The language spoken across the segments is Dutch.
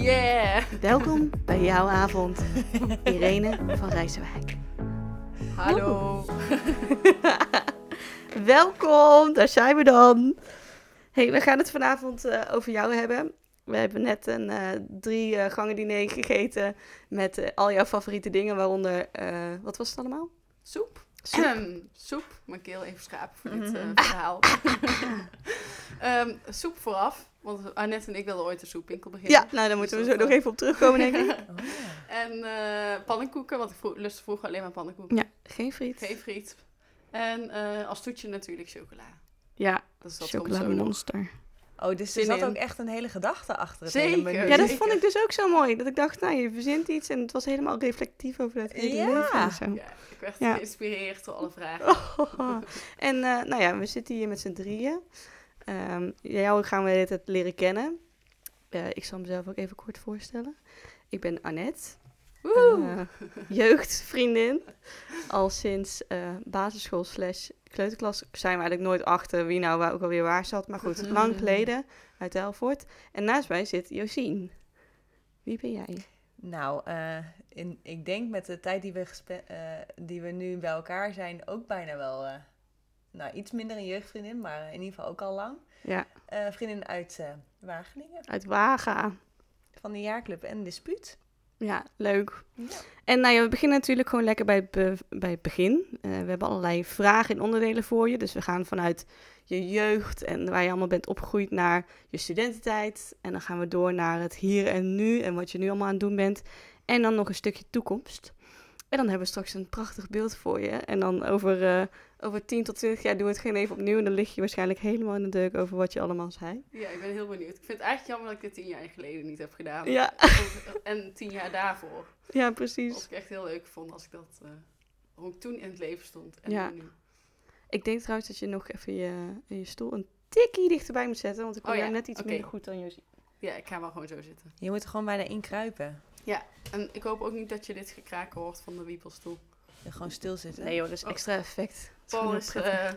Yeah! Welkom bij jouw avond. Irene van Rijswijk. Hallo. Welkom, daar zijn we dan. Hey, we gaan het vanavond eh, over jou hebben. We hebben net een eh, drie eh, gangen diner gegeten met al jouw favoriete dingen, waaronder, wat was het allemaal? Soep. Soep. Ehm, soep. Mijn keel even schrapen voor dit Mhm. verhaal. Ehm, soep vooraf. Want Annette en ik wilden ooit een soepwinkel beginnen. Ja, nou daar moeten we Dus zo dat, nog even op terugkomen, denk ik. Oh, ja. En eh, pannenkoeken, want ik vro- lustte vroeger alleen maar pannenkoeken. Ja, geen friet. Geen friet. En eh, als toetje natuurlijk chocola. Ja, Dus dat zo nog. chocolademonster. Oh, dus er zat ook echt een hele gedachte achter het Zeker. menu. Ja, dat vond ik dus ook zo mooi. Dat ik dacht, nou, je verzint iets en het was helemaal reflectief over het hele Ja. leven en zo. Ja, ik werd Ja. geïnspireerd door alle vragen. en eh, nou ja, we zitten hier met z'n drieën. Ehm, jou gaan we dit leren kennen. Eh, ik zal mezelf ook even kort voorstellen. Ik ben Annette, eh, jeugdvriendin. Al sinds eh, basisschool slash kleuterklas zijn we eigenlijk nooit achter wie nou waar, ook alweer waar zat. Maar goed, lang geleden uit Elvoort. En naast mij zit Josien. Wie ben jij? Nou, in, ik denk met de tijd die we, die we nu bij elkaar zijn, ook bijna wel... nou, iets minder een jeugdvriendin, maar in ieder geval ook al lang. Ja, Eh, vriendin uit eh, Wageningen, uit Waga. van de jaarclub en dispuut. Ja, leuk. Ja. En nou ja, we beginnen natuurlijk gewoon lekker bij be- bij het begin. Eh, we hebben allerlei vragen en onderdelen voor je. Dus we gaan vanuit je jeugd en waar je allemaal bent opgegroeid naar je studententijd. En dan gaan we door naar het hier en nu en wat je nu allemaal aan het doen bent. En dan nog een stukje toekomst. En dan hebben we straks een prachtig beeld voor je. En dan over, eh, over 10 tot 20 jaar doen we het geen even opnieuw. En dan lig je waarschijnlijk helemaal in de deuk over wat je allemaal zei. Ja, ik ben heel benieuwd. Ik vind het eigenlijk jammer dat ik dit tien jaar geleden niet heb gedaan. Ja. En tien jaar daarvoor. Ja, Wat precies. ik echt heel leuk vond als ik dat... eh, hoe ik toen in het leven stond. En Ja. nu. Ik denk trouwens dat je nog even je, je stoel een tikkie dichterbij moet zetten. Want ik kon Oh ja, jou net iets oké. minder goed dan je Ja, ik ga wel gewoon zo zitten. Je moet er gewoon bijna in kruipen. En ik hoop ook niet dat je dit gekraken hoort van de wiepelstoel. En gewoon stilzitten. Nee joh, dat is Oh. extra effect. Paul is... eh,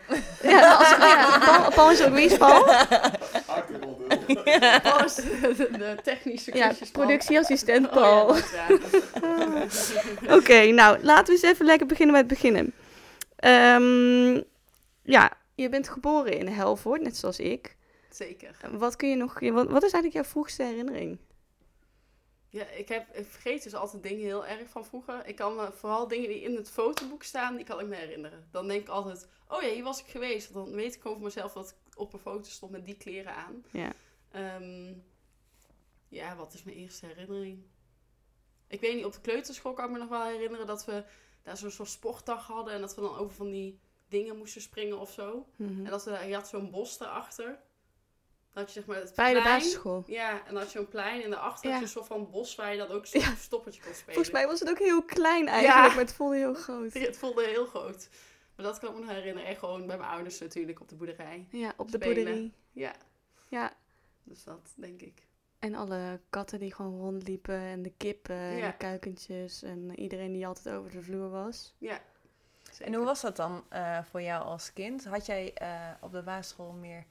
Ja, als, ja, Paul, Paul is ook wie is Paul? Paul is de, de technische Ja, productieassistent Oh ja, Paul. Oké, nou laten we eens even lekker beginnen met het beginnen. Ehm, ja, je bent geboren in Helvoort, net zoals ik. Zeker. Wat kun je nog, wat, wat is eigenlijk jouw vroegste herinnering? Ja, ik, heb, ik vergeet dus altijd dingen heel erg van vroeger. Ik kan me vooral dingen die in het fotoboek staan, die kan ik me herinneren. Dan denk ik altijd, oh ja, hier was ik geweest. Dan weet ik over mezelf dat ik op een foto stond met die kleren aan. Ja. Ehm, ja, wat is mijn eerste herinnering? Ik weet niet, op de kleuterschool kan ik me nog wel herinneren dat we daar zo'n soort sportdag hadden. En dat we dan over van die dingen moesten springen of zo. Mhm. En dat we daar, je had zo'n bos daarachter. Dat je zeg maar het Bij de basisschool. Ja, en dan had je zo'n plein en daarachter Ja. had je een soort van bos waar je dan ook zo'n Ja. stoppertje kon spelen. Volgens mij was het ook heel klein eigenlijk, Ja. maar het voelde heel groot. Het voelde heel groot. Maar dat kan ik me nog herinneren. En gewoon bij mijn ouders natuurlijk op de boerderij. Ja, op de Spelen. boerderie. Ja, Ja, dus dat denk ik. En alle katten die gewoon rondliepen en de kippen en de kuikentjes en iedereen die altijd over de vloer was. Ja. zeker. En hoe was dat dan eh, voor jou als kind? Had jij eh, op de basisschool meer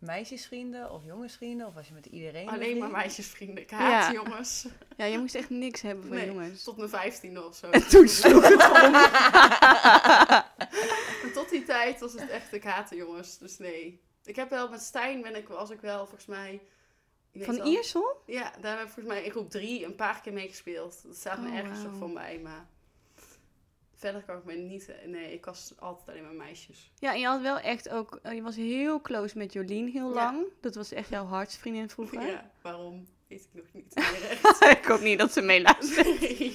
meisjesvrienden of jongensvrienden? Of was je met iedereen Alleen maar meisjesvrienden. Ik haat Ja. jongens. Ja, je moest echt niks hebben van Nee, jongens. Tot mijn vijftiende of zo. En toen sloeg het om. En tot die tijd was het echt, ik haatte jongens. Dus nee. Ik heb wel met Stijn ben ik, was ik wel volgens mij... Van Iersel? Ja, daar heb ik volgens mij in groep drie een paar keer mee gespeeld. Dat staat me Oh, ergens wauw. nog voor mij, maar... Verder kan ik me niet... Nee, ik was altijd alleen maar meisjes. Ja, en je had wel echt ook, eh, je was heel close met Jolien heel Ja. lang. Dat was echt jouw hartsvriendin vroeger. Ja, waarom? Weet ik nog niet meer ik hoop niet dat ze meeluistert. Nee.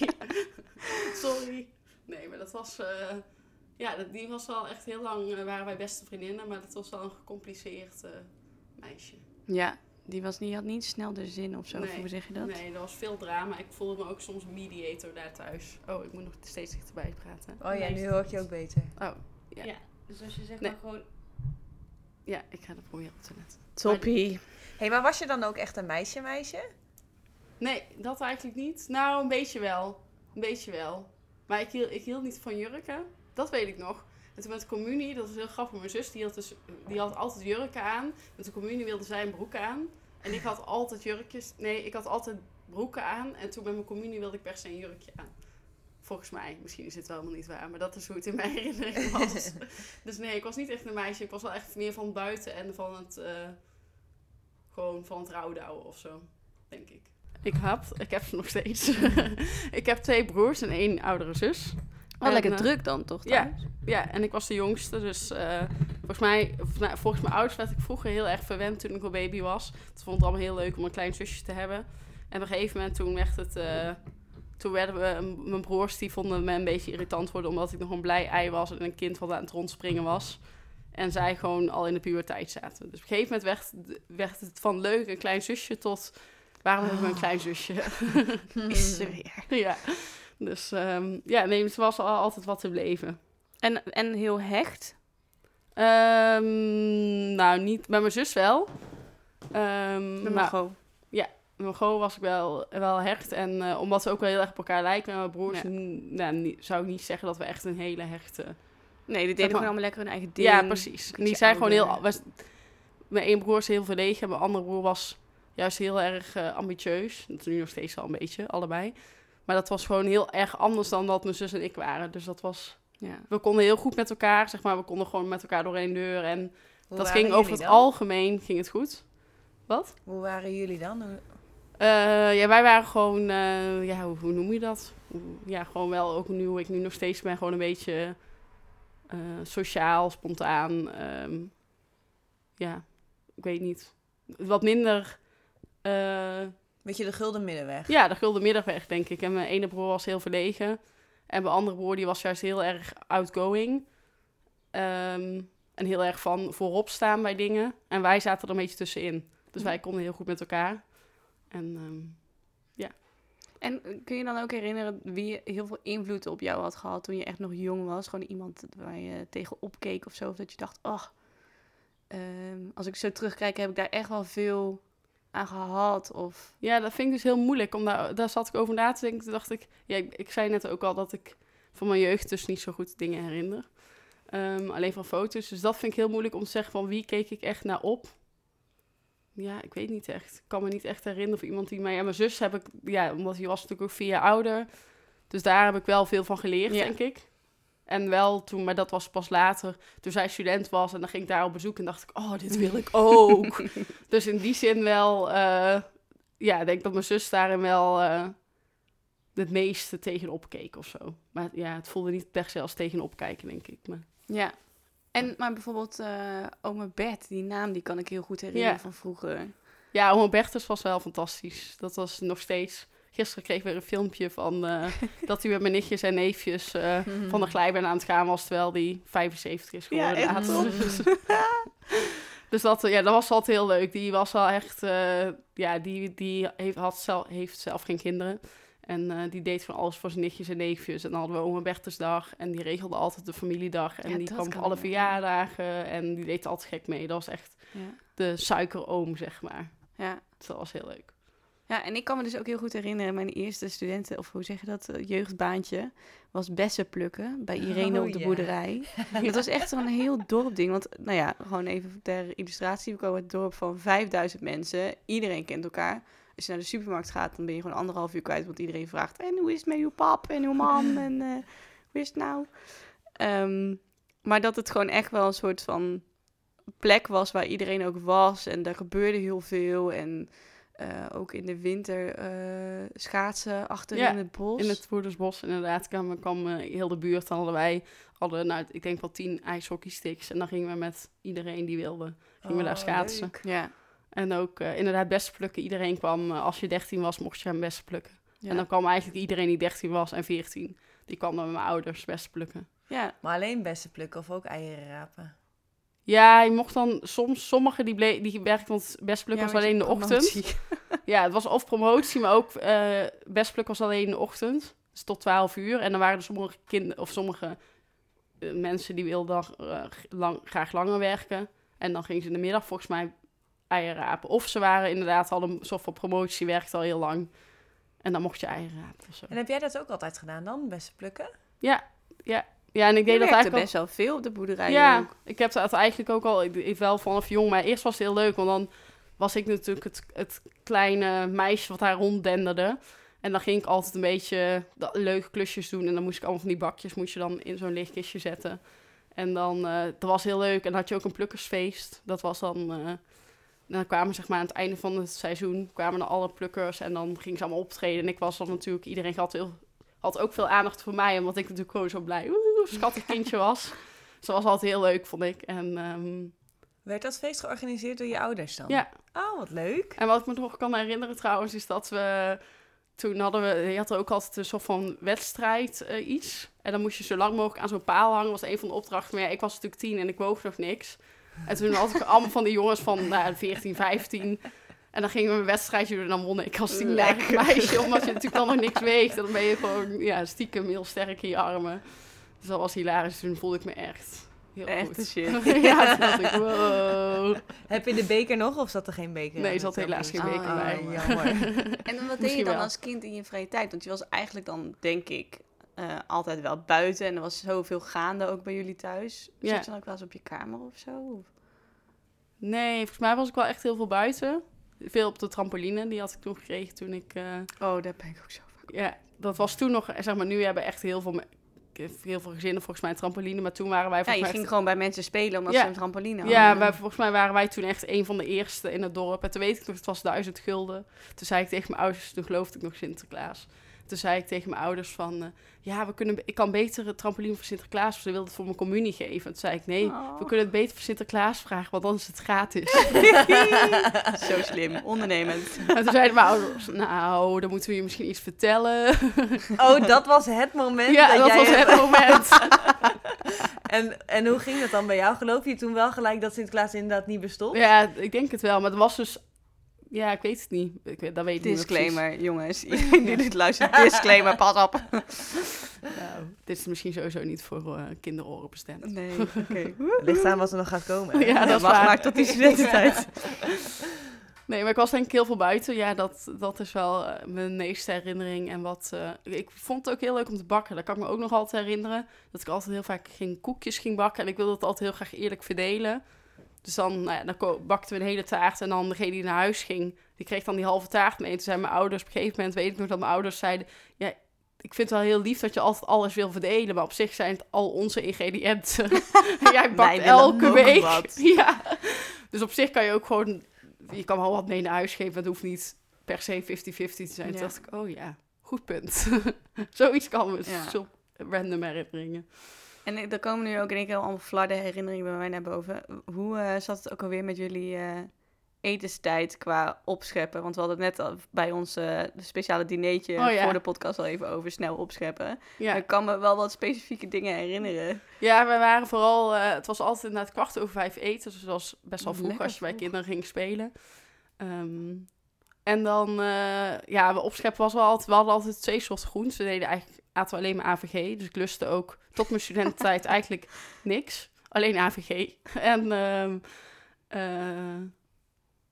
Sorry. Nee, maar dat was... eh, ja, dat- die was wel echt heel lang... eh, waren wij beste vriendinnen, maar dat was wel een gecompliceerd meisje. Ja, die was niet, had niet snel de zin of zo. Nee, hoe zeg je dat? Nee, er was veel drama. Ik voelde me ook soms een mediator daar thuis. Oh, ik moet nog steeds dichterbij praten. Oh ja, nu hoor ik je ook beter. Oh, ja. Ja. Dus als je zegt Nee. maar gewoon... Ja, ik ga dat proberen op te letten. Toppie. hey, maar was je dan ook echt een meisje-meisje? Nee, dat eigenlijk niet. Nou, een beetje wel. Een beetje wel. Maar ik hield, ik hield niet van jurken. Dat weet ik nog. En toen met de communie, dat was heel grappig. Mijn zus die had, dus, die had altijd jurken aan. Met de communie wilde zij een broek aan. En ik had altijd jurkjes. Nee, ik had altijd broeken aan. En toen bij mijn communie wilde ik per se een jurkje aan. Volgens mij. Misschien is het wel helemaal niet waar. Maar dat is hoe het in mijn herinnering was. dus nee, ik was niet echt een meisje. Ik was wel echt meer van buiten en van het... eh, gewoon van het rouwdouwen of zo. Denk ik. Ik had, ik heb ze nog steeds. ik heb twee broers en één oudere zus. En, lekker eh, druk dan, toch? ja. thuis? Ja, en ik was de jongste, dus eh, volgens mij, volgens mijn ouders werd ik vroeger heel erg verwend toen ik een baby was. Het vond het allemaal heel leuk om een klein zusje te hebben. En op een gegeven moment toen werd het, eh, toen werden we, mijn broers die vonden me een beetje irritant worden omdat ik nog een blij ei was en een kind wat aan het rondspringen was. En zij gewoon al in de puberteit zaten. Dus op een gegeven moment werd, werd het van leuk een klein zusje tot waarom hebben we een klein zusje? Is ze weer. ja. Dus ehm, ja, nee, het was al altijd wat te beleven. En, en heel hecht. Ehm, nou, niet met mijn zus wel. Ehm Met maar Margot. met mijn goal was ik wel, wel hecht. En eh, omdat we ook wel heel erg op elkaar lijken met mijn broers, Ja. nou, zou ik niet zeggen dat we echt een hele hechte... Nee, die deden gewoon allemaal lekker hun eigen ding. Ja, precies. Die zijn gewoon heel... Was, mijn één broer is heel verlegen en mijn andere broer was juist heel erg eh, ambitieus. Dat is nu nog steeds wel een beetje, allebei. Maar dat was gewoon heel erg anders dan dat mijn zus en ik waren. Dus dat was... Ja. We konden heel goed met elkaar, zeg maar. We konden gewoon met elkaar door één deur. En Hoe dat ging over het dan? algemeen ging het goed. Wat? Hoe waren jullie dan? Eh, ja, wij waren gewoon, eh, ja, hoe, hoe noem je dat? Ja, gewoon wel, ook nu hoe ik nu nog steeds ben, gewoon een beetje eh, sociaal, spontaan. ehm, ja, ik weet niet. Wat minder, eh, Beetje de gulden middenweg. ja, de gulden middenweg, denk ik. En mijn ene broer was heel verlegen. En mijn andere broer, die was juist heel erg outgoing. Ehm, en heel erg van voorop staan bij dingen. En wij zaten er een beetje tussenin. Dus wij konden heel goed met elkaar. En ehm, En kun je dan ook herinneren wie heel veel invloed op jou had gehad toen je echt nog jong was? Gewoon iemand waar je tegen opkeek of zo? Of dat je dacht, ach, ehm, als ik zo terugkijk heb ik daar echt wel veel aan gehad. Of, Ja, dat vind ik dus heel moeilijk. Om daar, daar zat ik over na te denken. Toen dacht ik, ja, ik, ik zei net ook al dat ik van mijn jeugd dus niet zo goed dingen herinner. Ehm, alleen van foto's. Dus dat vind ik heel moeilijk om te zeggen van wie keek ik echt naar op. Ja, ik weet niet echt. Ik kan me niet echt herinneren of iemand die mij... Ja, mijn zus heb ik... Ja, omdat die was natuurlijk ook vier jaar ouder. Dus daar heb ik wel veel van geleerd, Ja. denk ik. En wel toen, maar dat was pas later, toen zij student was en dan ging ik daar op bezoek en dacht ik, oh, dit wil ik ook. dus in die zin wel, eh, ja, ik denk dat mijn zus daarin wel eh, het meeste tegenop keek of zo. Maar ja, het voelde niet per se als tegenop kijken, denk ik. Maar, ja. En, maar bijvoorbeeld eh oma Bert, die naam die kan ik heel goed herinneren Ja. van vroeger. ja, oma Bertus was wel fantastisch. Dat was nog steeds... Gisteren kreeg ik weer een filmpje van eh, dat hij met mijn nichtjes en neefjes eh, van de glijbaan aan het gaan was, terwijl die 75 is geworden. Ja. Dus, dus dat, eh, ja, dat was altijd heel leuk. Die was wel echt, ja, die, die heeft, had zelf, heeft zelf geen kinderen. En die deed van alles voor zijn nichtjes en neefjes. En dan hadden we oma Bertusdag. En die regelde altijd de familiedag. En Ja, die kwam voor alle verjaardagen. En die deed altijd gek mee. Dat was echt Ja. de suikeroom, zeg maar. Ja. Dus dat was heel leuk. Ja, en ik kan me dus ook heel goed herinneren, mijn eerste studenten, of hoe zeg je dat, eh, jeugdbaantje, was bessen plukken bij Irene Oh, op de ja. boerderij. Dat was echt zo'n heel dorpding. Want, nou ja, gewoon even ter illustratie. We komen uit het dorp van 5000 mensen. Iedereen kent elkaar. Als je naar de supermarkt gaat, dan ben je gewoon anderhalf uur kwijt. Want iedereen vraagt, en hoe is het met uw pap en uw mam? En eh, hoe is het nou? Ehm, maar dat het gewoon echt wel een soort van plek was waar iedereen ook was. En daar gebeurde heel veel. En eh, ook in de winter eh, schaatsen achter Ja, in het bos. In het Woerdersbos, inderdaad, kwam, kwam heel de buurt. Dan hadden wij, hadden, nou, ik denk wel tien ijshockeysticks. En dan gingen we met iedereen die wilde, gingen we daar Oh, schaatsen. leuk. Ja. En ook eh, inderdaad bessen plukken. Iedereen kwam, als je 13 was, mocht je gaan bessen plukken. Ja. En dan kwam eigenlijk iedereen die 13 was en 14, die kwam dan met mijn ouders bessen plukken. ja. Maar alleen bessen plukken of ook eieren rapen? Ja, je mocht dan soms, sommigen die, ble- die werkten, plukken Ja, was alleen in de ochtend. Ja, het was of promotie, maar ook eh bessen plukken was alleen in de ochtend. Dus tot 12 uur. En dan waren er sommige kinderen of sommige eh, mensen die wilden eh, lang, graag langer werken. En dan gingen ze in de middag volgens mij eieren rapen. Of ze waren inderdaad al een soort van promotie, werkte al heel lang. En dan mocht je eieren rapen of zo. En heb jij dat ook altijd gedaan dan, bessen plukken? Ja, ja. Ja, en ik deed dat eigenlijk al... best wel veel op de boerderij Ja, ook. ik heb dat eigenlijk ook al ik, ik wel vanaf jong. Maar eerst was het heel leuk, want dan was ik natuurlijk het, het kleine meisje wat daar ronddenderde. En dan ging ik altijd een beetje leuke klusjes doen. En dan moest ik allemaal van die bakjes moest je dan in zo'n lichtkistje zetten. En dan, eh, dat was heel leuk. En dan had je ook een plukkersfeest. Dat was dan, eh, dan kwamen zeg maar aan het einde van het seizoen, kwamen er alle plukkers. En dan gingen ze allemaal optreden. En ik was dan natuurlijk, iedereen had, heel, had ook veel aandacht voor mij. Omdat ik natuurlijk gewoon zo blij, oeh, schattig kindje was. Dat was altijd heel leuk, vond ik. En, ehm, Werd dat feest georganiseerd door je ouders dan? Ja. Oh, wat leuk. en wat ik me nog kan herinneren trouwens, is dat we... Toen hadden we, je had er ook altijd een soort van wedstrijd eh, iets. En dan moest je zo lang mogelijk aan zo'n paal hangen. was een van de opdrachten. Maar ja, ik was natuurlijk tien en ik woog nog niks. En toen had ik allemaal van die jongens van nou, 14, 15. En dan gingen we een wedstrijdje doen en dan won ik als tienjarig Lekker. meisje. Omdat je natuurlijk dan nog niks weegt. En dan ben je gewoon ja, stiekem heel sterk in je armen. Dus dat was hilarisch. Toen voelde ik me echt heel Echt goed. de shit. ja, toen dacht ik, wow. Heb je de beker nog of zat er geen beker? Nee, er zat helaas geen beker Oh, bij. jammer. En wat deed je dan wel. als kind in je vrije tijd? Want je was eigenlijk dan, denk ik, eh, altijd wel buiten. En er was zoveel gaande ook bij jullie thuis. Ja. Zat je dan ook wel eens op je kamer of zo? Nee, volgens mij was ik wel echt heel veel buiten. Veel op de trampoline, die had ik toen gekregen toen ik... eh, Oh, daar ben ik ook zo vaak. ja, dat was toen nog, zeg maar, nu hebben echt heel veel, heel veel gezinnen volgens mij een trampoline, maar toen waren wij Ja, je ging echt- gewoon bij mensen spelen omdat Ja. ze een trampoline hadden. ja, wij, volgens mij waren wij toen echt een van de eerste in het dorp. En toen weet ik nog, het was duizend gulden. Toen zei ik tegen mijn ouders, toen geloofde ik nog Sinterklaas. Toen zei ik tegen mijn ouders van, eh, ja, we kunnen, ik kan beter het trampoline voor Sinterklaas, of ze wilden het voor mijn communie geven. Toen zei ik, nee, Oh. we kunnen het beter voor Sinterklaas vragen, want dan is het gratis. Zo slim, ondernemend. en toen zeiden mijn ouders, nou, dan moeten we je misschien iets vertellen. Oh, dat was het moment ja, dat, dat jij was het moment. En, en hoe ging dat dan bij jou? Geloof je toen wel gelijk dat Sinterklaas inderdaad niet bestond? Ja, ik denk het wel. Maar het was dus... Ja, ik weet het niet. Ik weet, dat weet ik niet meer precies. Disclaimer, jongens. Iedereen die dit luistert, disclaimer, pas op. Nou, dit is misschien sowieso niet voor eh kinderoren bestemd. Nee, oké. Ligt aan wat er nog gaat komen. hè? Ja, dat is wacht waar. maar tot die studententijd. Nee, maar ik was denk ik heel veel buiten. Ja, dat, dat is wel eh, mijn meeste herinnering. En wat... eh, ik vond het ook heel leuk om te bakken. Dat kan ik me ook nog altijd herinneren. Dat ik altijd heel vaak ging koekjes ging bakken. En ik wilde het altijd heel graag eerlijk verdelen. Dus dan, nou ja, dan bakten we een hele taart. En dan degene die naar huis ging, die kreeg dan die halve taart mee. En toen zeiden mijn ouders, op een gegeven moment weet ik nog dat mijn ouders zeiden... Ja, ik vind het wel heel lief dat je altijd alles wil verdelen. Maar op zich zijn het al onze ingrediënten. En Jij bakt elke week. wat. Ja. Dus op zich kan je ook gewoon... Je kan wel wat mee naar huis geven. Het hoeft niet per se 50-50 te zijn. Toen Ja. dacht ik, oh ja, goed punt. Zoiets kan me Ja. zo random herinneringen. En er komen nu ook in één keer allemaal flarde herinneringen bij mij naar boven. Hoe eh, zat het ook alweer met jullie eh, etenstijd qua opscheppen? Want we hadden het net al bij ons eh, speciale dineetje Oh, ja. voor de podcast al even over snel opscheppen. Ja. Ik kan me wel wat specifieke dingen herinneren. Ja, we waren vooral... eh, het was altijd inderdaad kwart over vijf eten. Dus het was best wel vroeg Lekker als je bij vroeg. kinderen ging spelen. Ehm, en dan... eh, ja, we opscheppen was wel altijd... We hadden altijd twee soorten groenten. We deden eigenlijk... Aten we alleen maar AVG. Dus ik lustte ook tot mijn studententijd eigenlijk niks. Alleen AVG. En ehm, eh,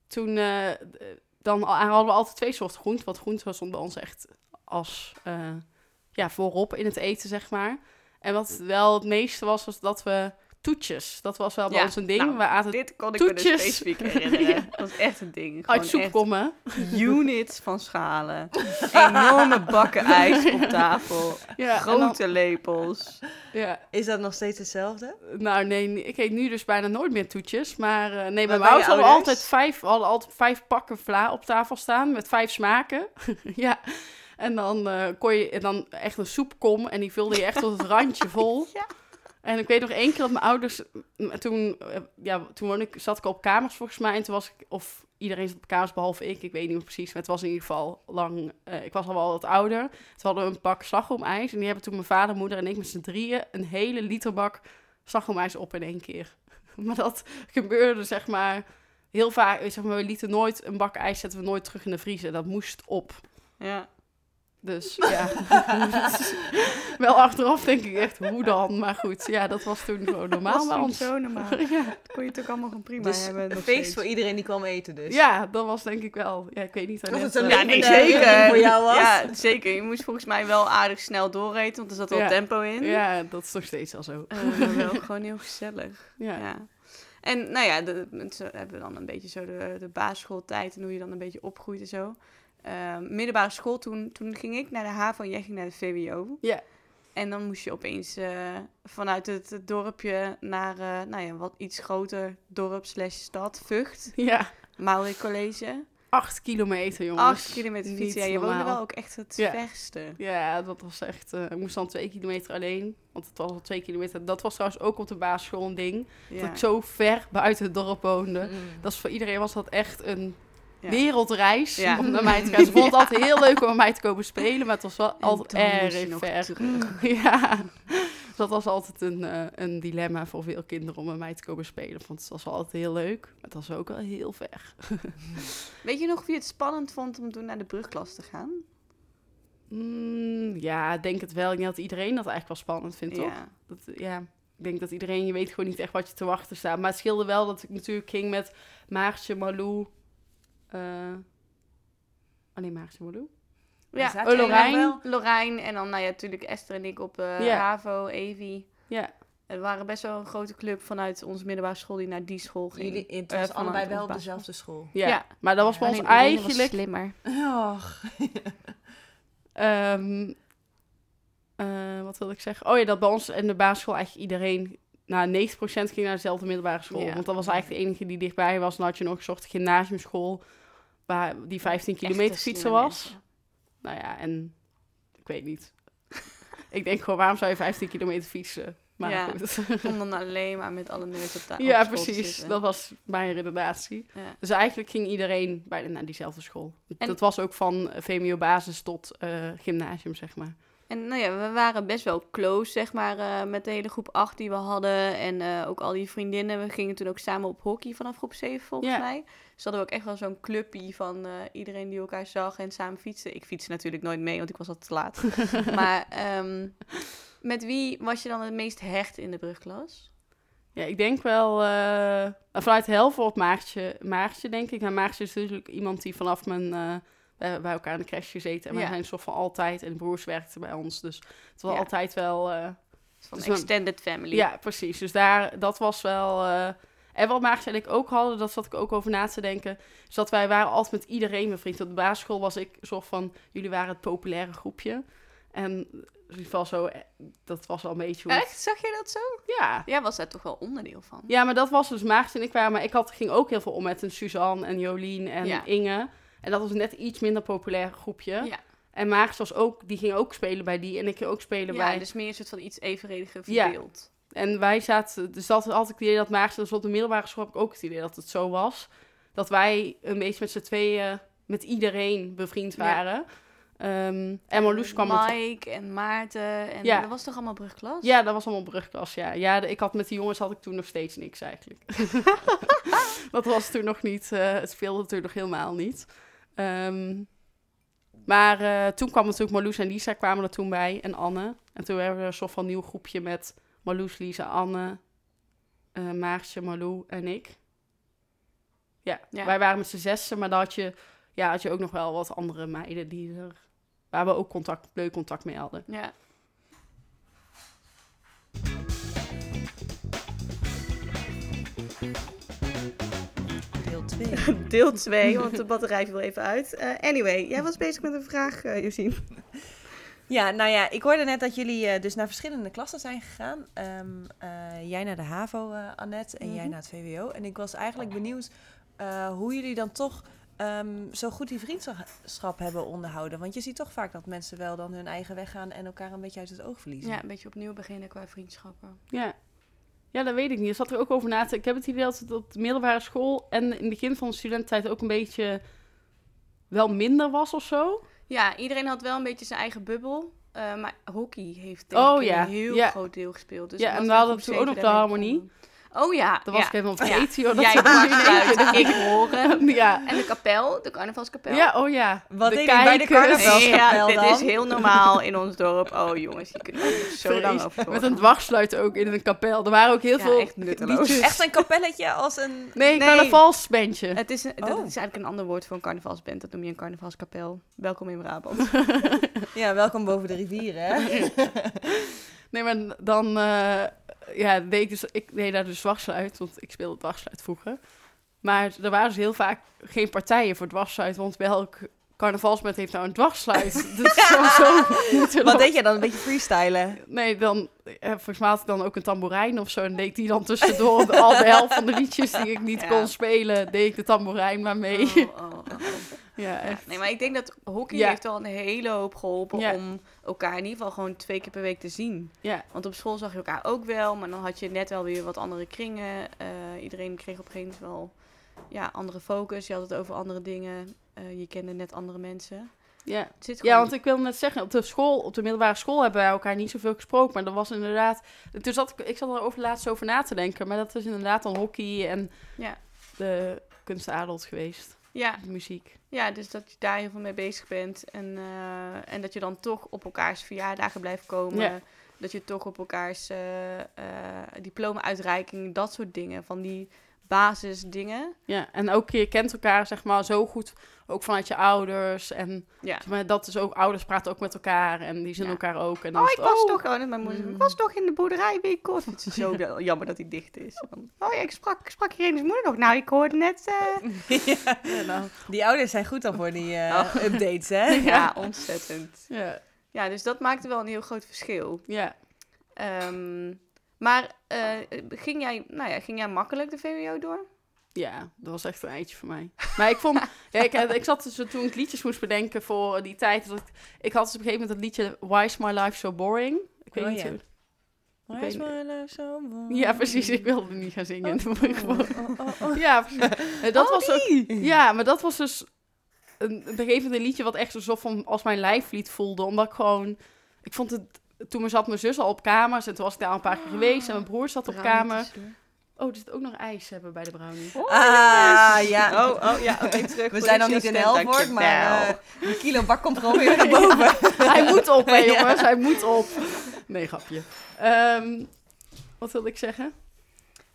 toen... eh, dan hadden we altijd twee soorten groenten. Want groenten stond bij ons echt als... eh, ja, voorop in het eten, zeg maar. En wat wel het meeste was, was dat we toetjes. Dat was wel bij Ja, ons een ding. nou, we aten Dit kon ik me dus Toetjes. specifiek herinneren. Ja. Dat was echt een ding. uit Gewoon soepkommen. echt units van schalen. Enorme bakken ijs op tafel. Ja, Grote lepels. dan- Is dat nog steeds hetzelfde? nou nee, ik eet nu dus bijna nooit meer toetjes. Maar eh, nee, bij bij mijn hadden altijd vijf, hadden altijd vijf pakken vla op tafel staan met vijf smaken. ja. En dan eh, kon je en dan echt een soepkom en die vulde je echt tot het randje vol. Ja. En ik weet nog één keer dat mijn ouders, toen, eh, ja, toen woonde ik, zat ik op kamers volgens mij. En toen was ik, of iedereen zat op kamers behalve ik, ik weet niet meer precies. Maar het was in ieder geval lang, eh, ik was al wel wat ouder. Toen hadden we een pak slagroomijs. En die hebben toen mijn vader, moeder en ik met z'n drieën een hele liter bak slagroomijs op in één keer. Maar dat gebeurde zeg maar heel vaak. Zeg maar, we lieten nooit een bak ijs, zetten we nooit terug in de vriezer. Dat moest op. Ja. Dus ja, wel achteraf denk ik echt, hoe dan? Maar goed, ja, dat was toen gewoon normaal was bij toen ons. zo normaal. Ja. Dat kon je toch allemaal gewoon prima Dus hebben. een feest steeds. voor iedereen die kwam eten dus. ja, dat was denk ik wel. Ja, ik weet niet. Dat het een eh, Ja, nee, zeker. voor jou was. Ja, zeker. Je moest volgens mij wel aardig snel dooreten, want er zat wel Ja. tempo in. ja, dat is nog steeds al zo. Eh, wel gewoon heel gezellig. Ja. Ja. En nou ja, de, mensen hebben dan een beetje zo de, de basisschooltijd en hoe je dan een beetje opgroeit en zo. Ehm, middelbare school, toen, toen ging ik naar de HAVO en jij ging naar de VWO. Ja. En dan moest je opeens eh, vanuit het, dorpje naar eh, nou ja, wat iets groter dorp slash stad, Vught, Ja, Maurik College. acht kilometer, jongens. Acht kilometer fietsen. Ja, je woonde wel ook echt het Ja. verste. Ja, dat was echt... eh, ik moest dan twee kilometer alleen. Want het was al twee kilometer. Dat was trouwens ook op de basisschool een ding. Dat ik zo ver buiten het dorp woonde. Mm. Dat is voor iedereen was dat echt een Ja. wereldreis Ja. om naar mij te gaan. Ze vonden het altijd heel leuk om bij mij te komen spelen. Maar het was wel En altijd erg ver. terug. Ja, dus dat was altijd een, eh, een dilemma voor veel kinderen om met mij te komen spelen. Want het was wel altijd heel leuk, maar het was ook wel heel ver. Weet je nog wie het spannend vond om toen naar de brugklas te gaan? Mm, ja, ik denk het wel. Ik denk dat iedereen dat eigenlijk wel spannend vindt, toch? Ja. Dat, ja, ik denk dat iedereen, je weet gewoon niet echt wat je te wachten staat. Maar het scheelde wel dat ik natuurlijk ging met Maartje, Malou. Eh alleen Maartje? Ja, oh, Lorijn. Lorijn en dan nou ja, natuurlijk Esther en ik op eh Ja. HAVO, Evi. Ja, Er waren best wel een grote club vanuit onze middelbare school die naar die school ging. Jullie, het Eh, was allebei wel op dezelfde school. ja. Ja. maar dat was bij ons Irene was eigenlijk... slimmer. Och. Ehm, eh, wat wil ik zeggen? Oh ja, dat bij ons in de basisschool eigenlijk iedereen... Nou, 90% ging naar dezelfde middelbare school. Ja. Want dat was eigenlijk de enige die dichtbij was. Dan had je nog een soort gymnasiumschool... Waar die 15 kilometer fietsen was. Nou ja, en... Ik weet niet. ik denk gewoon, waarom zou je 15 kilometer fietsen? Maar Ja. goed. Om dan alleen maar met alle nerds op tafel ja, precies. Dat was mijn redenatie. Ja. Dus eigenlijk ging iedereen bijna naar diezelfde school. En- Dat was ook van VMO basis tot eh, gymnasium, zeg maar. En nou ja, we waren best wel close, zeg maar, eh, met de hele groep 8 die we hadden. En eh, ook al die vriendinnen. We gingen toen ook samen op hockey vanaf groep 7, volgens Ja. mij. Dus hadden we ook echt wel zo'n clubje van eh, iedereen die elkaar zag en samen fietsen. Ik fietste natuurlijk nooit mee, want ik was al te laat. maar ehm, met wie was je dan het meest hecht in de brugklas? Ja, ik denk wel vanuit Helver op Maartje, Maartje, denk ik. Nou, Maartje is natuurlijk iemand die vanaf mijn... eh, bij elkaar in de crash gezeten. En wij Ja. zijn soort van altijd... En broers werkten bij ons. Dus het was Ja. altijd wel... eh, Van Dus extended family. Ja, precies. Dus daar, dat was wel... eh, en wat Maartje en ik ook hadden, dat zat ik ook over na te denken, is dat wij waren altijd met iedereen bevriend. Op de basisschool was ik soort van, jullie waren het populaire groepje. En in ieder geval zo, dat was wel een beetje hoe... Echt? Zag je dat zo? Ja. Jij was daar toch wel onderdeel van? Ja, maar dat was dus Maartje en ik waren, maar ik had, ging ook heel veel om met een Suzanne en Jolien en Ja. Inge. En dat was net iets minder populair groepje. Ja. En Maartje was ook, die ging ook spelen bij die en ik ging ook spelen Ja, bij... dus meer een soort van iets evenrediger Ja. verdeeld. En wij zaten, dus dat had ik het idee dat Maartje, dus op de middelbare school heb ik ook het idee dat het zo was. Dat wij een beetje met z'n tweeën met iedereen bevriend Ja. waren. Ehm, en Marloes kwam. Mike en Maarten. En Ja. dat was toch allemaal brugklas? Ja, dat was allemaal brugklas, ja. Ja, de- ik had met die jongens had ik toen nog steeds niks eigenlijk. dat was toen nog niet, eh, het speelde toen nog helemaal niet. Ehm, maar eh, toen kwam natuurlijk Marloes en Lisa kwamen er toen bij en Anne. En toen hebben we een soort van nieuw groepje met Marloes, Lisa, Anne, eh Maartje, Marlou en ik. Ja, Ja. wij waren met z'n zessen, maar dan had je, ja, had je ook nog wel wat andere meiden die er, waar we ook contact, leuk contact mee hadden. Ja. Deel 2. Deel 2, want de batterij viel even uit. Eh, anyway, jij was bezig met een vraag, uh, Josien. Ja, nou ja, ik hoorde net dat jullie eh, dus naar verschillende klassen zijn gegaan. Ehm, eh, jij naar de HAVO, eh, Annette, en jij Mhm. naar het VWO. En ik was eigenlijk benieuwd eh, hoe jullie dan toch ehm, zo goed die vriendschap hebben onderhouden. Want je ziet toch vaak dat mensen wel dan hun eigen weg gaan en elkaar een beetje uit het oog verliezen. Ja, een beetje opnieuw beginnen qua vriendschappen. Ja. Ja, dat weet ik niet. Ik zat er ook over na te Ik heb het idee dat het op de middelbare school en in het begin van de studententijd ook een beetje wel minder was of zo. Ja, iedereen had wel een beetje zijn eigen bubbel. eh, maar hockey heeft denk Oh ik ja, een heel ja. groot deel gespeeld. Dus Ja, en we hadden toen ook nog de harmonie. Oh ja, Dat was ja. ik helemaal Ja. vergeten. joh, dat Jij ineens- ik horen. Ja. En de kapel, de carnavalskapel. ja, oh ja. Wat de deed je bij de kijkers. carnavalskapel? Ja, dit dan? is heel normaal in ons dorp. Oh jongens, hier kunnen we nog zo lang over Met een doorgaan. dwarsfluit ook in een kapel. Er waren ook heel Ja, veel echt nutteloos. liedjes. Echt een kapelletje als een... Nee, een Nee. carnavalsbandje. Het is, een, dat Oh. is eigenlijk een ander woord voor een carnavalsband. Dat noem je een carnavalskapel. Welkom in Brabant. Ja, welkom boven de rivieren, hè? Nee, maar dan... eh, ja, deed ik, dus, ik deed daar dus dwarsfluit, want ik speelde dwarsfluit vroeger. Maar er waren dus heel vaak geen partijen voor dwarsfluit, want welk carnavalsmet heeft nou een is sowieso moeten Wat deed je dan? Een beetje freestylen? Nee, dan, eh, volgens mij had ik dan ook een tamboerijn of zo. En deed die dan tussendoor. De, al de helft van de liedjes die ik niet Ja. kon spelen, deed ik de tamboerijn maar mee. Oh, oh, oh, ja, Ja, echt. nee, maar ik denk dat hockey Ja. heeft wel een hele hoop geholpen Ja. om elkaar in ieder geval gewoon twee keer per week te zien. Ja, Want op school zag je elkaar ook wel, maar dan had je net wel weer wat andere kringen. Eh, iedereen kreeg op een gegeven moment wel ja, andere focus. Je had het over andere dingen. Eh, je kende net andere mensen. ja. Het zit ja, want ik wilde net zeggen, op de school, op de middelbare school hebben wij elkaar niet zoveel gesproken. Maar dat was inderdaad... Toen zat ik, ik zat er over laatst over na te denken. Maar dat is inderdaad dan hockey en Ja. de kunstadelt geweest. Ja, de muziek. ja, dus dat je daar heel veel mee bezig bent. En, eh, en dat je dan toch op elkaars verjaardagen blijft komen. Ja. Dat je toch op elkaars eh, eh, diploma-uitreiking, dat soort dingen. Van die basisdingen. Ja, en ook je kent elkaar zeg maar zo goed, ook vanuit je ouders. En Ja. zeg maar, dat is ook, ouders praten ook met elkaar en die zien Ja. elkaar ook. En dan Oh, ik het, was oh, toch gewoon, mijn moeder, Mm. ik was toch in de boerderij binnenkort. Het is zo jammer dat hij dicht is. Want, oh ja, ik sprak, ik sprak Irene's moeder nog. Nou, ik hoorde net... eh, ja, nou, Die ouders zijn goed dan voor die eh, Oh. updates, hè? ja, ontzettend. ja, Ja, dus dat maakte wel een heel groot verschil. ja. Ehm, maar eh, ging, jij, nou ja, ging jij makkelijk de VWO door? Ja, dat was echt een eitje voor mij. Maar ik vond, ja, ik, ik zat dus toen ik liedjes moest bedenken voor die tijd. Dat ik, ik had dus op een gegeven moment het liedje Why is my life so boring? Ik weet Oh, niet ja. hoe. Why is my life so boring? Ja, precies. Ik wilde niet gaan zingen. Oh, oh, oh. Ja, precies. Dat was ook, ja, maar dat was dus een, een liedje wat echt zo van als mijn lijflied voelde. Omdat ik gewoon, ik vond het, toen zat mijn zus al op kamers en toen was ik daar al een paar keer geweest en mijn broer zat op kamer. Oh, er zit ook nog ijs hebben bij de brownie. Ah, ja. Oh, oh ja, terug. We zijn nog niet in Helvoort, maar dankjewel. eh die kilo bak komt gewoon weer naar boven. hij moet op, hè Ja. jongens, hij moet op. Nee, grapje. Ehm, wat wilde ik zeggen?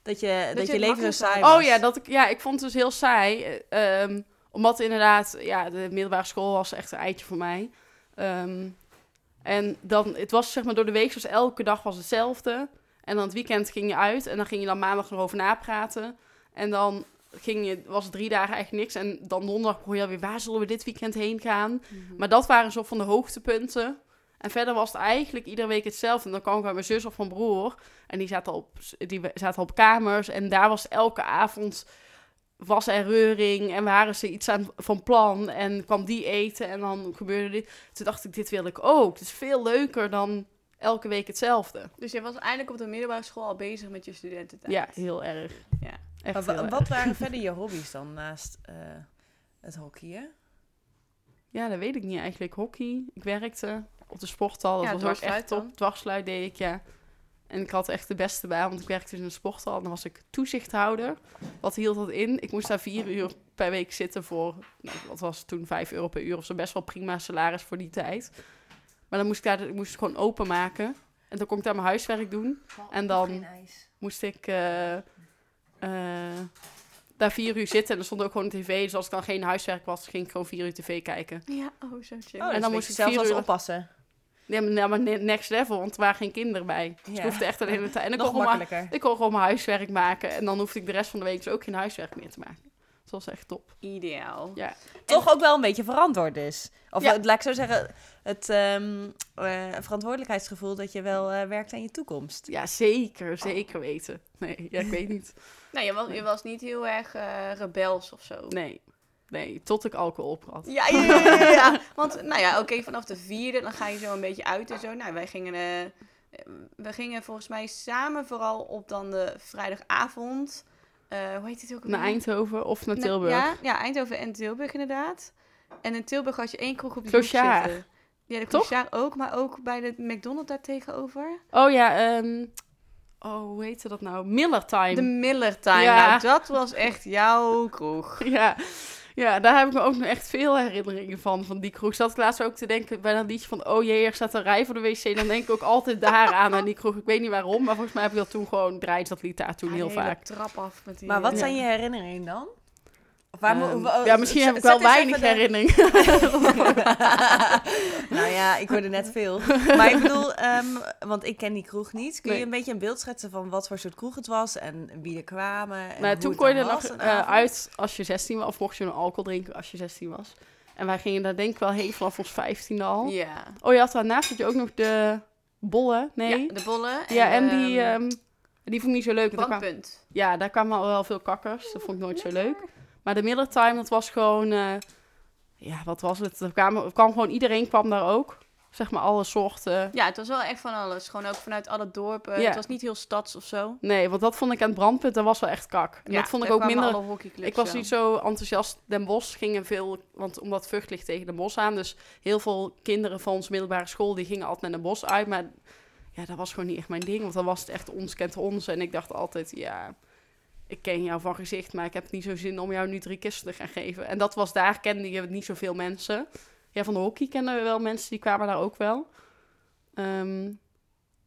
Dat je, dat je leven zo saai Oh was. ja, dat ik, ja, ik vond het dus heel saai. eh, ehm, omdat inderdaad, ja, de middelbare school was echt een eitje voor mij. Ehm, en dan, het was zeg maar door de week, zoals elke dag was hetzelfde. En dan het weekend ging je uit en dan ging je dan maandag erover napraten. En dan ging je, was het drie dagen eigenlijk niks. En dan donderdag begon je alweer, waar zullen we dit weekend heen gaan? Mhm. Maar dat waren zo van de hoogtepunten. En verder was het eigenlijk iedere week hetzelfde. En dan kwam ik bij mijn zus of mijn broer. En die zaten op, die zaten op kamers. En daar was elke avond was er reuring. En waren ze iets aan, van plan. En kwam die eten. En dan gebeurde dit. Toen dacht ik, dit wil ik ook. Het is veel leuker dan elke week hetzelfde. Dus je was eigenlijk op de middelbare school al bezig met je studententijd? Ja, heel erg. Ja. Echt Maar heel wa- erg. wat waren verder je hobby's dan naast eh, het hockeyen? Ja, dat weet ik niet eigenlijk. Hockey. Ik werkte op de sporthal. Dat Ja, was ook echt top. Dwarsluit deed ik, ja. En ik had echt de beste baan, want ik werkte dus in een sporthal. En dan was ik toezichthouder. Wat hield dat in? Ik moest daar vier uur per week zitten voor... Nou, wat was het toen? Vijf euro per uur of zo. Best wel prima salaris voor die tijd. Maar dan moest ik daar ik moest het gewoon openmaken. En dan kon ik daar mijn huiswerk doen. En dan moest ik eh, eh, daar vier uur zitten. En er stond ook gewoon een tv. Dus als ik dan geen huiswerk was, ging ik gewoon vier uur tv kijken. Ja, oh, zo chill. Oh, En dan dan moest ik je zelf uur- oppassen. Nee, maar, next level, want er waren geen kinderen bij. Dus ik hoefde echt alleen de tijd. En ik kon, gewoon ik kon gewoon mijn huiswerk maken. En dan hoefde ik de rest van de week dus ook geen huiswerk meer te maken. Dat was echt top. Ideaal. Ja. Toch ook wel een beetje verantwoord dus. Of Ja. eh, laat ik zo zeggen, het ehm, eh, verantwoordelijkheidsgevoel dat je wel eh, werkt aan je toekomst. Ja, zeker. Zeker weten. Nee, ja, ik weet niet. Nou, je was, je was niet heel erg rebels of zo. Nee. Nee, tot ik alcohol op had. Ja, ja, ja. Want, nou ja, oké, vanaf de vierde, dan ga je zo een beetje uit en zo. Nou, wij gingen, eh, we gingen volgens mij samen vooral op dan de vrijdagavond. Eh, hoe heet het ook Naar? Eindhoven of naar Na- Tilburg. Ja, ja, Eindhoven en Tilburg inderdaad. En in Tilburg had je één kroeg op de hoek zitten. Ja, de? Clochard ook, maar ook bij de McDonald's daar tegenover. Oh ja, ehm oh, hoe heette dat nou? Miller Time. De Miller Time. Ja. Nou, dat was echt jouw kroeg. Ja. Ja, daar heb ik me ook nog echt veel herinneringen van, van die kroeg. Zat ik laatst ook te denken bij dat liedje van... Oh jee, er staat een rij voor de wc. Dan denk ik ook altijd daaraan aan die kroeg. Ik weet niet waarom, maar volgens mij heb ik dat toen gewoon... Draaid dat lied daar toen Ja, heel vaak. trap af met die... Maar wat Ja. zijn je herinneringen dan? Waar Ehm, ja, misschien heb ik wel weinig herinnering. nou ja, ik hoorde net veel. Maar ik bedoel, ehm, want ik ken die kroeg niet. Kun je Nee. een beetje een beeld schetsen van wat voor soort kroeg het was en wie er kwamen? En Maar hoe toen kon je er nog eh, uit als je 16 was, of mocht je een alcohol drinken als je 16 was. En wij gingen daar denk ik wel heen vanaf ons 15e al. Ja. Oh, je had daarnaast had je ook nog de bollen, nee? Ja, de bollen. Ja, en die, ehm, die vond ik niet zo leuk. daar kwam- brandpunt. ja, daar kwamen al wel veel kakkers. Dat vond ik nooit zo leuk. Maar de middeltime, dat was gewoon... eh, ja, wat was het? Er, kwamen, er kwam gewoon... Iedereen kwam daar ook. Zeg maar alle soorten. Ja, het was wel echt van alles. Gewoon ook vanuit alle dorpen. Het was niet heel stads of zo. Nee, want dat vond ik aan het brandpunt, dat was wel echt kak. En Ja, dat vond ik ook minder... Ik was niet zo enthousiast. Den Bosch gingen veel, want omdat Vught ligt tegen Den Bosch aan. Dus heel veel kinderen van onze middelbare school, die gingen altijd naar Den Bosch uit. Maar ja, dat was gewoon niet echt mijn ding. Want dan was het echt ons kent ons. En ik dacht altijd, ja, ik ken jou van gezicht, maar ik heb niet zo zin om jou nu drie kisten te gaan geven. En dat was daar, kende je niet zoveel mensen. Ja, van de hockey kenden we wel mensen, die kwamen daar ook wel. Ehm, maar,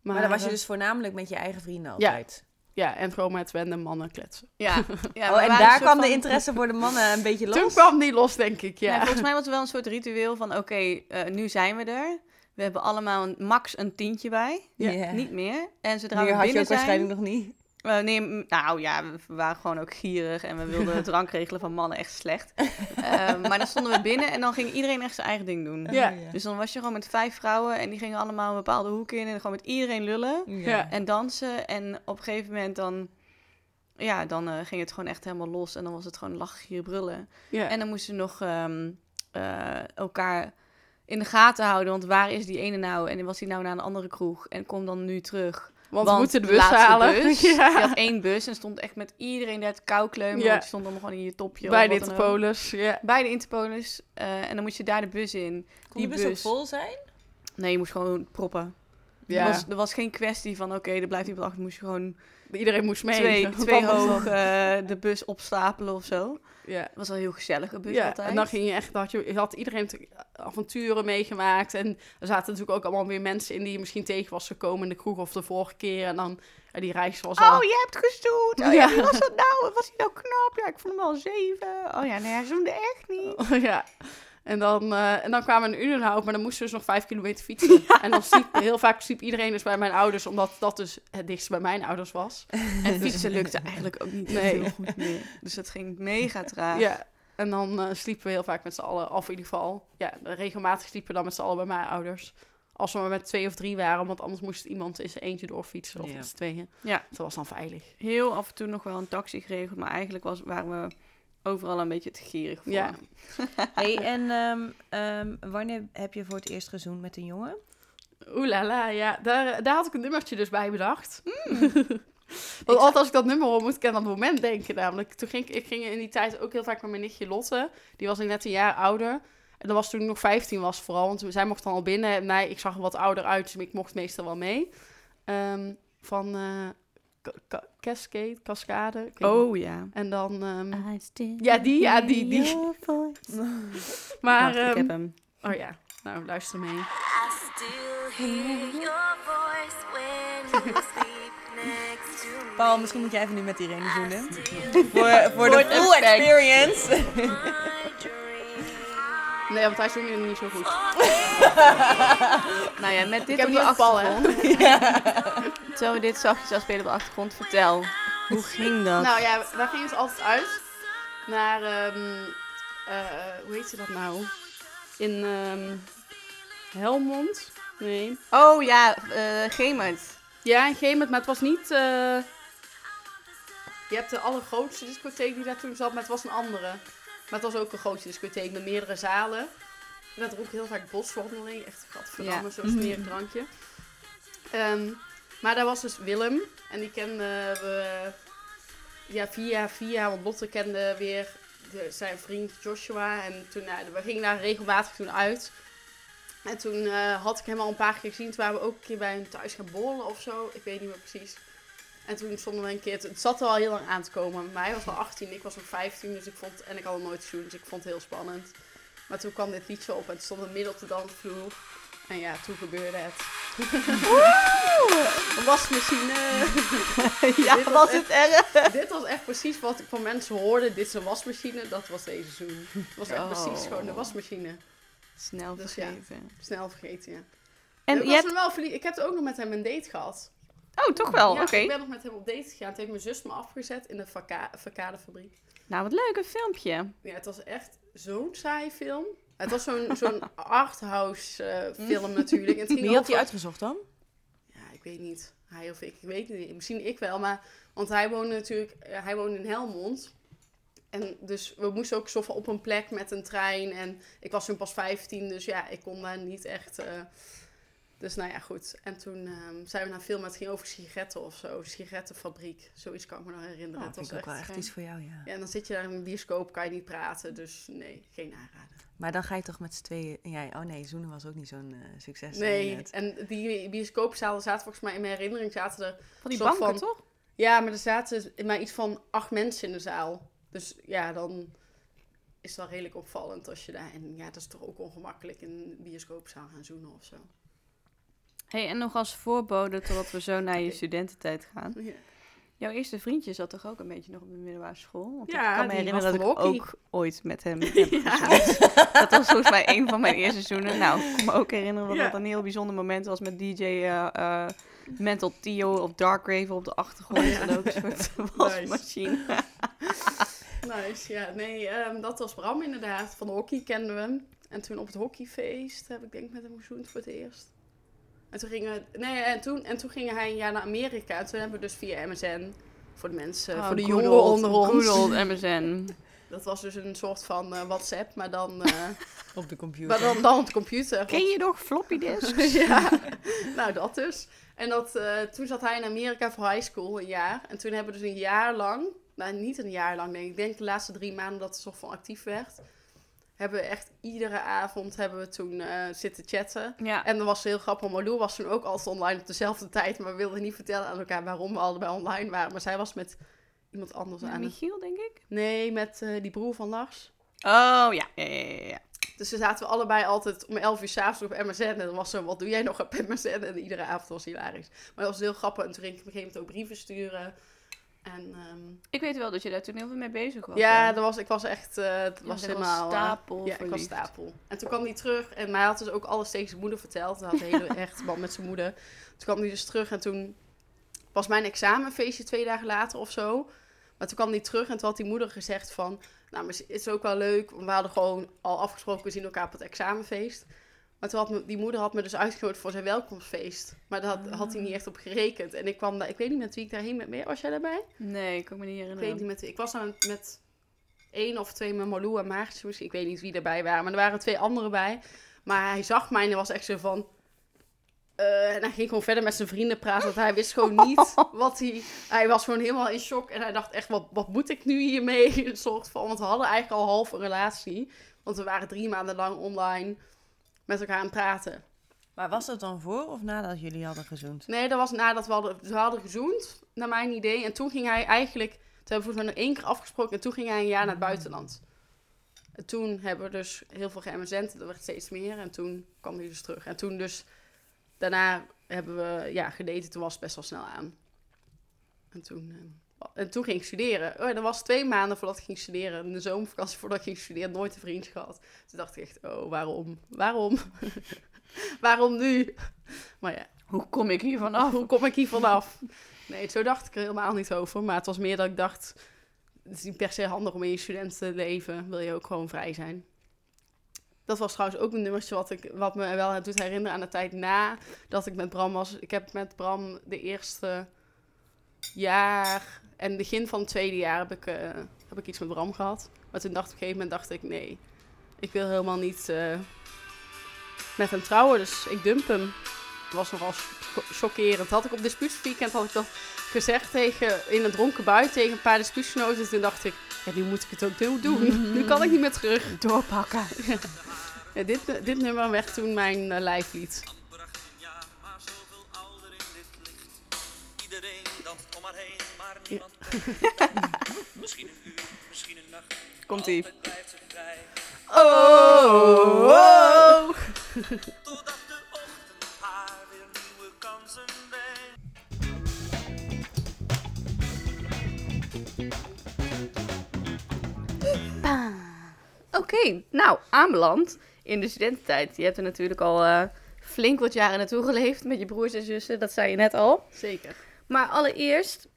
Maar dan was je dus voornamelijk met je eigen vrienden altijd. Ja, en gewoon met random mannen kletsen. Ja, ja oh, en daar kwam de interesse voor de mannen een beetje los? Toen kwam die los, denk ik, Ja. ja. volgens mij was het wel een soort ritueel van... Oké, eh, nu zijn we er. We hebben allemaal een, max een tientje bij. Ja. Niet meer. En zodra Meer we had je binnen ook zijn... waarschijnlijk nog niet. Eh, nee, nou ja, we waren gewoon ook gierig en we wilden het drankregelen van mannen echt slecht. Ehm, maar dan stonden we binnen en dan ging iedereen echt zijn eigen ding doen. Ja. Dus dan was je gewoon met vijf vrouwen en die gingen allemaal een bepaalde hoek in en gewoon met iedereen lullen Ja. en dansen. En op een gegeven moment dan, ja, dan eh, ging het gewoon echt helemaal los en dan was het gewoon lachen, gieren, brullen. ja. En dan moesten we nog ehm, eh, elkaar in de gaten houden, want waar is die ene nou? En was die nou naar een andere kroeg en kom dan nu terug? Want, we moeten de bus halen. Bus, Ja. Je had één bus en stond echt met iedereen daar te koukleumen. Ja. Want je stond allemaal gewoon in je topje. Bij de. Interpolis. Ja. Bij de Interpolis. eh, en dan moest je daar de bus in. Kon die bus ook vol zijn? Nee, je moest gewoon proppen. Ja. Er, was, er was geen kwestie van, oké, er blijft iemand achter. Moest je gewoon Iedereen moest mee. twee, twee hoog eh, de bus opstapelen of zo. Ja. Het was wel heel gezellig, een bus ja, altijd. en dan ging je echt, had je, je had iedereen avonturen meegemaakt. En er zaten natuurlijk ook allemaal weer mensen in die je misschien tegen was gekomen in de kroeg of de vorige keer. En dan, ja, die reis was al... Oh, je hebt gestoeld. Oh ja, Ja. wie was dat nou? Was hij nou knap? Ja, ik vond hem al zeven. Oh ja, nee, hij zoende echt niet. ja. En dan, eh, en dan kwamen we een Udenhout, maar dan moesten we dus nog vijf kilometer fietsen. En dan sliep, heel vaak sliep iedereen dus bij mijn ouders, omdat dat dus het dichtst bij mijn ouders was. En fietsen lukte eigenlijk ook niet Nee. heel goed meer. Dus dat ging mega traag. Ja. En dan eh, sliepen we heel vaak met z'n allen, of in ieder geval, ja, regelmatig sliepen we dan met z'n allen bij mijn ouders. Als we maar met twee of drie waren, want anders moest iemand in zijn eentje doorfietsen of Ja. met z'n tweeën. Ja. Dat was dan veilig. Heel af en toe nog wel een taxi geregeld, maar eigenlijk was, waren we overal een beetje te gierig voor. Ja. Hey, en ehm, ehm, wanneer heb je voor het eerst gezoend met een jongen? Oeh la la, ja. Daar, daar had ik een nummertje dus bij bedacht. Hmm. Want altijd als ik dat nummer hoor, moet ik aan dat moment denken namelijk. Toen ging ik, ik ging in die tijd ook heel vaak met mijn nichtje Lotte. Die was net een jaar ouder. En dat was toen ik nog 15 was vooral. Want zij mocht dan al binnen. En mij, ik zag er wat ouder uit, dus ik mocht meestal wel mee. Ehm, van eh, Cascade, Cascade. niet. Oh ja. En dan... ehm, Ja, Ja, die, ja, die, die. maar... ik ehm, heb hem. oh ja, nou luister mee. I still hear your voice when you sleep next to me. Paul, misschien moet jij even nu met Irene zoenen. Still Voor, voor de full experience. Nee, want hij zong het niet zo goed. Nou ja, met dit Ik heb op niet de achtergrond. Terwijl we dit zachtjes aan spelen op de achtergrond. Vertel, hoe ging dat? Nou ja, daar ging het altijd uit. Naar, ehm, eh, hoe heet ze dat nou? In ehm, Helmond? Nee. Oh ja, eh Gemert. Ja, in Gemert, maar het was niet... eh, je hebt de allergrootste discotheek die daar toen zat, maar het was een andere. Maar het was ook een grote discotheek met meerdere zalen. En dat ook heel vaak boswandeling. Echt gadverdamme, Ja. zo'n smerig drankje. Ehm, maar daar was dus Willem. En die kenden we ja, via via. Want Lotte kende weer de, zijn vriend Joshua. En toen, nou, we gingen daar regelmatig toen uit. En toen eh, had ik hem al een paar keer gezien. Toen waren we ook een keer bij hem thuis gaan borrelen of zo. Ik weet niet meer precies. En toen stonden we een keer... Het zat er al heel lang aan te komen. Maar hij was al 18, ik was nog 15. Dus ik vond... En ik had hem nooit gezien, dus ik vond het heel spannend. Maar toen kwam dit liedje op en het stond midden op de dansvloer. En ja, toen gebeurde het. Een wasmachine. ja, Dit was was het erg? Dit was echt precies wat ik van mensen hoorde. Dit is een wasmachine. Dat was deze zoen. Het was echt Oh. precies gewoon de wasmachine. Snel Dus ja. vergeten. Snel vergeten, ja. En ik, je hebt... wel verlie- ik heb het ook nog met hem een date gehad. Oh, toch wel? Ja, Oké. ik ben nog met hem op date gegaan. Toen heeft mijn zus me afgezet in de vaka- facadefabriek. Nou, wat leuk, een filmpje. Ja, het was echt zo'n saai film. Het was zo'n zo'n arthouse eh, film natuurlijk. En Wie had over- die uitgezocht dan? Ja, ik weet niet. Hij of ik, ik weet het niet. Misschien ik wel, maar... Want hij woonde natuurlijk... eh, hij woonde in Helmond. En dus we moesten ook zo van op een plek met een trein. En ik was toen pas 15, dus ja, ik kon daar niet echt... eh, dus nou ja, goed. En toen ehm, zijn we naar een film, maar het ging over sigaretten of zo. Sigarettenfabriek. Zoiets kan ik me nog herinneren. Het vind was ik ook wel echt... iets voor jou, ja. Ja, en dan zit je daar in een bioscoop, kan je niet praten. Dus nee, geen aanrader. Maar dan ga je toch met z'n tweeën... Ja, oh nee, Zoenen was ook niet zo'n eh, succes. Nee, net. en die bioscoopzalen zaten volgens mij in mijn herinnering zaten er Van die banken, van- toch? Ja, maar er zaten maar iets van acht mensen in de zaal. Dus ja, dan is dat redelijk opvallend als je daar... En ja, dat is toch ook ongemakkelijk in een bioscoopzaal gaan zoenen of zo. Hey, en nog als voorbode totdat we zo naar je studententijd gaan. Ja, Jouw eerste vriendje zat toch ook een beetje nog op de middelbare school? Want Ja, ik kan me herinneren dat ik ook ooit met hem heb gezoend. Dat was volgens mij een van mijn eerste seizoenen. Nou, ik kan me ook herinneren dat Ja. dat een heel bijzonder moment was met DJ eh, eh, Mental Theo of Dark Raven op de achtergrond. En ook een soort wasmachine. Nice, ja. Nee, ehm, dat was Bram inderdaad. Van de hockey kenden we hem. En toen op het hockeyfeest heb ik denk ik met hem gezoend voor het eerst. En toen, gingen, nee, en, toen, en toen ging hij een jaar naar Amerika. En toen hebben we dus via MSN, voor de mensen, Oh, voor de jongeren old- onder ons. MSN. Dat was dus een soort van eh, WhatsApp, maar dan, eh, Op de computer. maar dan, dan op de computer. Ken je nog floppy disks? ja, nou dat dus. En dat, eh, toen zat hij in Amerika voor high school, een jaar. En toen hebben we dus een jaar lang, nou niet een jaar lang denk ik, ik denk de laatste drie maanden dat het soort van actief werd. Hebben we echt iedere avond hebben we toen eh, zitten chatten. Ja. En dat was heel grappig, Malou was toen ook altijd online op dezelfde tijd. Maar we wilden niet vertellen aan elkaar waarom we allebei online waren. Maar zij was met iemand anders Met aan. Michiel, denk ik. Nee, met eh, die broer van Lars. Oh, ja. Ja, ja, ja. Dus we zaten we allebei altijd om 11 uur s'avonds op MSN. En dan was zo, wat doe jij nog op MSN? En iedere avond was hilarisch. Maar dat was heel grappig. En toen ging ik op een gegeven moment ook brieven sturen. En ehm, Ik weet wel dat je daar toen heel veel mee bezig was. ja, dat was, ik was echt, eh het Ja, was helemaal... eh, stapel ja, ik was stapel. En toen kwam hij terug. En mij had dus ook alles tegen zijn moeder verteld. Hij had een hele echte band met zijn moeder. Toen kwam hij dus terug. En toen was mijn examenfeestje twee dagen later of zo. Maar toen kwam hij terug en toen had die moeder gezegd van... Nou, maar het is ook wel leuk. We hadden gewoon al afgesproken, we zien elkaar op het examenfeest. Maar toen had me, die moeder had me dus uitgenodigd voor zijn welkomstfeest. Maar daar had, had hij niet echt op gerekend. En ik kwam daar, ik weet niet met wie ik daarheen met meer. Was jij daarbij? Nee, ik kan me niet Ik herinneren. weet niet met wie. Ik was dan met één of twee met Malou en Maartje misschien. Ik weet niet wie erbij waren. Maar er waren twee anderen bij. Maar hij zag mij en hij was echt zo van... eh, en hij ging gewoon verder met zijn vrienden praten. Want hij wist gewoon niet wat hij... Hij was gewoon helemaal in shock. En hij dacht echt, wat, wat moet ik nu hiermee? Een soort van... Want we hadden eigenlijk al half een relatie. Want we waren drie maanden lang online met elkaar aan praten. Maar was dat dan voor of nadat jullie hadden gezoend? Nee, dat was nadat we hadden, we hadden gezoend, naar mijn idee. En toen ging hij eigenlijk... Toen hebben we volgens mij nog één keer afgesproken. En toen ging hij een jaar naar het buitenland. En toen hebben we dus heel veel. Er werd steeds meer. En toen kwam hij dus terug. En toen dus... Daarna hebben we ja, gedaten. Toen was het best wel snel aan. En toen, eh, en toen ging ik studeren. Oh, dat was twee maanden voordat ik ging studeren. In de zomervakantie voordat ik ging studeren. Nooit een vriendje gehad. Toen dacht ik echt, oh, waarom? Waarom? waarom nu? Maar ja, Hoe kom ik hier vanaf? hoe kom ik hier vanaf? Nee, zo dacht ik er helemaal niet over. Maar het was meer dat ik dacht... Het is niet per se handig om in je studentenleven. Wil je ook gewoon vrij zijn. Dat was trouwens ook een nummertje wat, ik, wat me wel doet herinneren aan de tijd na dat ik met Bram was. Ik heb met Bram de eerste jaar en begin van het tweede jaar heb ik, eh, heb ik iets met Bram gehad. Maar toen dacht ik op een gegeven moment dacht ik nee, ik wil helemaal niet eh, met hem trouwen. Dus ik dump hem. Dat was nogal cho- chockerend. Had ik op dispuutsweekend had ik dat gezegd tegen, in een dronken bui tegen een paar dispuutsgenoten. Toen dacht ik, ja, nu moet ik het ook doen- doen. Nu kan ik niet meer terug. Doorpakken. Ja, dit, dit nummer werd toen mijn eh, lijflied. Misschien een uur, misschien een nacht. Komt-ie. Oh, oh, oh. De ochtend haar weer nieuwe kansen. Oké, nou, aanbeland in de studententijd. Je hebt er natuurlijk al eh, flink wat jaren naartoe geleefd met je broers en zussen. Dat zei je net al. Zeker. Maar allereerst,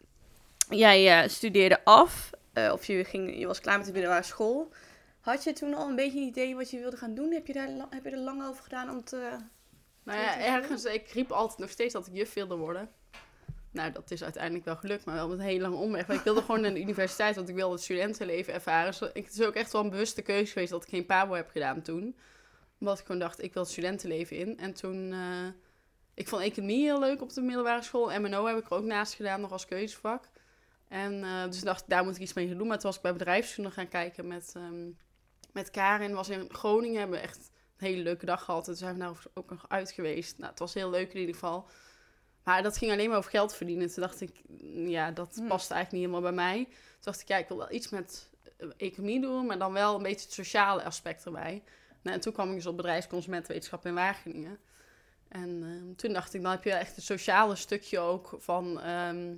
jij eh, studeerde af, eh, of je, ging, je was klaar met de middelbare school. Had je toen al een beetje een idee wat je wilde gaan doen? Heb je, daar, heb je er lang over gedaan om te... Nou ja, ergens, ik riep altijd nog steeds dat ik juf wilde worden. Nou, dat is uiteindelijk wel gelukt, maar wel met een hele lange omweg. Maar ik wilde gewoon naar de universiteit, want ik wilde het studentenleven ervaren. Ik, het is ook echt wel een bewuste keuze geweest dat ik geen pabo heb gedaan toen. Omdat ik gewoon dacht, ik wil het studentenleven in. En toen, eh, ik vond economie heel leuk op de middelbare school. MNO heb ik er ook naast gedaan, nog als keuzevak. En eh, dus ik dacht, daar moet ik iets mee gaan doen. Maar toen was ik bij bedrijfskunde gaan kijken met, ehm, met Karin. Was in Groningen, hebben we echt een hele leuke dag gehad. En toen zijn we daar ook nog uit geweest. Nou, het was heel leuk in ieder geval. Maar dat ging alleen maar over geld verdienen. Toen dacht ik, mm, ja, dat Hmm. past eigenlijk niet helemaal bij mij. Toen dacht ik, ja, ik wil wel iets met eh, economie doen, maar dan wel een beetje het sociale aspect erbij. Nou, en toen kwam ik dus op bedrijfsconsumentenwetenschap in Wageningen. En ehm, toen dacht ik, dan heb je echt het sociale stukje ook van, ehm,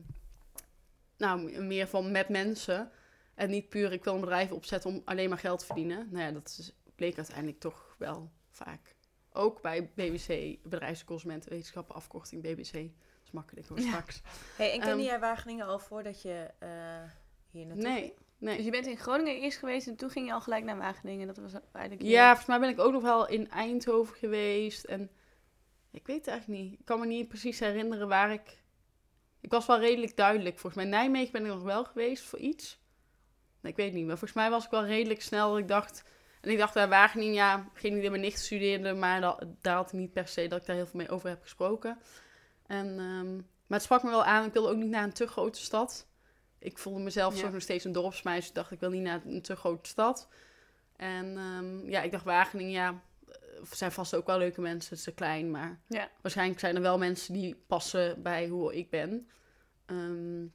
nou, meer van met mensen. En niet puur, ik wil een bedrijf opzetten om alleen maar geld te verdienen. Nou ja, dat is, bleek uiteindelijk toch wel vaak. Ook bij BBC, Bedrijfs- en Consumentenwetenschappen, afkorting BBC. Dat is makkelijk hoor, Ja. straks. Hey, en kende Ehm, jij Wageningen al voordat je eh, hier naartoe Nee, ging? nee. Dus je bent in Groningen eerst geweest en toen ging je al gelijk naar Wageningen. Dat was eigenlijk... Ja, volgens mij ben ik ook nog wel in Eindhoven geweest. En ik weet het eigenlijk niet. Ik kan me niet precies herinneren waar ik... Ik was wel redelijk duidelijk. Volgens mij Nijmegen ben ik nog wel geweest voor iets. Nee, ik weet niet. Maar volgens mij was ik wel redelijk snel. dat Ik dacht... En ik dacht bij Wageningen, ja, geen idee, mijn nicht studeerde. Maar dat, daar had ik niet per se dat ik daar heel veel mee over heb gesproken. En, ehm, maar het sprak me wel aan. Ik wilde ook niet naar een te grote stad. Ik voelde mezelf Ja. zo nog steeds een dorpsmeisje. Ik dacht, ik wil niet naar een te grote stad. En ehm, ja, ik dacht Wageningen, ja, er zijn vast ook wel leuke mensen. Het is te klein, maar Ja. waarschijnlijk zijn er wel mensen die passen bij hoe ik ben. Ehm,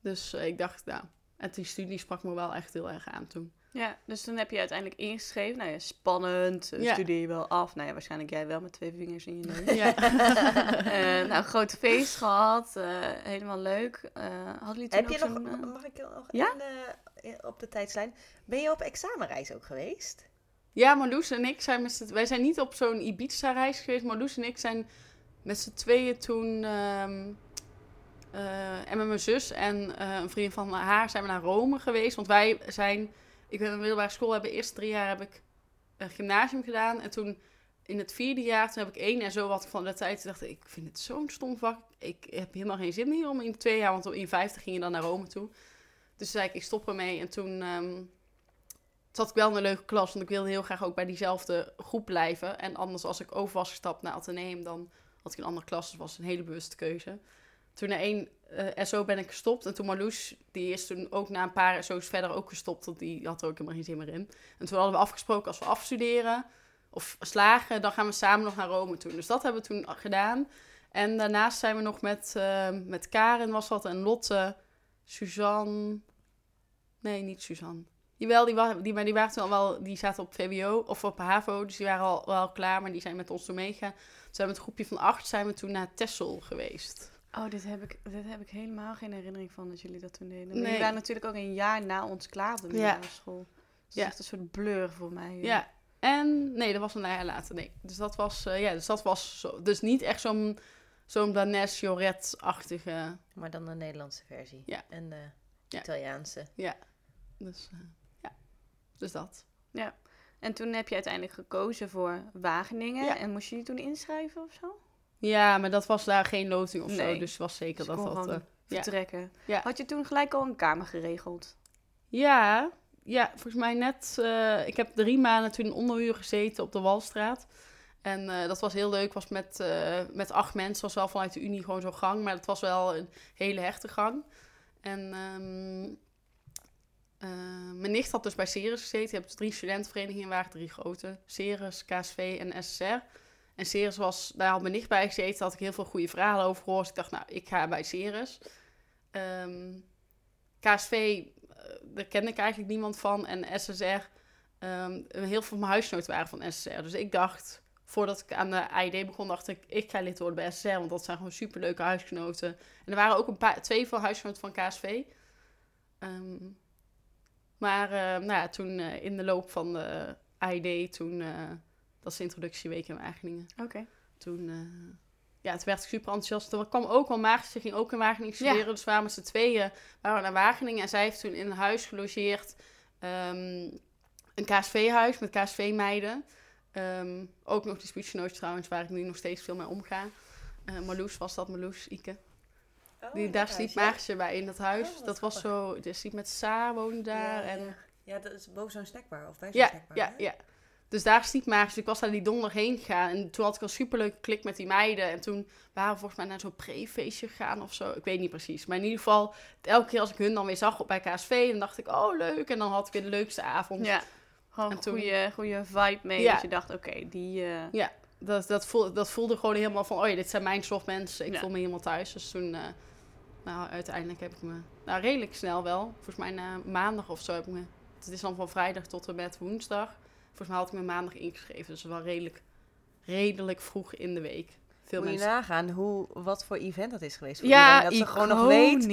dus eh, ik dacht, nou, en die studie sprak me wel echt heel erg aan toen. Ja, dus toen heb je uiteindelijk ingeschreven. Nou ja, spannend. eh, Ja. Studeer je wel af. Nou ja, waarschijnlijk jij wel met twee vingers in je neus. Ja. Eh, nou, grote feest gehad. eh, helemaal leuk. Eh hadden jullie toen Heb je nog, eh, mag ik nog Ja? eh, op de tijdslijn? Ben je op examenreis ook geweest? Ja, Marloes en ik zijn met. Wij zijn niet op zo'n Ibiza-reis geweest. Marloes en ik zijn met z'n tweeën toen... ehm, eh, en met mijn zus en eh, een vriend van haar zijn we naar Rome geweest. Want wij zijn... Ik ben in de middelbare school, hebben eerst drie jaar heb ik een gymnasium gedaan. En toen in het vierde jaar, toen heb ik één en zo wat van de tijd. Dacht ik, ik vind het zo'n stom vak. Ik heb helemaal geen zin meer om in twee jaar, want in vijftig ging je dan naar Rome toe. Dus zei ik, ik stop ermee. En toen ehm, zat ik wel een leuke klas, want ik wilde heel graag ook bij diezelfde groep blijven. En anders, als ik over was gestapt naar Atheneum, dan had ik een andere klas. Dus was een hele bewuste keuze. Toen na één eh, SO ben ik gestopt. En toen Marloes, die is toen ook na een paar SO's verder ook gestopt. Want die had er ook helemaal geen zin meer in. En toen hadden we afgesproken, als we afstuderen of slagen, dan gaan we samen nog naar Rome toe. Dus dat hebben we toen gedaan. En daarnaast zijn we nog met, eh, met Karen was dat en Lotte, Suzanne. Nee, niet Suzanne. Jawel, die, die, maar die, waren toen al wel, die zaten op VWO of op HAVO, dus die waren al wel klaar, maar die zijn met ons toen meegegaan. Toen zijn we met een groepje van acht zijn we toen naar Texel geweest. Oh, dit heb, ik, dit heb ik helemaal geen herinnering van dat jullie dat toen deden. Maar Nee. jullie waren natuurlijk ook een jaar na ons klaar op de middelbare school. Dus het Ja. is echt een soort blur voor mij. Ja, en nee, dat was een jaar later. Nee, dus dat was, eh, ja, dus dat was zo, dus niet echt zo'n zo'n Blanes Joret-achtige. Maar dan de Nederlandse versie. Ja. En de Ja. Italiaanse. Dus eh, ja, dus dat. En toen heb je uiteindelijk gekozen voor Wageningen. Ja. En moest je je toen inschrijven of zo? Ja, maar dat was daar geen loting of Nee. zo, dus was zeker Dus dat dat. ja. vertrekken. Ja. Had je toen gelijk al een kamer geregeld? Ja, ja, volgens mij net. eh, ik heb drie maanden toen in onderhuur gezeten op de Walstraat. En eh, dat was heel leuk. was met, met acht mensen. was wel vanuit de Unie gewoon zo'n gang. Maar het was wel een hele hechte gang. En ehm, eh, mijn nicht had dus bij Ceres gezeten. Je hebt dus drie studentenverenigingen, waren drie grote. Ceres, KSV en SSR. En Ceres was, daar had mijn nicht bij gezeten. Had ik heel veel goede verhalen over gehoord. Dus ik dacht, nou, ik ga bij Ceres. Ehm, KSV, eh, daar kende ik eigenlijk niemand van. En SSR, ehm, heel veel van mijn huisgenoten waren van SSR. Dus ik dacht, voordat ik aan de AID begon, dacht ik, ik ga lid worden bij SSR. Want dat zijn gewoon superleuke huisgenoten. En er waren ook een paar, twee van huisgenoten van KSV. Ehm, Maar eh, nou ja, toen eh, in de loop van de AID, toen, eh, dat is de introductieweek in Wageningen. Oké. Toen, ja, het werd ik super enthousiast. Er kwam ook wel Maartje, ze ging ook in Wageningen Ja. studeren. Dus waren met z'n tweeën waren we naar Wageningen. En zij heeft toen in een huis gelogeerd. ehm, een KSV-huis met KSV-meiden. Ehm, ook nog die speechnotes trouwens, waar ik nu nog steeds veel mee omga. Eh Marloes was dat, Marloes, Ike. Oh, Die, daar sliep huis, ja? Maartje bij in dat huis. Oh, wat dat was zo, dus sliep met Saar woonde daar. Ja, en, ja. Ja, dat is boven zo'n snackbar. Of bij zo'n Ja, snackbar. ja, hè? ja. Dus daar sliep Maartje. Dus ik was daar die donderdag heen gegaan. En toen had ik al superleuke klik met die meiden. En toen waren we volgens mij naar zo'n pre-feestje gegaan of zo. Ik weet niet precies. Maar in ieder geval, elke keer als ik hun dan weer zag op bij KSV, dan dacht ik, oh leuk. En dan had ik weer de leukste avond. Ja. Gewoon En een toen- goede, goede vibe mee. Ja. Dat je dacht, oké, die... eh, Dat, dat, voelde, dat voelde gewoon helemaal van, oh ja, dit zijn mijn soort mensen. Ik Ja. voel me helemaal thuis. Dus toen, eh, nou uiteindelijk heb ik me, nou redelijk snel wel. Volgens mij na maandag of zo heb ik me, het is dan van vrijdag tot en met woensdag. Volgens mij had ik me maandag ingeschreven. Dus wel redelijk, redelijk vroeg in de week. Veel Moet je mensen. nagaan hoe, wat voor event dat is geweest voor Ja, iedereen. Dat ze gewoon nog weet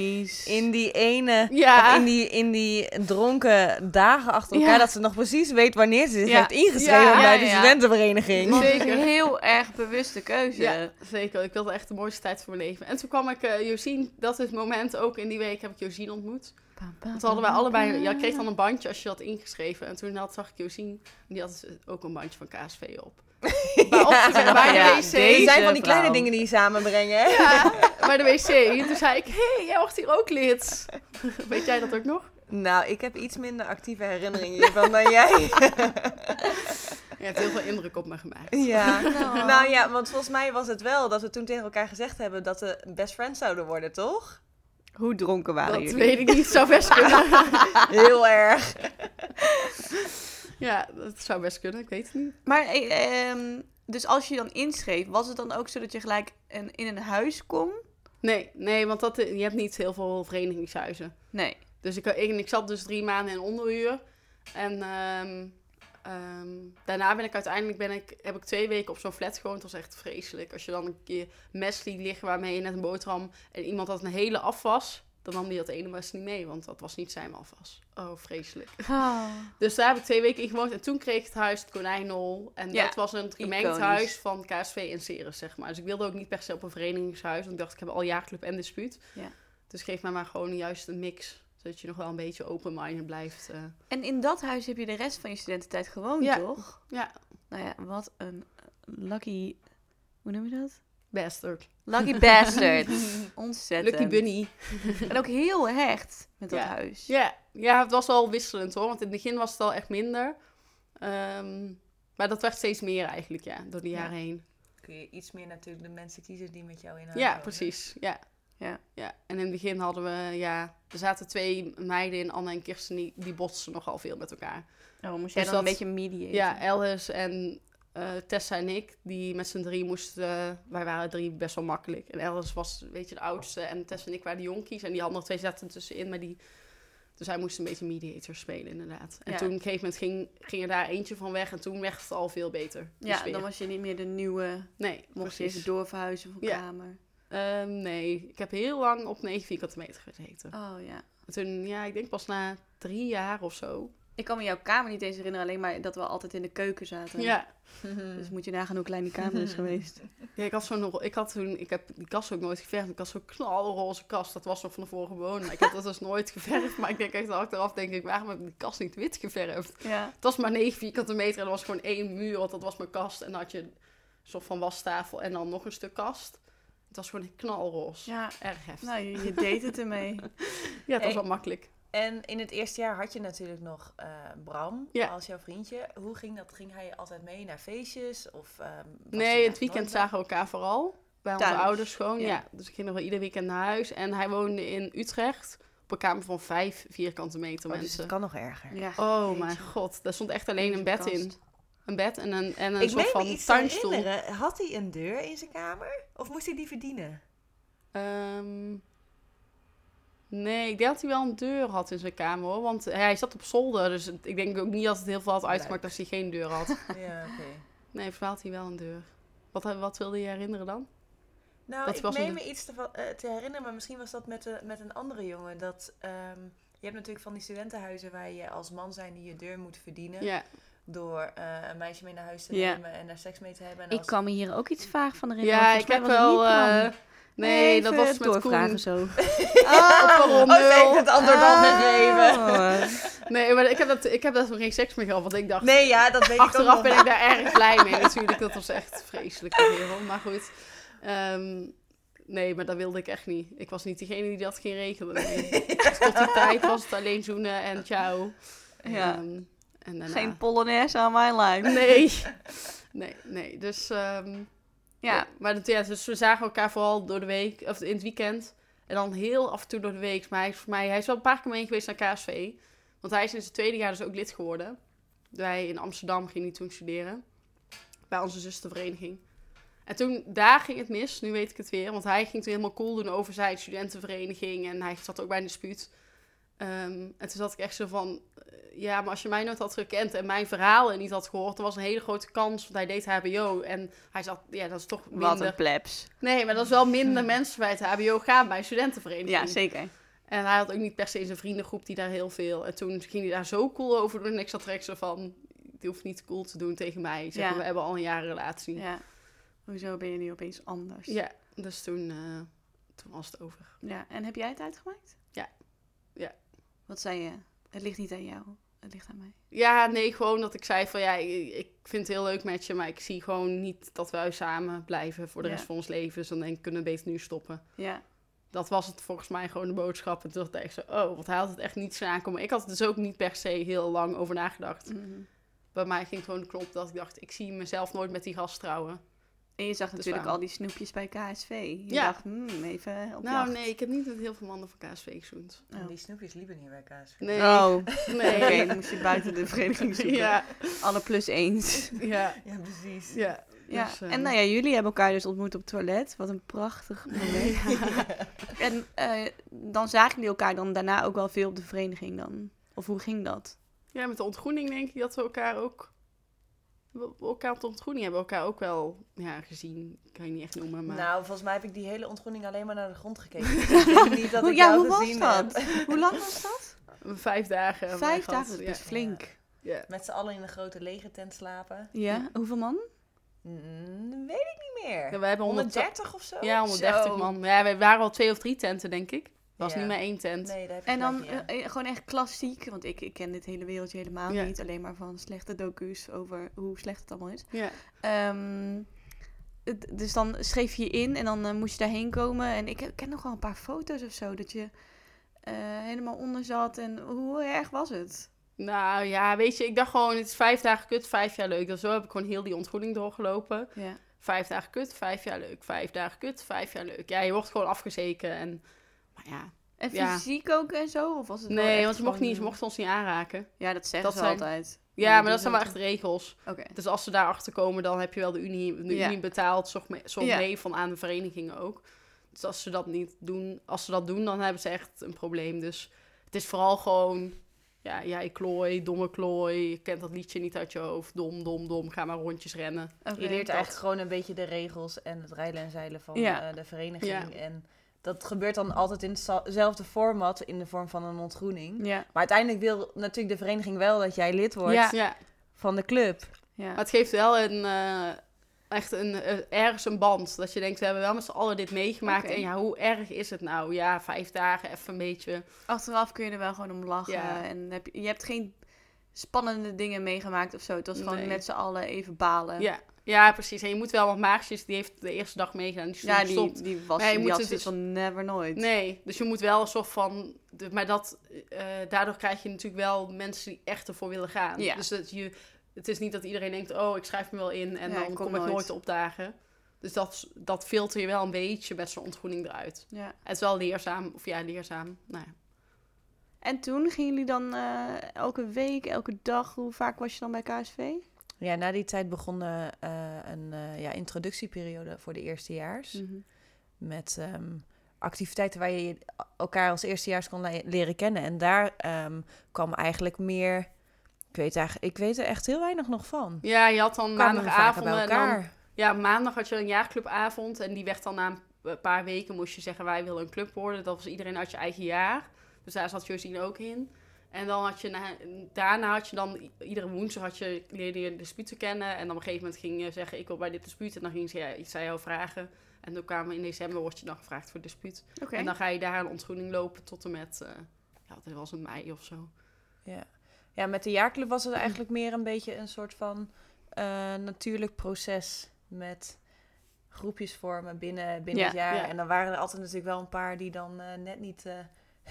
in die ene... Ja. In die, in die dronken dagen achter elkaar, Ja. dat ze nog precies weet wanneer ze zich Ja. heeft ingeschreven Ja, bij ja, de ja. studentenvereniging. Zeker. een heel erg bewuste keuze. Ja, zeker. Ik wilde echt de mooiste tijd van mijn leven. En toen kwam ik uh, Josien, dat is het moment ook in die week heb ik Josien ontmoet. Want hadden wij allebei, ja, kreeg dan een bandje als je had ingeschreven. En toen had, zag ik Josien, die had dus ook een bandje van KSV op. Maar op te bij Ja, de wc. Het zijn van die kleine vrouw. dingen die je samenbrengen. hè? Ja, bij de wc. En toen zei ik, hé, hey, jij wordt hier ook lid. Weet jij dat ook nog? Nou, ik heb iets minder actieve herinneringen hiervan dan jij. Je hebt heel veel indruk op me gemaakt. Ja. Nou ja, want volgens mij was het wel dat we toen tegen elkaar gezegd hebben dat we best friends zouden worden, toch? Hoe dronken waren Dat jullie? weet ik niet, zou best kunnen. Heel erg. Ja, dat zou best kunnen, ik weet het niet. Maar eh, ehm, dus als je dan inschreef, was het dan ook zo dat je gelijk een, in een huis kon? Nee, nee, want dat, je hebt niet heel veel verenigingshuizen. Nee. Dus ik, ik, ik zat dus drie maanden in onderhuur. En ehm, ehm, daarna ben ik uiteindelijk ben ik, heb ik twee weken op zo'n flat gewoond. Dat was echt vreselijk. Als je dan een keer mes liet liggen waarmee je net een boterham... en iemand had een hele afwas... dan nam die dat ene mes niet mee, want dat was niet zijn afwas. Oh, vreselijk. Dus daar heb ik twee weken in gewoond. En toen kreeg ik het huis het Konijnhol. En Ja, dat was een gemengd iconisch. huis van KSV en Ceres, zeg maar. Dus ik wilde ook niet per se op een verenigingshuis. Want ik dacht, ik heb al jaarclub en dispuut. Ja. Dus geef mij maar gewoon juist een mix. Zodat je nog wel een beetje open-minded blijft. eh. En in dat huis heb je de rest van je studententijd gewoond, Ja. toch? Ja, Nou ja, wat een lucky... Hoe noem je dat? bastard. Lucky bastard. Ontzettend. Lucky bunny. En ook heel hecht met dat Ja. huis. Ja. ja, het was wel wisselend hoor. Want in het begin was het al echt minder. Ehm, maar dat werd steeds meer eigenlijk, ja. Door de Ja. jaren heen. Kun je iets meer natuurlijk de mensen kiezen die met jou in Ja, wonen. precies. Ja. Ja. ja. En in het begin hadden we, ja... Er zaten twee meiden in, Anne en Kirsten, die, die botsten nogal veel met elkaar. Oh, moest jij Dus dan dat- een beetje mediaten? Ja, Ellis en eh, Tessa en ik, die met z'n drie moesten... wij waren drie best wel makkelijk. En Ellis was, weet je, de oudste. En Tessa en ik waren de jonkies. En die andere twee zaten tussenin, maar die... Dus hij moest een beetje mediator spelen, inderdaad. En Ja. toen op een gegeven moment ging, ging er daar eentje van weg. En toen werd het al veel beter. Ja, sfeer. dan was je niet meer de nieuwe... Nee, Mocht je even doorverhuizen van Ja. kamer. Ehm, nee, ik heb heel lang op 9 vierkante meter gezeten. Oh ja. En Toen, ja, ik denk pas na drie jaar of zo. Ik kan me jouw kamer niet eens herinneren, alleen maar dat we altijd in de keuken zaten. Ja, Dus moet je nagaan hoe klein die kamer is geweest. Ja, ik had zo'n, ik had toen, ik heb die kast ook nooit geverfd. Ik had zo'n knalroze kast, dat was nog van de vorige woning. Ik heb dat dus nooit geverfd, maar ik denk echt achteraf, denk ik, waarom heb ik die kast niet wit geverfd? Ja. Het was maar 9 vierkante meter en er was gewoon één muur, want dat was mijn kast. En dan had je een soort van wastafel en dan nog een stuk kast. Het was gewoon knalroze. Ja. Erg heftig. Nou, je, je deed het ermee. ja, het was Hey. wel makkelijk. En in het eerste jaar had je natuurlijk nog eh, Bram Ja. als jouw vriendje. Hoe ging dat? Ging hij altijd mee naar feestjes? Of, ehm, Nee, het weekend zagen we elkaar vooral. Bij onze Thuis. ouders gewoon, Ja. ja. Dus ik ging nog wel ieder weekend naar huis. En hij woonde in Utrecht op een kamer van vijf vierkante meter Oh, dus mensen. het kan nog erger. Ja. Oh jeetje. mijn god, daar stond echt alleen een bed in. Een bed en een, en een Ik soort van tuinstoel. Had hij een deur in zijn kamer? Of moest hij die verdienen? Ehm, nee, ik denk dat hij wel een deur had in zijn kamer hoor. Want hij zat op zolder, dus ik denk ook niet dat het heel veel had uitgemaakt als hij geen deur had. ja, oké. Nee, volgens mij had hij wel een deur. Wat, wat wilde je herinneren dan? Nou, Dat ik was meen een- me iets te, eh, te herinneren, maar misschien was dat met, de, met een andere jongen. Dat ehm, Je hebt natuurlijk van die studentenhuizen waar je als man zijn die je deur moet verdienen. Ja, Door eh, een meisje mee naar huis te Ja. nemen en daar seks mee te hebben. En Ik als- kan me hier ook iets vaag van herinneren. ja ik heb wel... nee, dat was met doorvragen Koen. zo. Oh, Perron oh, ze heeft nul. het antwoord al gegeven. Oh. Nee, maar ik heb, dat, ik heb daar geen seks meer gehad, want ik dacht... Nee, ja, dat weet ik ook Achteraf ben ik daar erg blij mee natuurlijk. Dat was echt vreselijk. Heel, maar goed. Ehm, nee, maar dat wilde ik echt niet. Ik was niet degene die dat ging regelen. Nee. Dus tot die tijd was het alleen zoenen en ciao. Ja. Ehm, en daarna... Geen polonaise aan mijn lijn. Nee. Nee, nee. Dus, ehm, Ja. Maar dat, ja, dus we zagen elkaar vooral door de week, of in het weekend. En dan heel af en toe door de week. Maar hij is, voor mij, hij is wel een paar keer mee geweest naar KSV. Want hij is in zijn tweede jaar dus ook lid geworden. Wij in Amsterdam ging hij toen studeren. Bij onze zustervereniging. En toen, daar ging het mis. Nu weet ik het weer. Want hij ging toen helemaal cool doen over zijn studentenvereniging. En hij zat ook bij een dispuut. Ehm, en toen zat ik echt zo van... eh, Ja, maar als je mij nooit had gekend en mijn verhalen niet had gehoord... dan was een hele grote kans, want hij deed hbo. En hij zat... Ja, dat is toch Wat minder... een plebs. Nee, maar dat is wel minder mensen bij het hbo gaan bij een studentenvereniging. Ja, zeker. En hij had ook niet per se in zijn vriendengroep die daar heel veel. En toen ging hij daar zo cool over doen. En ik zat zo van, die hoeft niet cool te doen tegen mij. Zeg, Ja. We hebben al een jaar relatie. Ja, Ja. Hoezo ben je nu opeens anders? dus toen, eh, toen was het over. Ja, En heb jij het uitgemaakt? Wat zei je? Het ligt niet aan jou. Het ligt aan mij. Ja, nee, gewoon dat ik zei van ja, ik, vind het heel leuk met je. Maar ik zie gewoon niet dat wij samen blijven voor de Ja. rest van ons leven. Dus dan denk ik, kunnen we beter nu stoppen. Ja. Dat was het volgens mij gewoon de boodschap. En toen dacht ik zo, oh, want hij had het echt niet zo aankomen. Ik had er dus ook niet per se heel lang over nagedacht. Mhm. Bij mij ging het gewoon knop dat ik dacht, ik zie mezelf nooit met die gast trouwen. En je zag natuurlijk al die snoepjes bij KSV. Je Ja. dacht, hmm, even op nou, jacht. nee, ik heb niet met heel veel mannen van KSV gezoend. En die snoepjes liepen niet bij KSV. Nee. Oh, Nee. oké. dan moest je buiten de vereniging zoeken. Ja, Alle plus eens. ja, Ja, precies. ja. Ja, Dus, eh, en nou ja, jullie hebben elkaar dus ontmoet op het toilet. Wat een prachtig moment. En eh, dan zagen jullie elkaar dan daarna ook wel veel op de vereniging dan? Of hoe ging dat? Ja, met de ontgroening denk ik dat we elkaar ook... we elkaar op de ontgroening hebben we elkaar ook wel ja, gezien. Kan je niet echt noemen, maar... Nou, volgens mij heb ik die hele ontgroening alleen maar naar de grond gekeken. Dus ik denk niet dat ik ja, jou hoe was dat? heb. Hoe lang was dat? Vijf dagen. Vijf dagen, dat is ja. flink. Ja. Met z'n allen in een grote lege tent slapen. Ja, hoeveel man? Mm, weet ik niet meer. Ja, we hebben 100 130 of zo? Ja, 130 Zo. man. Ja, we waren wel twee of drie tenten, denk ik. Het was niet maar één tent. Nee, daar heb je En dan gelijk in, ja. eh, eh, gewoon echt klassiek, want ik, ik ken dit hele wereldje helemaal niet. Alleen maar van slechte docu's over hoe slecht het allemaal is. Ja. Ehm, het- dus dan schreef je je in en dan eh, moest je daarheen komen. En ik, ik ken nog wel een paar foto's of zo, dat je eh, helemaal onder zat. En hoe erg was het? Nou ja, weet je, ik dacht gewoon, het is vijf dagen kut, vijf jaar leuk. Dus zo heb ik gewoon heel die ontgroening doorgelopen. Ja. Vijf dagen kut, vijf jaar leuk. Vijf dagen kut, vijf jaar leuk. Ja, je wordt gewoon afgezeken. En, maar ja, En Ja. fysiek ook en zo? Of was het nee, echt want ze mocht gewoon, niet, ze mochten ons niet aanraken. Ja, dat zeggen dat ze zijn- altijd. Ja, maar dat zijn wel echt regels. Dus als ze daarachter komen, dan heb je wel de Unie, de Ja. Unie betaald, soort mee, mee van aan de verenigingen ook. Dus als ze dat niet doen, als ze dat doen, dan hebben ze echt een probleem. Dus het is vooral gewoon, ja, jij klooi, domme klooi, je kent dat liedje niet uit je hoofd, dom, dom, dom, ga maar rondjes rennen. Je leert dat. eigenlijk gewoon een beetje de regels en het rijden en zeilen van Ja. eh, de vereniging. Ja. En dat gebeurt dan altijd in hetzelfde format, in de vorm van een ontgroening. Ja, Maar uiteindelijk wil natuurlijk de vereniging wel dat jij lid wordt Ja. ja, van de club. ja. maar het geeft wel een, eh, echt een, eh, ergens een band. Dat je denkt, we hebben wel met z'n allen dit meegemaakt. En ja, hoe erg is het nou? Ja, vijf dagen, even een beetje. Achteraf kun je er wel gewoon om lachen. Ja. En heb je, je hebt geen spannende dingen meegemaakt of zo. Het was gewoon Nee. met z'n allen even balen. Ja, ja, precies. En je moet wel, want Maagjes, die heeft de eerste dag meegedaan. Die Ja, die, die was Maar je die moet had het dus- van never nooit. Nee, dus je moet wel een soort van. Maar dat, eh, daardoor krijg je natuurlijk wel mensen die echt ervoor willen gaan. Ja. Dus dat je, het is niet dat iedereen denkt: oh, ik schrijf me wel in en Ja, dan ik kom ik nooit. nooit opdagen. Dus dat, dat filter je wel een beetje met zo'n ontgroening eruit. Ja. Het is wel leerzaam, of ja, leerzaam. Nou ja. En toen gingen jullie dan eh, elke week, elke dag, hoe vaak was je dan bij KSV? Ja, na die tijd begon eh, eh, een eh, ja, introductieperiode voor de eerstejaars. Mhm. Met ehm, activiteiten waar je elkaar als eerstejaars kon le- leren kennen. En daar ehm, kwam eigenlijk meer... Ik weet, eigenlijk, ik weet er echt heel weinig nog van. ja, je had dan Kwamen we vaker maandagavond bij en dan elkaar. Ja, maandag had je een jaarclubavond en die werd dan na een paar weken moest je zeggen wij willen een club worden. Dat was iedereen uit je eigen jaar. Dus daar zat Josine ook in. En dan had je na, daarna had je dan iedere woensdag had je, leerde je de disputen kennen. En dan op een gegeven moment ging je zeggen, ik wil bij dit dispuut. En dan ging iets aan jou vragen. En toen kwamen in december, word je dan gevraagd voor dispuut. En dan ga je daar een ontgroening lopen tot en met, eh, ja, dat was een mei of zo. Ja. ja, met de jaarclub was het eigenlijk meer een beetje een soort van eh, natuurlijk proces met groepjes vormen binnen, binnen Ja, het jaar. ja. En dan waren er altijd natuurlijk wel een paar die dan eh, net niet,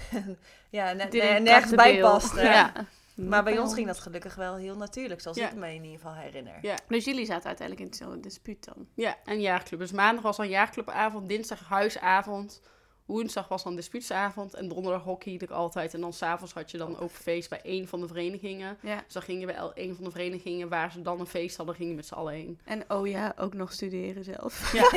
ja, nergens bij pasten. Ja. Maar bij ons ging dat gelukkig wel heel natuurlijk, zoals Ja. ik me in ieder geval herinner. Ja. Dus jullie zaten uiteindelijk in hetzelfde dispuut dan? Ja, en jaarclub. Dus maandag was dan jaarclubavond, dinsdag huisavond, woensdag was dan dispuutsavond en donderdag hockey ik altijd. En dan s'avonds had je dan open feest bij één van de verenigingen. Ja. Dus dan gingen we bij een van de verenigingen waar ze dan een feest hadden, gingen we met z'n allen heen. En oh ja, ook nog studeren zelf. Ja,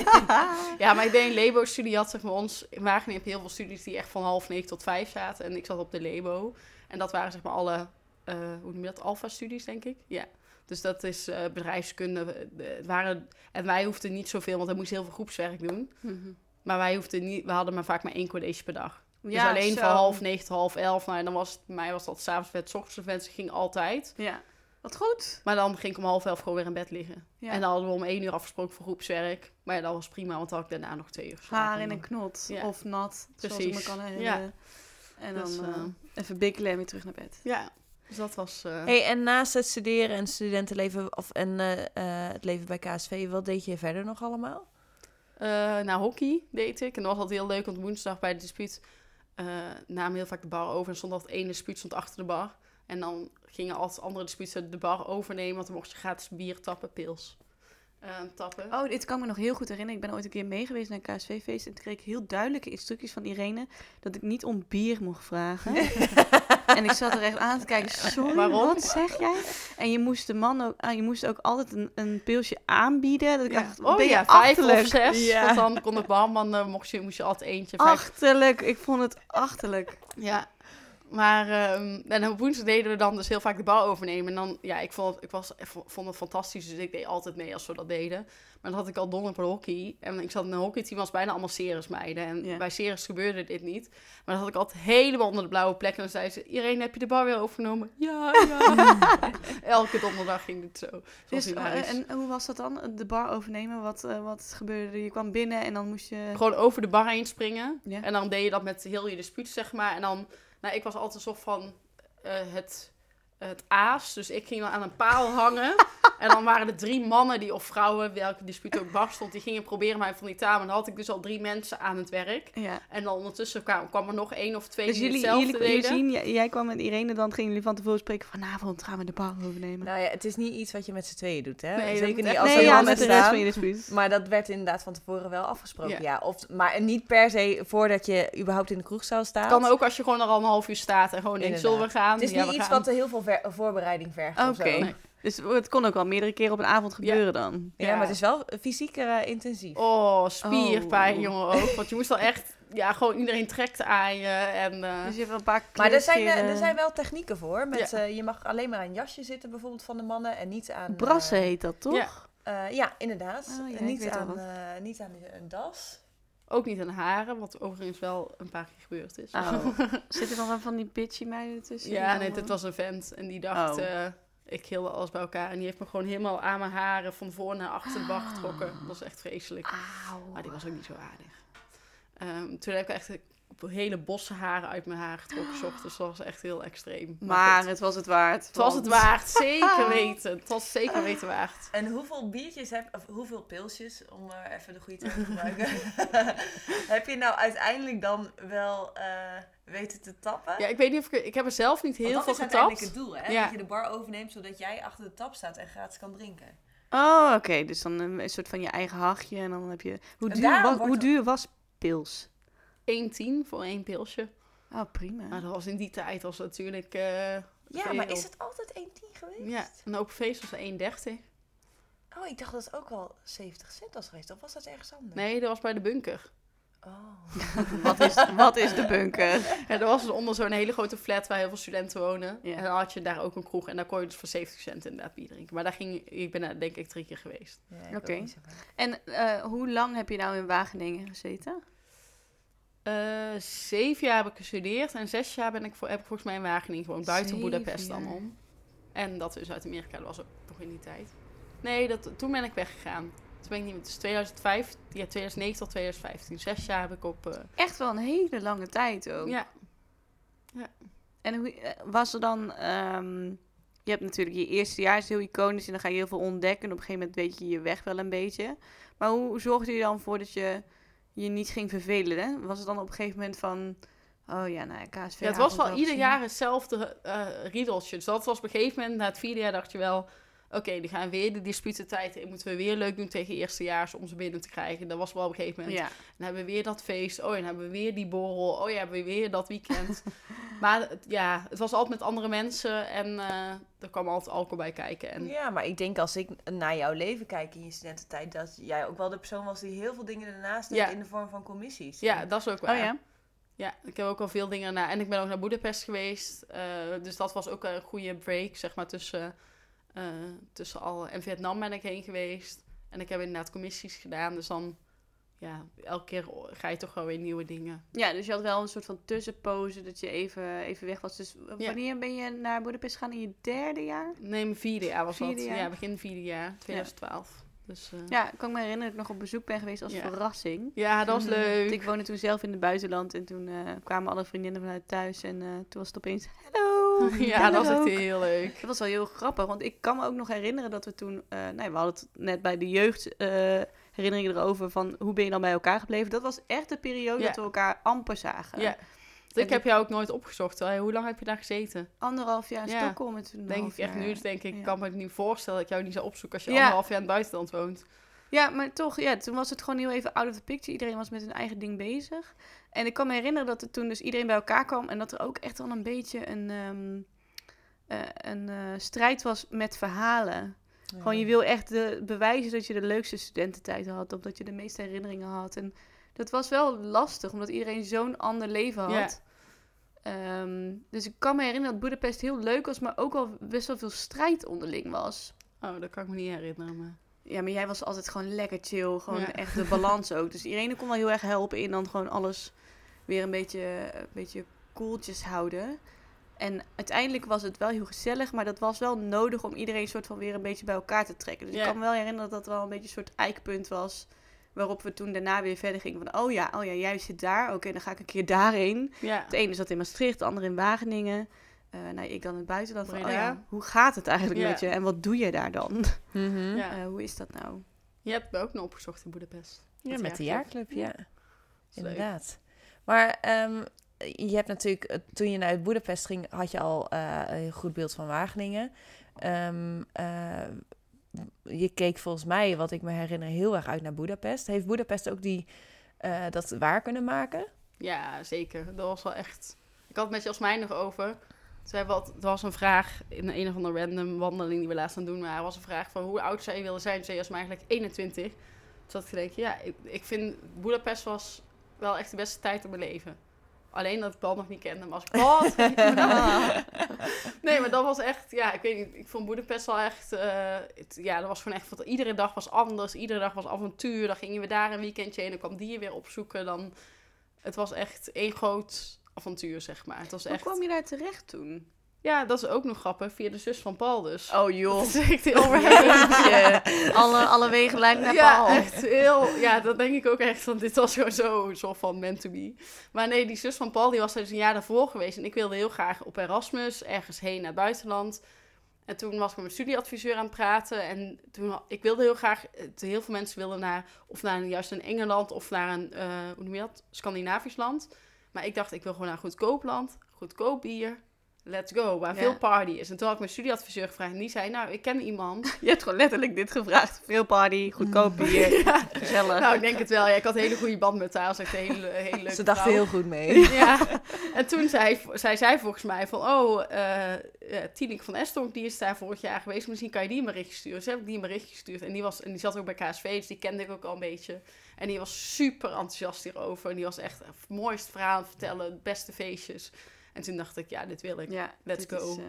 ja maar ik deed een Lebo-studie. had zeg maar ons in Wageningen heb je heel veel studies die echt van half negen tot vijf zaten. En ik zat op de Lebo. En dat waren zeg maar alle, eh, hoe noem je dat, alfa-studies denk ik. Ja. Dus dat is eh, bedrijfskunde. eh, Het waren, en wij hoefden niet zoveel, want we moesten heel veel groepswerk doen. Mhm. Maar wij hoefden niet, we hadden maar vaak maar één college per dag. Dus Ja, alleen zo. van half negen tot half elf. Nou, en dan was het, bij mij was dat s'avonds vet, s ochtends vet, ging altijd. Ja. Wat goed. Maar dan ging ik om half elf gewoon weer in bed liggen. Ja. En dan hadden we om één uur afgesproken voor groepswerk. Maar ja, dat was prima, want dan had ik daarna nog twee uur geslapen. Haar in een knot. Ja. Of nat. Zoals ik me Precies. kan herinneren. En dan Dus, eh, eh, even bikkelen en weer terug naar bed. Ja, dus dat was... eh, Hey, en naast het studeren en studentenleven of, en het leven bij KSV, wat deed je verder nog allemaal? Eh, naar hockey deed ik. En dat was altijd heel leuk, want woensdag bij de dispuut eh namen heel vaak de bar over. En stond altijd één dispuut stond achter de bar. En dan gingen altijd andere disputen de bar overnemen, want dan mocht je gratis bier tappen, pils eh, tappen. Oh, dit kan me nog heel goed herinneren. Ik ben ooit een keer meegeweest naar een KSV-feest. En toen kreeg ik heel duidelijke instructies van Irene dat ik niet om bier mocht vragen. en ik zat er echt aan te kijken. Sorry, Waarom? wat zeg jij? En je moest de man ook, ah, je moest ook altijd een, een pilsje aanbieden. Dat ik Ja. dacht, Oh ben je ja, vijf achterlijk? of zes. Ja. Want dan kon de barman, eh, mocht je, moest je altijd eentje. Vijf. Achterlijk. Ik vond het achterlijk. Ja. Maar ehm, en op woensdag deden we dan dus heel vaak de bar overnemen. En dan, ja, ik vond, het- ik was, ik vond het fantastisch. Dus ik deed altijd mee als we dat deden. Maar dan had ik al donder op hockey. En ik zat in een hockeyteam, was bijna allemaal Ceres meiden. En Ja. bij Ceres gebeurde dit niet. Maar dan had ik altijd helemaal onder de blauwe plek. En dan zei ze, iedereen heb je de bar weer overgenomen? Ja, ja. Elke donderdag ging dit zo. Dus, eh, en hoe was dat dan? De bar overnemen? Wat, eh, wat gebeurde er? Je kwam binnen en dan moest je... Gewoon over de bar heen springen. Ja. En dan deed je dat met heel je dispuut, zeg maar. En dan, nou, ik was altijd soort van eh, het, het aas. Dus ik ging dan aan een paal hangen. en dan waren er drie mannen die, of vrouwen, welke dispuut ook bar stond, die gingen proberen mij van die taal. En dan had ik dus al drie mensen aan het werk. Ja. En dan ondertussen kwam, kwam er nog één of twee Dus die jullie, hetzelfde jullie, deden. zien, jij, jij kwam met Irene, dan gingen jullie van tevoren spreken. Vanavond gaan we de bar overnemen. Nou ja, het is niet iets wat je met z'n tweeën doet, hè? Nee, Zeker moet niet als nee, er ja, mannen met de rest staan. van je dispuut. Maar dat werd inderdaad van tevoren wel afgesproken, Ja. ja. Of, maar niet per se voordat je überhaupt in de kroegzaal staat. kan ook als je gewoon er al een half uur staat en gewoon denkt, Inderdaad. zullen we gaan? Het is niet iets gaan. wat er heel veel ver- voorbereiding vergt Oké. Nee. Dus het kon ook wel meerdere keren op een avond gebeuren dan. Ja, Ja. maar het is wel fysiek eh, intensief. Oh, spierpijn, Oh. jongen ook. Want je moest al echt, ja, gewoon iedereen trekt aan je. En, eh, Dus je hebt wel een paar Maar er zijn, eh, er zijn wel technieken voor. Met, Ja. eh, je mag alleen maar aan een jasje zitten, bijvoorbeeld van de mannen. En niet aan... Brassen heet dat, toch? Ja. eh, ja, inderdaad. Oh, ja, niet, aan, eh, niet aan een das. Ook niet aan haren, wat overigens wel een paar keer gebeurd is. Oh. Zitten er dan van die bitchy meiden tussen? ja, nee, dit eh, was een vent en die dacht, Oh. eh, ik hilde alles bij elkaar. En die heeft me gewoon helemaal aan mijn haren van voor naar achter de bar getrokken. Ah. Dat was echt vreselijk. Auw. Maar die was ook niet zo aardig. Ehm, toen heb ik echt hele bosse haren uit mijn haar getrokken, 's ochtends. Dat was echt heel extreem. Maar het was het waard. het was het waard, zeker weten. Het was zeker weten waard. En hoeveel biertjes heb of hoeveel pilsjes, om eh, even de goede term te gebruiken, heb je nou uiteindelijk dan wel eh, weten te tappen? Ja, ik weet niet of ik... Ik heb er zelf niet heel Want veel dat is uiteindelijk getapt. het doel, hè? Ja. Dat je de bar overneemt, zodat jij achter de tap staat en gratis kan drinken. Oh, oké. Dus dan een, een soort van je eigen hachje. En dan heb je... Hoe duur, was, hoe duur was pils? 1,10 voor één pilsje. Oh, prima. Maar dat was in die tijd was natuurlijk... eh, Ja, veel. maar is het altijd 1,10 geweest? Ja, een open feest was 1,30. Oh, ik dacht dat het ook wel 70 cent was geweest. Of was dat ergens anders? Nee, dat was bij de bunker. Oh. Wat, is, wat is de bunker? Ja, er was dus onder zo'n hele grote flat waar heel veel studenten wonen. Ja. En dan had je daar ook een kroeg. En daar kon je dus voor 70 cent inderdaad bier drinken. Maar daar ging ik ben daar denk ik drie keer geweest. Ja, Oké. ook. En eh, hoe lang heb je nou in Wageningen gezeten? Eh, zeven jaar heb ik gestudeerd en zes jaar ben ik heb ik volgens mij in Wageningen gewoond. Buiten Boedapest dan om. En dat in Zuid-Amerika, dat was ook nog in die tijd. Nee, dat, toen ben ik weggegaan. Toen ben ik niet meer. Dus 2005, ja, 2009 tot 2015. Zes jaar heb ik op. eh, Echt wel een hele lange tijd ook. ja, En hoe eh, was er dan... ehm, je hebt natuurlijk je eerste jaar is heel iconisch en dan ga je heel veel ontdekken. En op een gegeven moment weet je je weg wel een beetje. Maar hoe zorgde je dan voor dat je je niet ging vervelen? Hè? Was het dan op een gegeven moment van... Oh ja, nou ja, KSV. ja, het was wel ieder jaar hetzelfde eh riedeltje. Dus dat was op een gegeven moment, na het vierde jaar, dacht je wel... Oké, die gaan weer de disputentijd in. Moeten we weer leuk doen tegen eerstejaars om ze binnen te krijgen. Dat was wel op een gegeven moment. Ja. Dan hebben we weer dat feest. Oh, en dan hebben we weer die borrel. Oh ja, hebben we weer dat weekend. maar ja, het was altijd met andere mensen. En eh, er kwam altijd alcohol bij kijken. En, Ja, maar ik denk als ik naar jouw leven kijk in je studententijd, dat jij ook wel de persoon was die heel veel dingen ernaast deed Ja. in de vorm van commissies. ja, dat is ook waar. Oh ja? Ja, ik heb ook al veel dingen na. En ik ben ook naar Boedapest geweest. eh, dus dat was ook een goede break, zeg maar, tussen, eh, tussen al. En Vietnam ben ik heen geweest. En ik heb inderdaad commissies gedaan. Dus dan, ja, elke keer ga je toch wel weer nieuwe dingen. Ja, dus je had wel een soort van tussenpoze dat je even, even weg was. Dus Ja. wanneer ben je naar Budapest gegaan? In je derde jaar? Nee, mijn vierde jaar was Vierde dat. jaar? Ja, begin vierde jaar, 2012. Dus, eh, Ja, ik kan me herinneren dat ik nog op bezoek ben geweest als Ja. verrassing. ja, dat was Mhm. leuk. Ik woonde toen zelf in het buitenland en toen eh, kwamen alle vriendinnen vanuit thuis en toen was het opeens hallo. Ja, dat was echt heel leuk. Dat was wel heel grappig, want ik kan me ook nog herinneren dat we toen, eh nee, we hadden het net bij de jeugd eh, herinneringen erover van hoe ben je dan bij elkaar gebleven. Dat was echt de periode dat we elkaar amper zagen. Ja. Dus ik heb jou ook nooit opgezocht. Hoe lang heb je daar gezeten? Anderhalf jaar in Ja. Stockholm en toen een Denk ik echt nu. Dus denk ik, ja. ik kan me het niet voorstellen dat ik jou niet zou opzoeken als je Ja. anderhalf jaar in het buitenland woont. Ja, maar toch, ja, toen was het gewoon heel even out of the picture. Iedereen was met hun eigen ding bezig. En ik kan me herinneren dat er toen dus iedereen bij elkaar kwam en dat er ook echt wel een beetje een, ehm, eh, een eh, strijd was met verhalen. Gewoon, je wil echt de, bewijzen dat je de leukste studententijd had, of dat je de meeste herinneringen had. En dat was wel lastig, omdat iedereen zo'n ander leven had. Ehm, dus ik kan me herinneren dat Budapest heel leuk was, maar ook wel best wel veel strijd onderling was. Oh, dat kan ik me niet herinneren. Maar... Ja, maar jij was altijd gewoon lekker chill. Gewoon Ja. echt de balans ook. Dus Irene kon wel heel erg helpen in dan gewoon alles weer een beetje, een beetje koeltjes houden. En uiteindelijk was het wel heel gezellig, maar dat was wel nodig om iedereen soort van weer een beetje bij elkaar te trekken. Dus ik kan me wel herinneren dat dat wel een beetje een soort eikpunt was. Waarop we toen daarna weer verder gingen van, oh ja, oh ja, jij zit daar. Oké, dan ga ik een keer daarheen. Ja. De ene zat in Maastricht, de andere in Wageningen. Eh nou, ik dan in het buitenland. Van, oh ja, hoe gaat het eigenlijk met je? En wat doe je daar dan? Mhm. Ja. Eh, hoe is dat nou? Je hebt me ook nog opgezocht in Boedapest. Ja, met de jaarclub. ja. Inderdaad. Maar ehm, je hebt natuurlijk, eh, toen je naar Boedapest ging, had je al eh, een goed beeld van Wageningen. Ehm, eh, je keek volgens mij, wat ik me herinner, heel erg uit naar Boedapest. Heeft Boedapest ook die, eh, dat waar kunnen maken? Ja, zeker. Dat was wel echt... Ik had het met Jasmijn nog over. Zij wat, er was een vraag in een of andere random wandeling die we laatst aan het doen waren. Er was een vraag van hoe oud zou je willen zijn? Toen zei Jasmijn eigenlijk 21. Toen had ik gedacht, ja, ik, ik vind Boedapest was wel echt de beste tijd in mijn leven. Alleen dat ik Paul nog niet kende, maar als ik wat? nee, maar dat was echt, ja, ik weet niet. Ik vond Boedapest wel echt, eh, het- ja, dat was gewoon echt, want iedere dag was anders. Iedere dag was avontuur. Dan gingen we daar een weekendje heen. Dan kwam die je weer opzoeken. Dan, het was echt één groot avontuur, zeg maar. Het was Hoe echt, kwam je daar terecht toen? ja, dat is ook nog grappig. Via de zus van Paul dus. Oh joh. Dat is echt heel alle, alle wegen leiden naar Ja, Paul. echt heel. Ja, dat denk ik ook echt. Want dit was gewoon zo een soort van meant to be. Maar nee, die zus van Paul die was dus een jaar daarvoor geweest. En ik wilde heel graag op Erasmus, ergens heen naar het buitenland. En toen was ik met mijn studieadviseur aan het praten. En toen, ik wilde heel graag, eh, heel veel mensen wilden naar, of naar juist een Engeland of naar een, eh, hoe noem je dat, Scandinavisch land. Maar ik dacht, ik wil gewoon naar goedkoop land, goedkoop bier. Let's go, waar Ja. veel party is. En toen had ik mijn studieadviseur gevraagd en die zei, nou, ik ken iemand. Je hebt gewoon letterlijk dit gevraagd. Veel party, goedkoop bier, Ja. gezellig. Nou, ik denk het wel. Ja, ik had een hele goede band met haar. Ze hele, hele Ze vrouw. heel goed mee. Ja, en toen zei, zei zij volgens mij van... Oh, ja, Tineke van Estonk, die is daar vorig jaar geweest. Misschien kan je die een berichtje sturen. Dus heb ik die een berichtje gestuurd. En die, was, en die zat ook bij KSV, dus die kende ik ook al een beetje. En die was super enthousiast hierover. En die was echt het mooiste verhaal aan het vertellen. De beste feestjes. En toen dacht ik, ja, dit wil ik. Ja, Let's go. is eh,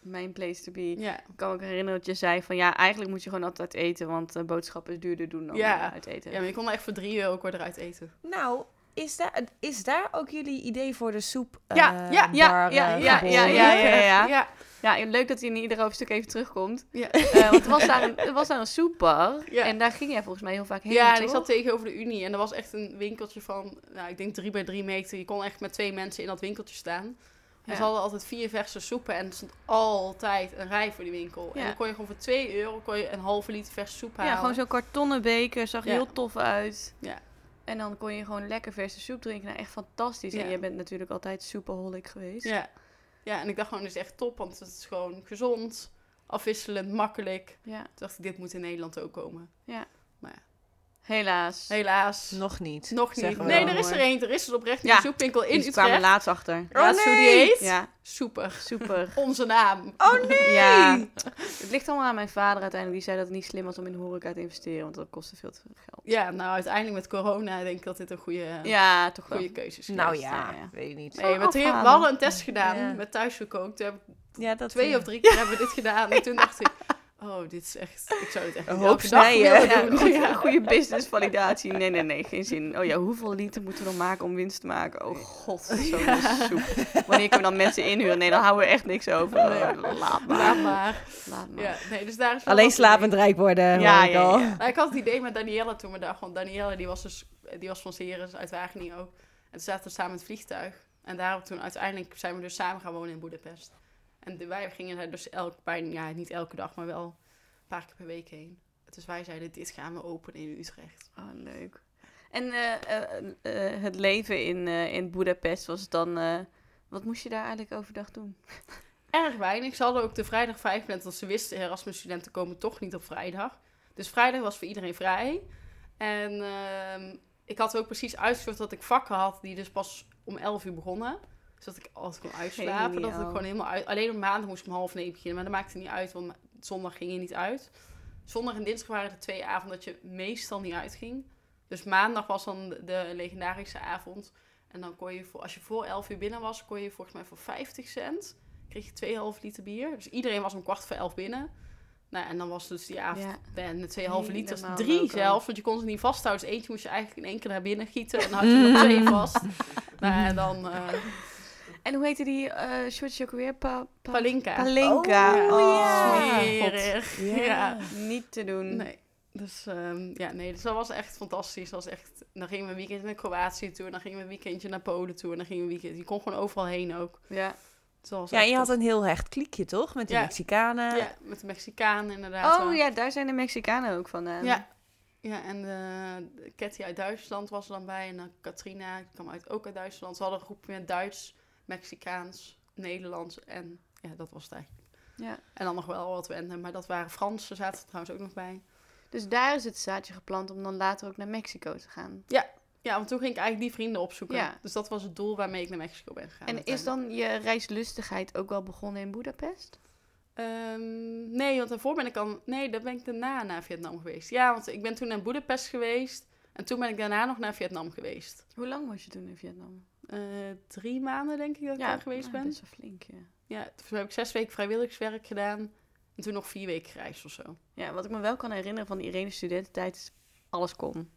mijn place to be. Ja, Ik kan me ook herinneren dat je zei van ja, eigenlijk moet je gewoon altijd eten, want eh, boodschappen is duurder doen dan Ja. eh, uit eten. ja maar je kon echt voor drie euro ook weer eruit eten. Nou, is daar, is daar ook jullie idee voor de soep Ja, eh, ja, ja, eh, ja, ja, ja, ja, ja. ja. Ja, leuk dat hij in ieder hoofdstuk even terugkomt. Ja. Eh, want er was daar een, er was daar een soepbar. Ja. En daar ging jij volgens mij heel vaak heen, Ja, en ik zat tegenover de Unie en er was echt een winkeltje van, nou, ik denk drie bij drie meter. Je kon echt met twee mensen in dat winkeltje staan. En Ja. ze hadden altijd vier verse soepen en er stond altijd een rij voor die winkel. Ja. En dan kon je gewoon voor 2 euro kon je een halve liter verse soep halen. Ja, gewoon zo'n kartonnen beker. Zag er Ja. heel tof uit. Ja. En dan kon je gewoon lekker verse soep drinken. Nou, echt fantastisch. Ja. En jij bent natuurlijk altijd soepaholic geweest. Ja. ja, en ik dacht gewoon, dit is echt top, want het is gewoon gezond, afwisselend, makkelijk. Ja. Toen dacht ik, dit moet in Nederland ook komen. Helaas. Helaas. Nog niet. Nog niet. Nee, er is er één. Er is er oprecht Ja. een soepwinkel in Die kwamen Utrecht. laatst achter. Raad eens hoe die heet? Ja, Soeper. super. Onze naam. Oh nee! Ja, het ligt allemaal aan mijn vader uiteindelijk. Die zei dat het niet slim was om in de horeca te investeren, want dat kostte veel te veel geld. Ja, nou uiteindelijk met corona denk ik dat dit een goede, Ja, toch wel. goede keuze is. Nou geweest. ja, Ja, ja. weet ik niet. Nee, we, we afhalen. hadden een test gedaan Ja. met thuisgekookt. Toen heb ik Ja, dat twee of drie keer hebben we dit gedaan. En toen dacht ik, oh, dit is echt... Ik zou dit echt Een niet hoop snijden. willen Ja, doen. goede, Ja. goede business validatie. Nee, nee, nee, geen zin. Oh ja, hoeveel liter moeten we dan maken om winst te maken? Oh god, zo'n soep. Wanneer kunnen we dan mensen inhuren? Nee, dan houden we echt niks over. Nee. Laat maar. Laat maar. Laat maar. Ja, nee, dus daar is wel Alleen slapend rijk worden, Ja, ik ja, al. ja. Nou, ik had het idee met Danielle toen we dag, want Danielle die was dus die was van Ceres uit Wageningen ook. En toen zaten we samen in het vliegtuig. En daarop toen uiteindelijk zijn we dus samen gaan wonen in Boedapest. En wij gingen daar dus elk, bijna, ja, niet elke dag, maar wel een paar keer per week heen. Dus wij zeiden, dit gaan we openen in Utrecht. Oh, leuk. En eh, eh, eh, het leven in, in Budapest was dan... wat moest je daar eigenlijk overdag doen? Erg weinig. Ze hadden ook de vrijdag vrij gepland, want ze wisten Erasmus-studenten komen toch niet op vrijdag. Dus vrijdag was voor iedereen vrij. En ehm, ik had ook precies uitgezocht dat ik vakken had die dus pas om 11 uur begonnen. Dus dat ik altijd kon uitslapen. Dat ik gewoon helemaal uit... Alleen op maandag moest ik om half negen beginnen, maar dat maakte niet uit, want zondag ging je niet uit. Zondag en dinsdag waren de twee avonden dat je meestal niet uitging. Dus maandag was dan de, legendarische avond. En dan kon je, voor, als je voor 11 uur binnen was, kon je volgens mij voor 50 cent kreeg je 2,5 liter bier. Dus iedereen was om kwart voor 11 binnen. Nou, en dan was dus die avond Ja. en de 2,5 liters, Helemaal drie zelfs. Want je kon ze niet vasthouden. Dus eentje moest je eigenlijk in één keer naar binnen gieten. En dan had je nog twee vast. Nou, en dan eh En hoe heette die eh shortje ook weer? Pa, pa- Palinka. Palinka. Oh, ja. Smerig. Ja. Ja. Niet te doen. Nee. Dus ehm, ja, nee, dus dat was echt fantastisch. Dat was echt, dan gingen we een weekend naar Kroatië toe. En dan gingen we een weekendje naar Polen toe. En dan gingen we een weekend... Je kon gewoon overal heen ook. Ja. Dus dat was Ja, je had een heel hecht kliekje, toch? Met die Ja. Mexicanen. Ja, met de Mexicanen inderdaad. Oh wel. ja, daar zijn de Mexicanen ook van. eh. Ja. Ja, en Ketty uit Duitsland was er dan bij. En dan Katrina, die kwam uit, ook uit Duitsland. Ze hadden een groep met Duits, Mexicaans, Nederlands en ja, dat was het eigenlijk. ja. En dan nog wel wat wennen, maar dat waren Fransen, zaten er trouwens ook nog bij. Dus daar is het zaadje geplant om dan later ook naar Mexico te gaan. Ja, want toen ging ik eigenlijk die vrienden opzoeken. Ja. Dus dat was het doel waarmee ik naar Mexico ben gegaan. en is dan je reislustigheid ook wel begonnen in Budapest? Ehm, nee, want daarvoor ben ik al... Nee, daar ben ik daarna naar Vietnam geweest. Ja, want ik ben toen naar Budapest geweest. En toen ben ik daarna nog naar Vietnam geweest. Hoe lang was je toen in Vietnam? Eh, drie maanden denk ik dat ik daar geweest nou, ben. best wel flink, ja. Ja, toen heb ik zes weken vrijwilligerswerk gedaan. En toen nog vier weken gereisd of zo. Ja, wat ik me wel kan herinneren van die Irene studententijd is alles kon.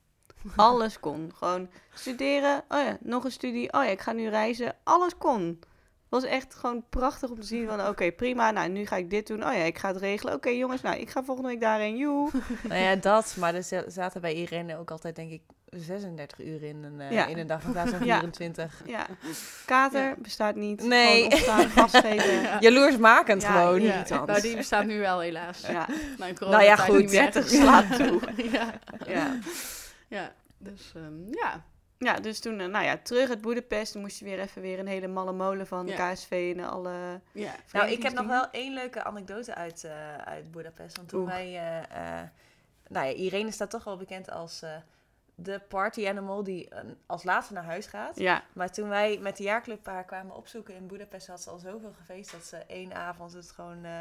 Alles kon. Gewoon studeren. Oh ja, nog een studie. Oh ja, ik ga nu reizen. Alles kon. Het was echt gewoon prachtig om te zien van, oké, prima. Nou, nu ga ik dit doen. Oh ja, ik ga het regelen. Oké, jongens, nou, ik ga volgende week daarheen. Joe. Nou ja, dat. Maar er za- zaten bij Irene ook altijd, denk ik, 36 uur in een, eh, Ja. in een dag in plaats van Ja. 24. Ja, kater Ja. bestaat niet. Nee. Opstaan. Jaloersmakend Ja, gewoon. Irritant. nou, die bestaat nu wel helaas. Ja, Nou, Nou ja, goed, niet meer. 30 slaat toe. ja. ja. ja, dus ehm, ja. Ja, dus toen, eh, nou ja, terug uit Boedapest. Toen moest je weer even weer een hele malle molen van Ja. KSV en alle... ja. Nou, ik heb nog wel één leuke anekdote uit, eh uit Budapest. Want toen Oeh. wij... eh, eh, nou ja, Irene staat toch wel bekend als eh, de party animal die eh, als laatste naar huis gaat. Ja, Maar toen wij met de jaarclub haar kwamen opzoeken in Budapest, had ze al zoveel gefeest dat ze één avond het gewoon eh,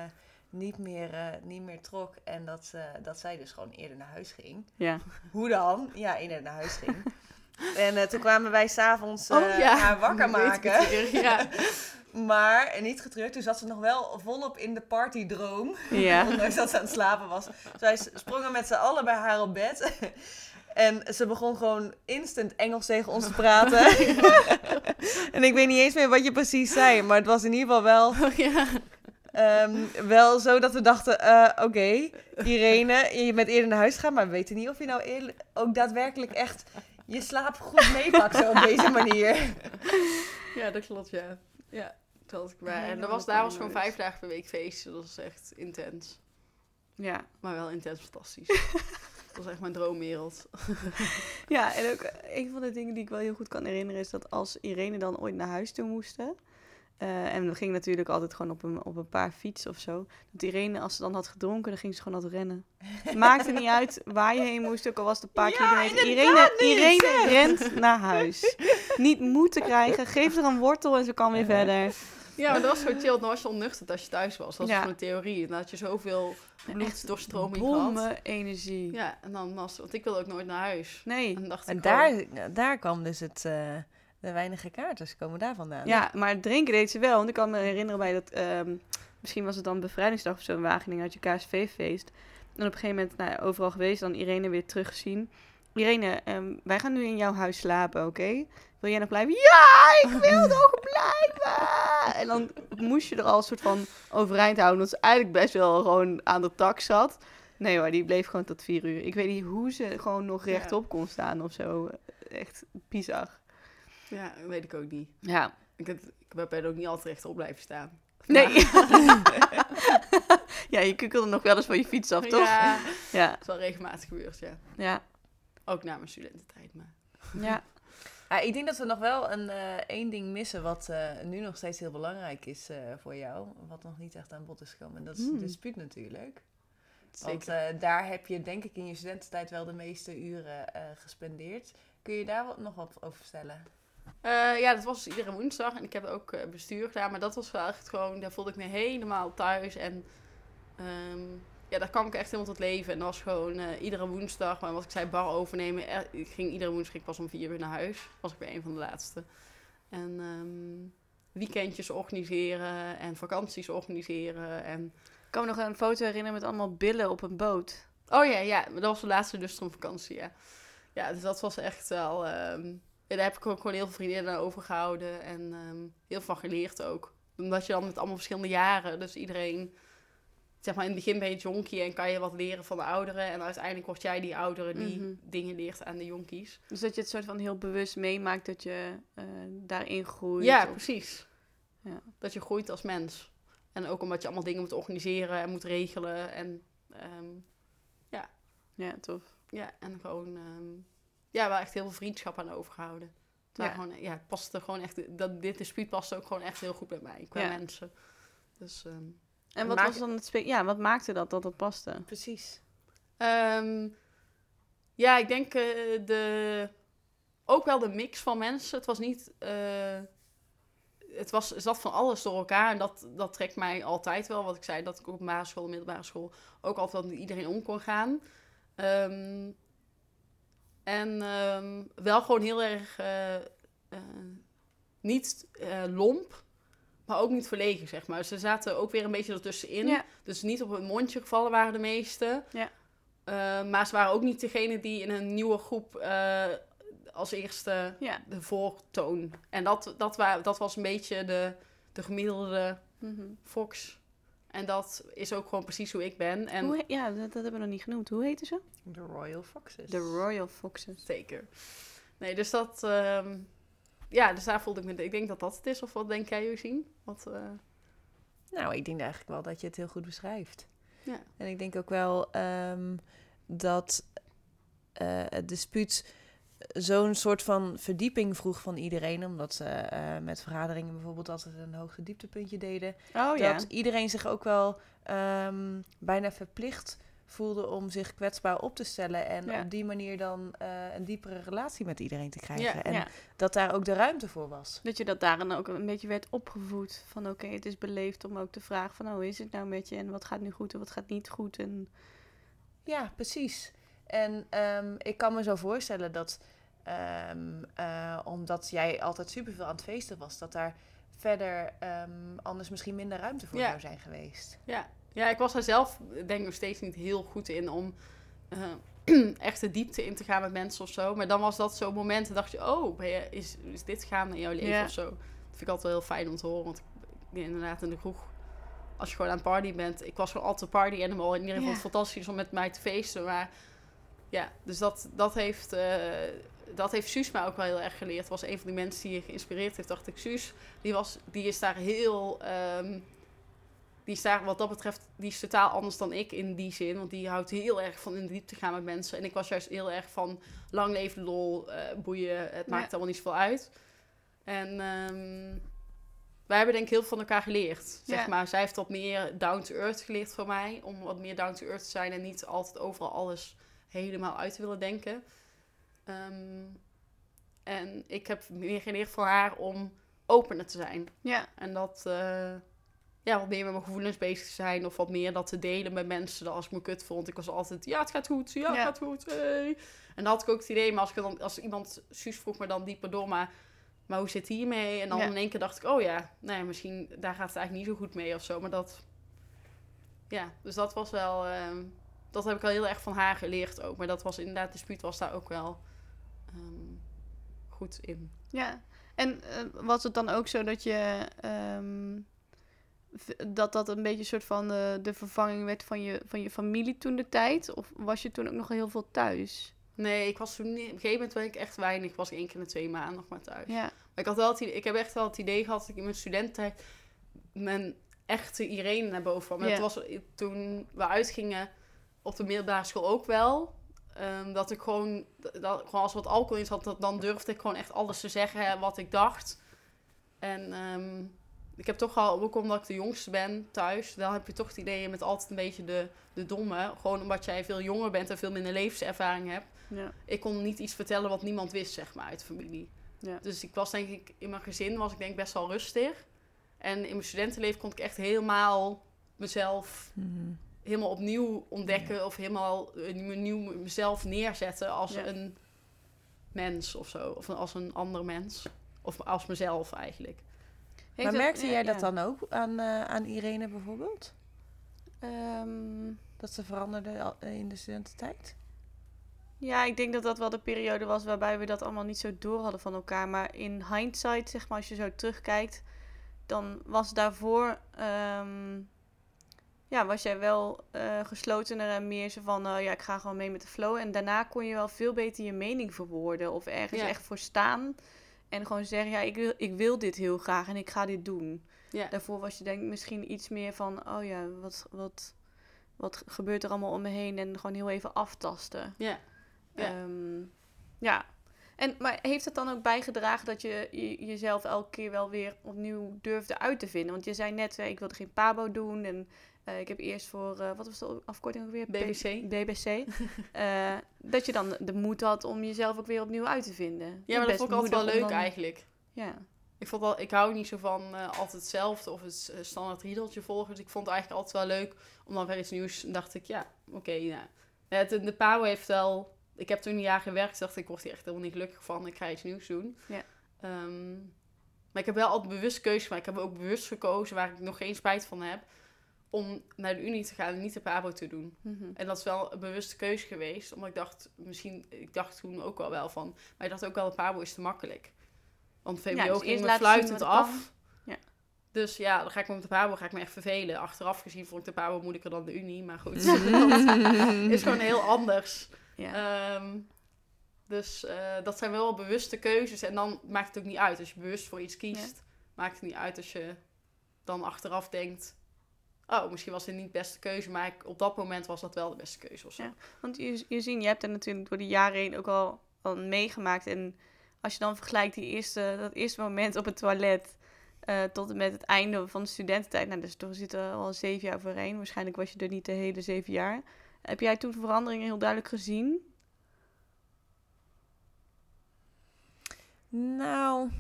niet, meer, eh, niet meer trok. En dat, ze, dat zij dus gewoon eerder naar huis ging. ja. Hoe dan? Ja, eerder naar huis ging. en toen kwamen wij s'avonds Oh ja, haar wakker maken. weer, Ja. Maar niet getreurd, toen zat ze nog wel volop in de partydroom. Ja. Ondanks dat ze aan het slapen was. Zij sprongen met z'n allen bij haar op bed. En ze begon gewoon instant Engels tegen ons te praten. en ik weet niet eens meer wat je precies zei, maar het was in ieder geval wel, ja. ehm, wel zo dat we dachten, eh, oké, Irene, je bent eerder naar huis gegaan, maar we weten niet of je nou eerlijk- ook daadwerkelijk echt je slaap goed meepakt zo op deze manier. ja, dat klopt, ja. Ja, dat had ik bij. En dat was, daar was gewoon vijf dagen per week feesten. Dat was echt intens. Ja. Maar wel intens fantastisch. dat was echt mijn droomwereld. Ja, en ook eh, een van de dingen die ik wel heel goed kan herinneren is dat als Irene dan ooit naar huis toe moesten. eh, en we gingen natuurlijk altijd gewoon op een, op een paar fietsen of zo. Dat Irene, als ze dan had gedronken, dan ging ze gewoon altijd rennen. Maakte niet uit waar je heen moest, ook al was het een paar Ja, kilometer. Irene, Irene rent naar huis. Niet moeten krijgen, geef er een wortel en ze kan weer verder. Ja, maar dat was gewoon chill. Dan was je onnuchterd als je thuis was. Dat was Ja. gewoon een theorie. En dan had je zoveel Echt bloeddoorstroming gehad. Bommen energie. Ja, en dan was... Want ik wilde ook nooit naar huis. Nee. En dan dacht En ik daar, gewoon, daar kwam dus het, eh, de weinige kaarters komen daar vandaan. Ja, maar drinken deed ze wel. Want ik kan me herinneren bij dat... ehm, misschien was het dan bevrijdingsdag of zo in Wageningen uit je KSV-feest. En op een gegeven moment, nou overal geweest, dan Irene weer teruggezien. Irene, ehm, wij gaan nu in jouw huis slapen, oké? Wil jij nog blijven? Ja, ik wil nog blijven! En dan moest je er al een soort van overeind houden. Dat ze eigenlijk best wel gewoon aan de tak zat. Nee hoor, die bleef gewoon tot vier uur. Ik weet niet hoe ze gewoon nog rechtop kon staan of zo. Echt bizar. Ja, weet ik ook niet. Ja. Ik, heb- ik ben er ook niet altijd rechtop blijven staan. Nee. ja, je kukkelde nog wel eens van je fiets af, toch? Ja, Ja. dat is wel regelmatig gebeurd, ja. Ja. Ook na mijn studententijd, maar... Ja. Ja, ik denk dat we nog wel een eh, één ding missen wat eh, nu nog steeds heel belangrijk is eh, voor jou. Wat nog niet echt aan bod is gekomen. En dat is Hmm. de dispuut natuurlijk. Want Zeker. daar heb je denk ik in je studententijd wel de meeste uren gespendeerd. Kun je daar wat, nog wat over vertellen? Ja, dat was iedere woensdag. En ik heb ook bestuur gedaan. Maar dat was wel echt gewoon... Daar voelde ik me helemaal thuis. En ehm, ja, daar kwam ik echt helemaal tot leven. En dat was gewoon eh, iedere woensdag. Maar wat ik zei, bar overnemen. Er- ik ging iedere woensdag ik pas om vier uur naar huis. Was ik weer een van de laatste. En ehm, weekendjes organiseren. En vakanties organiseren. En Ik kan me nog een foto herinneren met allemaal billen op een boot. Oh ja, ja, dat was de laatste lustrum vakantie, ja. Ja, dus dat was echt wel... ja, daar heb ik ook gewoon heel veel vriendinnen aan overgehouden. En ehm, heel veel van geleerd ook. Omdat je dan met allemaal verschillende jaren... Dus iedereen... Zeg maar, in het begin ben je jonkie en kan je wat leren van de ouderen. En uiteindelijk word jij die oudere die Mhm. dingen leert aan de jonkies. Dus dat je het soort van heel bewust meemaakt dat je eh, daarin groeit. Ja, of- precies. Ja. Dat je groeit als mens. En ook omdat je allemaal dingen moet organiseren en moet regelen. En ehm, Ja, tof. Ja, en gewoon, ehm, ja, wel echt heel veel vriendschap aan overgehouden. Ja. gewoon, ja, het paste gewoon echt, dat, dit dispuut paste ook gewoon echt heel goed bij mij, qua Ja. mensen. Dus, ehm, En wat Maak- was dan het spe- Ja, wat maakte dat dat het paste? Precies. ehm, ja, ik denk eh, de, ook wel de mix van mensen. Het was niet, eh, het was, zat van alles door elkaar en dat, dat trekt mij altijd wel. Wat ik zei, dat ik op basisschool, middelbare school ook altijd met iedereen om kon gaan. Ehm, en ehm, wel gewoon heel erg eh, niet lomp, maar ook niet verlegen, zeg maar. Ze zaten ook weer een beetje ertussenin. Ja. Dus niet op hun mondje gevallen waren de meeste. Ja. Eh, maar ze waren ook niet degene die in een nieuwe groep eh, als eerste Ja. de voortoon. En dat, dat, wa- dat was een beetje de, de gemiddelde Mhm. Fox. En dat is ook gewoon precies hoe ik ben. En Hoe ja, dat, dat hebben we nog niet genoemd. Hoe heette ze? De Royal Foxes. De Royal Foxes. zeker. Nee, dus dat... ehm, ja, dus daar voelde ik me... Ik denk dat dat het is. Of wat denk jij, Josien? Wat, eh, Nou, ik denk eigenlijk wel dat je het heel goed beschrijft. Ja. En ik denk ook wel ehm, dat eh, het dispuut zo'n soort van verdieping vroeg van iedereen. Omdat ze eh, met vergaderingen bijvoorbeeld altijd een hoogte dieptepuntje deden. Oh ja. Dat iedereen zich ook wel ehm, bijna verplicht voelde om zich kwetsbaar op te stellen. En Ja. op die manier dan eh, een diepere relatie met iedereen te krijgen. Ja, en ja. dat daar ook de ruimte voor was. Dat je dat daarin ook een beetje werd opgevoed. Van oké, het is beleefd om ook te vragen van... Oh, hoe is het nou met je? En wat gaat nu goed en wat gaat niet goed? En Ja, precies. En ehm, ik kan me zo voorstellen dat, ehm, eh, omdat jij altijd superveel aan het feesten was, dat daar verder ehm, anders misschien minder ruimte voor zou zijn geweest. Ja. Ja, ik was er zelf denk ik nog steeds niet heel goed in om... eh, echt de diepte in te gaan met mensen of zo. Maar dan was dat zo'n moment en dacht je, oh, ben je, is, is dit gaande in jouw leven Ja. of zo? Dat vind ik altijd wel heel fijn om te horen, want ik ben inderdaad in de kroeg. Als je gewoon aan het party bent. Ik was gewoon altijd party animal. En iedereen vond het fantastisch om met mij te feesten. Maar ja, dus dat, dat heeft... eh, dat heeft Suus mij ook wel heel erg geleerd. Was een van die mensen die je geïnspireerd heeft, dacht ik. Suus, die, was, die is daar heel... ehm, die is daar wat dat betreft, die is totaal anders dan ik in die zin. Want die houdt heel erg van in de diepte gaan met mensen. En ik was juist heel erg van lang leven lol, eh, boeien. Het maakt Ja. allemaal niet zoveel uit. En ehm, wij hebben denk ik heel veel van elkaar geleerd. Zeg Ja. maar, zij heeft wat meer down to earth geleerd van mij. Om wat meer down to earth te zijn en niet altijd overal alles helemaal uit te willen denken. Ehm, en ik heb meer geleerd van haar om opener te zijn. Ja, En dat, eh, ja, wat meer met mijn gevoelens bezig te zijn. Of wat meer dat te delen met mensen. Dat als ik me kut vond. Ik was altijd, ja, het gaat goed. Ja, het Ja. gaat goed. Hey. En dan had ik ook het idee. Maar als, ik dan, als iemand, Suus vroeg me dan dieper door. Maar, maar hoe zit hiermee? En dan Ja. in één keer dacht ik, oh ja. Nee, misschien daar gaat het eigenlijk niet zo goed mee of zo. Maar dat, ja. Dus dat was wel, ehm, dat heb ik al heel erg van haar geleerd ook. Maar dat was inderdaad, dispuut was daar ook wel ehm, goed in. ja. En eh, was het dan ook zo dat je... ehm, dat dat een beetje een soort van de, de vervanging werd van je, van je familie toen de tijd? Of was je toen ook nog heel veel thuis? Nee, ik was toen op een gegeven moment ben ik echt weinig. Ik was één keer in de twee maanden nog maar thuis. Ja, Maar ik, had wel het, idee- ik heb echt wel het idee gehad dat ik in mijn studententijd mijn echte Irene naar boven kwam. Ja. was toen we uitgingen op de middelbare school ook wel. Ehm, dat ik gewoon, dat, gewoon als wat alcohol in zat, dat, dan durfde ik gewoon echt alles te zeggen wat ik dacht. En ehm, ik heb toch al, ook omdat ik de jongste ben thuis, dan heb je toch het idee, je bent altijd een beetje de, de domme. Gewoon omdat jij veel jonger bent en veel minder levenservaring hebt ja, ik kon niet iets vertellen wat niemand wist, zeg maar, uit de familie. Ja. Dus ik was denk ik, in mijn gezin was ik denk best wel rustig. En in mijn studentenleven kon ik echt helemaal mezelf Mhm. helemaal opnieuw ontdekken. Of helemaal nieuw mezelf neerzetten als Ja. een mens of zo. Of als een ander mens. Of als mezelf eigenlijk. Heeft Maar merkte jij dat dan ook aan, eh, aan Irene bijvoorbeeld? Ehm, Dat ze veranderde al- in de studententijd? Ja, ik denk dat dat wel de periode was waarbij we dat allemaal niet zo door hadden van elkaar. Maar in hindsight, zeg maar, als je zo terugkijkt, dan was daarvoor, ehm, ja, was jij wel eh geslotener en meer zo van, eh, ja, ik ga gewoon mee met de flow. En daarna kon je wel veel beter je mening verwoorden of ergens Ja. echt voor staan. En gewoon zeggen, ja, ik wil, ik wil dit heel graag en ik ga dit doen. Ja, Daarvoor was je denk ik misschien iets meer van, oh ja, wat, wat, wat gebeurt er allemaal om me heen? En gewoon heel even aftasten. ja. Ja. Ja. ja. En, maar heeft het dan ook bijgedragen dat je, je jezelf elke keer wel weer opnieuw durfde uit te vinden? Want je zei net, eh, ik wilde geen pabo doen en eh, ik heb eerst voor, eh, wat was de afkorting ook weer? BBC. BBC. Eh, dat je dan de moed had om jezelf ook weer opnieuw uit te vinden. ja, maar dat vond ik altijd wel leuk dan- eigenlijk. Ja. Ik, vond wel, ik hou niet zo van altijd hetzelfde of het standaard riedeltje volgen. Dus ik vond het eigenlijk altijd wel leuk om dan weer iets nieuws. En dacht ik, ja, oké, ja. De Pabo heeft wel... Ik heb toen een jaar gewerkt. dacht ik, ik word hier echt helemaal niet gelukkig van. Ik ga iets nieuws doen. Ja. Ehm, maar ik heb wel altijd bewust keuze gemaakt. Ik heb ook bewust gekozen, waar ik nog geen spijt van heb... om naar de Unie te gaan en niet de Pabo te doen. Mhm. En dat is wel een bewuste keuze geweest. Omdat ik dacht, misschien... Ik dacht toen ook wel wel van... Maar ik dacht ook wel, de Pabo is te makkelijk. Want VWO Ja, dus ging me fluitend af. Ja. Dus ja, dan ga ik me op de Pabo ga ik me echt vervelen. Achteraf gezien vond ik de Pabo moeilijker dan de Unie. Maar goed, dat is gewoon heel anders. Ja. Ehm, dus eh, dat zijn wel bewuste keuzes. En dan maakt het ook niet uit. Als je bewust voor iets kiest, maakt het niet uit als je dan achteraf denkt... Oh, misschien was dit niet de beste keuze, maar ik- op dat moment was dat wel de beste keuze of zo. Ja. Want je, je ziet, je hebt er natuurlijk door de jaren heen ook al, al meegemaakt. En als je dan vergelijkt die eerste, dat eerste moment op het toilet eh, tot en met het einde van de studententijd. Nou, dus er zitten al zeven jaar voorheen. Waarschijnlijk was je er niet de hele zeven jaar. Heb jij toen veranderingen heel duidelijk gezien? Nou,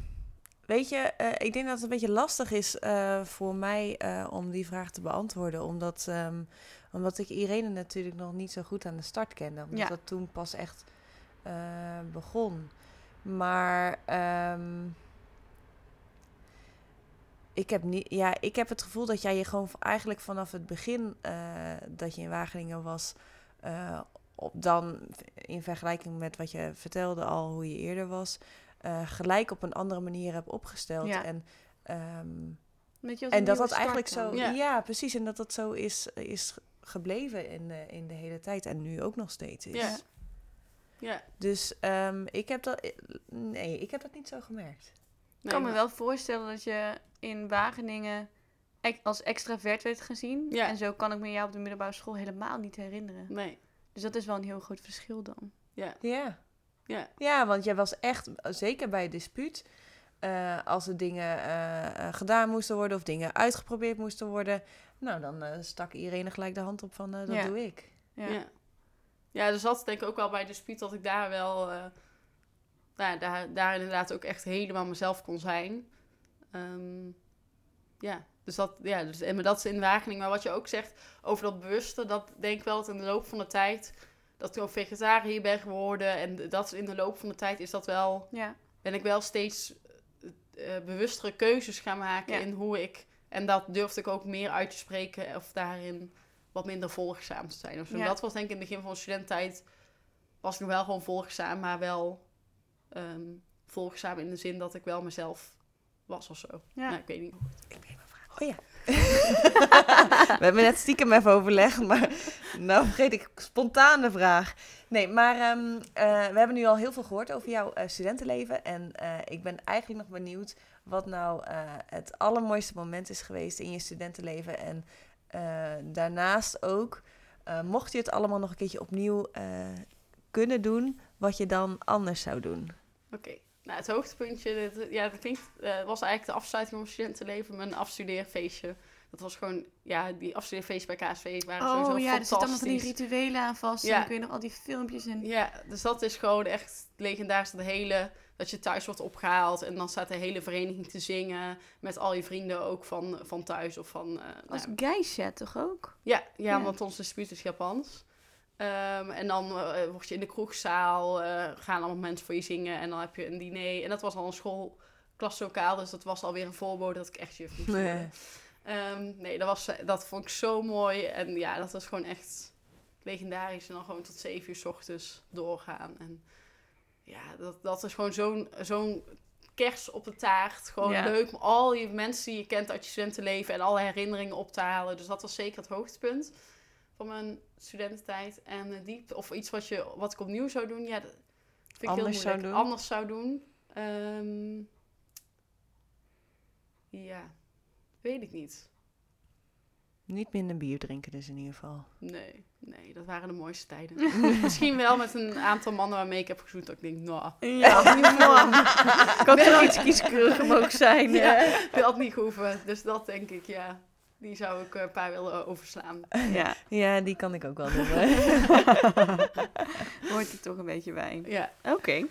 weet je, eh, ik denk dat het een beetje lastig is eh, voor mij eh, om die vraag te beantwoorden. Omdat, ehm, omdat ik Irene natuurlijk nog niet zo goed aan de start kende. Omdat Ja. dat toen pas echt begon. Maar ehm, ik, heb niet, ja, ik heb het gevoel dat jij je gewoon eigenlijk vanaf het begin dat je in Wageningen was... op dan in vergelijking met wat je vertelde al, hoe je eerder was, eh, gelijk op een andere manier hebt opgesteld. Ja. En, ehm, als en dat dat eigenlijk zo. Ja. ja. precies. En dat dat zo is, is gebleven in de, in de hele tijd en nu ook nog steeds is. Ja. Ja. Dus ehm, ik heb dat, nee, ik heb dat niet zo gemerkt. Ik kan me wel voorstellen dat je in Wageningen als extravert werd gezien. Ja. En zo kan ik me jou op de middelbare school helemaal niet herinneren. Nee. Dus dat is wel een heel groot verschil dan. Ja. Ja. Ja. Ja, want jij was echt, zeker bij het dispuut, eh, als er dingen eh, eh, gedaan moesten worden of dingen uitgeprobeerd moesten worden, nou dan eh, stak iedereen er gelijk de hand op van, eh, dat Ja. doe ik. Ja. Ja. ja. dus dat denk ik ook wel bij dispuut dat ik daar wel, eh, nou, daar, daar inderdaad ook echt helemaal mezelf kon zijn. Ehm, ja, dus dat, ja, dus, en maar dat is in Wageningen. Maar wat je ook zegt over dat bewuste, dat denk ik wel dat in de loop van de tijd, dat ik ook vegetariër ben geworden. En dat in de loop van de tijd is dat wel, Ja. ben ik wel steeds eh, bewustere keuzes gaan maken Ja. in hoe ik, en dat durfde ik ook meer uit te spreken of daarin wat minder volgzaam te zijn. Of zo. Ja. Dat was denk ik in het begin van de studententijd, was ik nog wel gewoon volgzaam, maar wel ehm volgzaam in de zin dat ik wel mezelf was of zo. Ja. Nou, ik weet niet. Oh ja. We hebben net stiekem even overlegd, maar nou vergeet ik spontaan de vraag. Nee, maar ehm, eh, we hebben nu al heel veel gehoord over jouw eh, studentenleven. En eh, ik ben eigenlijk nog benieuwd wat nou het allermooiste moment is geweest in je studentenleven. En daarnaast ook, mocht je het allemaal nog een keertje opnieuw kunnen doen, wat je dan anders zou doen. Oké. Nou, het hoogtepuntje, ja, dat klinkt, was eigenlijk de afsluiting van mijn studentenleven, mijn afstudeerfeestje. Dat was gewoon, ja, die afstudeerfeestjes bij KSV waren sowieso Oh ja, er zitten allemaal van die fantastisch. rituelen aan vast. Ja. En dan kun je nog al die filmpjes en... Ja, dus dat is gewoon echt legendarisch. Dat hele, dat je thuis wordt opgehaald en dan staat de hele vereniging te zingen met al je vrienden ook van, van thuis of van... eh, nou, Als geisha toch ook? ja, ja, Ja. want ons dispuut is Japans. Ehm, en dan eh, word je in de kroegzaal, eh, gaan allemaal mensen voor je zingen en dan heb je een diner. En dat was al een schoolklaslokaal, dus dat was alweer een voorbode dat ik echt juf moest. Nee. Ehm, nee, dat, was, dat vond ik zo mooi. En ja, dat was gewoon echt legendarisch. En dan gewoon tot zeven uur s ochtends doorgaan. En ja, dat, dat is gewoon zo'n zo'n kers op de taart. Gewoon Ja. leuk om al je mensen die je kent uit je studentenleven en alle herinneringen op te halen. Dus dat was zeker het hoogtepunt van mijn studententijd. En eh, die, of iets wat, je, wat ik opnieuw zou doen, ja, dat vind ik Anders heel zou moeilijk. doen? Anders zou doen. Ehm, ja, weet ik niet. Niet minder bier drinken dus in ieder geval. Nee, nee, dat waren de mooiste tijden. Misschien wel met een aantal mannen waarmee ik heb gezoend. Dat ik denk, nou, Ja, niet man. Kan toch iets kieskeuriger mogen zijn. ja, dat had niet gehoeven. Dus dat denk ik, ja. Die zou ik eh, een paar willen overslaan. Ja, Ja, die kan ik ook wel doen. hoort er toch een beetje bij. Ja, Oké.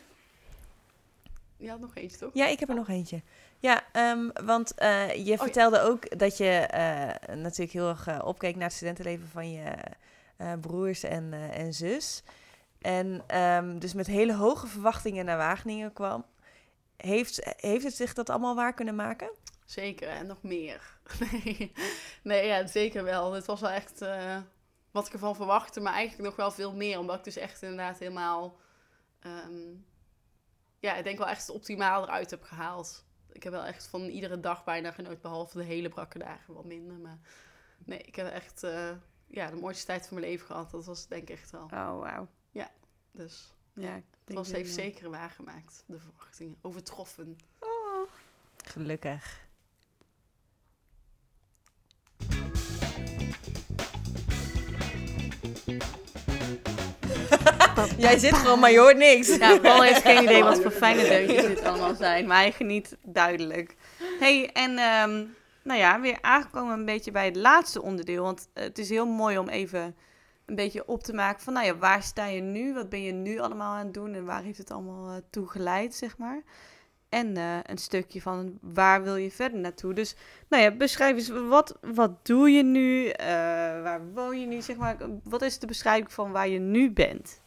je had nog eentje, toch? Ja, ik heb er nog eentje. Ja, ehm, want eh, je ja. vertelde ook dat je eh, natuurlijk heel erg eh, opkeek naar het studentenleven van je broers en, en zus. En ehm, dus met hele hoge verwachtingen naar Wageningen kwam. Heeft, heeft het zich dat allemaal waar kunnen maken? Zeker, en nog meer. Nee, nee ja, zeker wel. Het was wel echt wat ik ervan verwachtte, maar eigenlijk nog wel veel meer. Omdat ik dus echt inderdaad helemaal... ehm, ja, ik denk wel echt het optimaal eruit heb gehaald. Ik heb wel echt van iedere dag bijna genoten, behalve de hele brakke dagen wat minder. Maar nee, ik heb echt eh, ja, de mooiste tijd van mijn leven gehad. Dat was denk ik echt wel. Oh, wauw. Dus Ja, ik het was, heeft zeker waargemaakt, de verwachtingen. Overtroffen. Gelukkig. Jij zit gewoon, maar je hoort niks. Ja, Paul heeft geen idee wat voor fijne deuntjes dit allemaal zijn, maar hij geniet duidelijk. hey, en ehm, nou ja, weer aangekomen een beetje bij het laatste onderdeel. Want het is heel mooi om even een beetje op te maken van, nou ja, waar sta je nu? Wat ben je nu allemaal aan het doen en waar heeft het allemaal eh, toe geleid, zeg maar? En eh, een stukje van waar wil je verder naartoe? Dus, nou ja, beschrijf eens, wat, wat doe je nu? Eh, waar woon je nu, zeg maar? Wat is de beschrijving van waar je nu bent?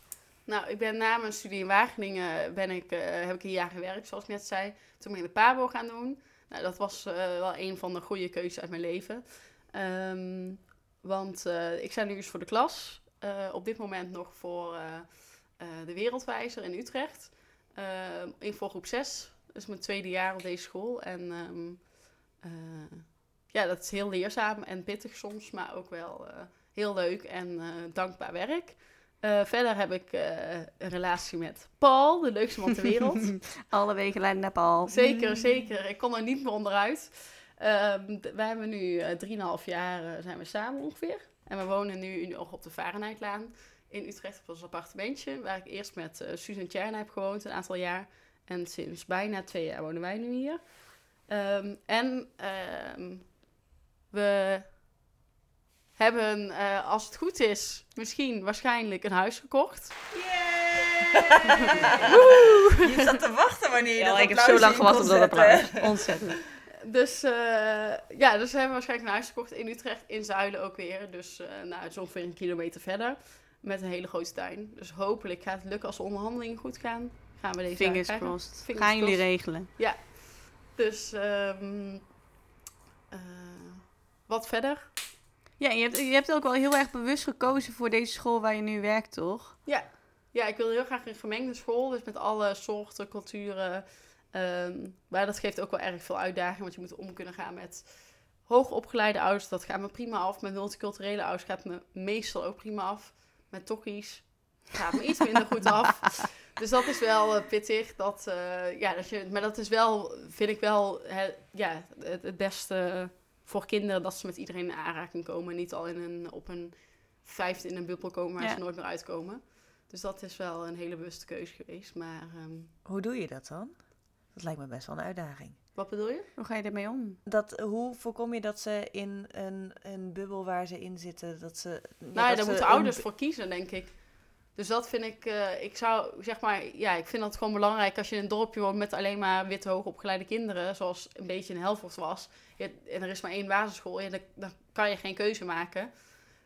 Nou, ik ben na mijn studie in Wageningen ben ik, eh, heb ik een jaar gewerkt, zoals ik net zei. Toen ben ik de PABO gaan doen. Nou, dat was eh, wel een van de goede keuzes uit mijn leven. Ehm, want eh, ik sta nu eens voor de klas. op dit moment nog voor de Wereldwijzer in Utrecht. Eh, in voor groep 6. Dat is mijn tweede jaar op deze school. En ehm, eh, ja, dat is heel leerzaam en pittig soms, maar ook wel heel leuk en dankbaar werk. Eh, verder heb ik eh, een relatie met Paul, de leukste man ter wereld. Alle wegen leiden naar Paul. Zeker, zeker. Ik kon er niet meer onderuit. Ehm, d- wij hebben nu eh, drieënhalf jaar eh, zijn we samen ongeveer. En we wonen nu nog op de Varenheidlaan in Utrecht op ons appartementje. Waar ik eerst met eh Susan Tjerna heb gewoond een aantal jaar. En sinds bijna twee jaar wonen wij nu hier. Ehm, en ehm, we hebben, eh, als het goed is, misschien waarschijnlijk een huis gekocht. Je zat te wachten wanneer je Ja, dat ik heb zo lang gewacht op dat applaus. Ontzettend. Dus eh, ja, dus we hebben waarschijnlijk een huis gekocht in Utrecht, in Zuilen ook weer. Dus eh nou, het is ongeveer een kilometer verder. Met een hele grote tuin. Dus hopelijk gaat het lukken als de onderhandelingen goed gaan. Gaan we deze Fingers krijgen. crossed. Fingers Gaan jullie regelen. Dus ehm, eh, wat verder? Ja, je hebt, je hebt ook wel heel erg bewust gekozen voor deze school waar je nu werkt, toch? Ja. ja, ik wil heel graag een gemengde school. Dus met alle soorten, culturen. Ehm, maar dat geeft ook wel erg veel uitdaging. Want je moet om kunnen gaan met hoogopgeleide ouders. Dat gaat me prima af. Met multiculturele ouders gaat me meestal ook prima af. Met tokkies gaat me iets minder goed af. Dus dat is wel eh, pittig. Dat, eh, ja, dat je, maar dat is wel, vind ik wel ja, het, het beste voor kinderen. Dat ze met iedereen in aanraking komen. En niet al in een, op een vijfde in een bubbel komen waar Ja. ze nooit meer uitkomen. Dus dat is wel een hele bewuste keuze geweest. Maar ehm, Hoe doe je dat dan? Dat lijkt me best wel een uitdaging. wat bedoel je? Hoe ga je ermee om? Dat, hoe voorkom je dat ze in een, een bubbel waar ze in zitten, dat ze... nou ja, dat daar moeten een- ouders voor kiezen, denk ik. Dus dat vind ik, eh, ik zou zeg maar, ja, ik vind dat gewoon belangrijk als je in een dorpje woont met alleen maar witte hoogopgeleide kinderen, zoals een beetje in Helvoort was. En er is maar één basisschool, ja, dan, kan je geen keuze maken.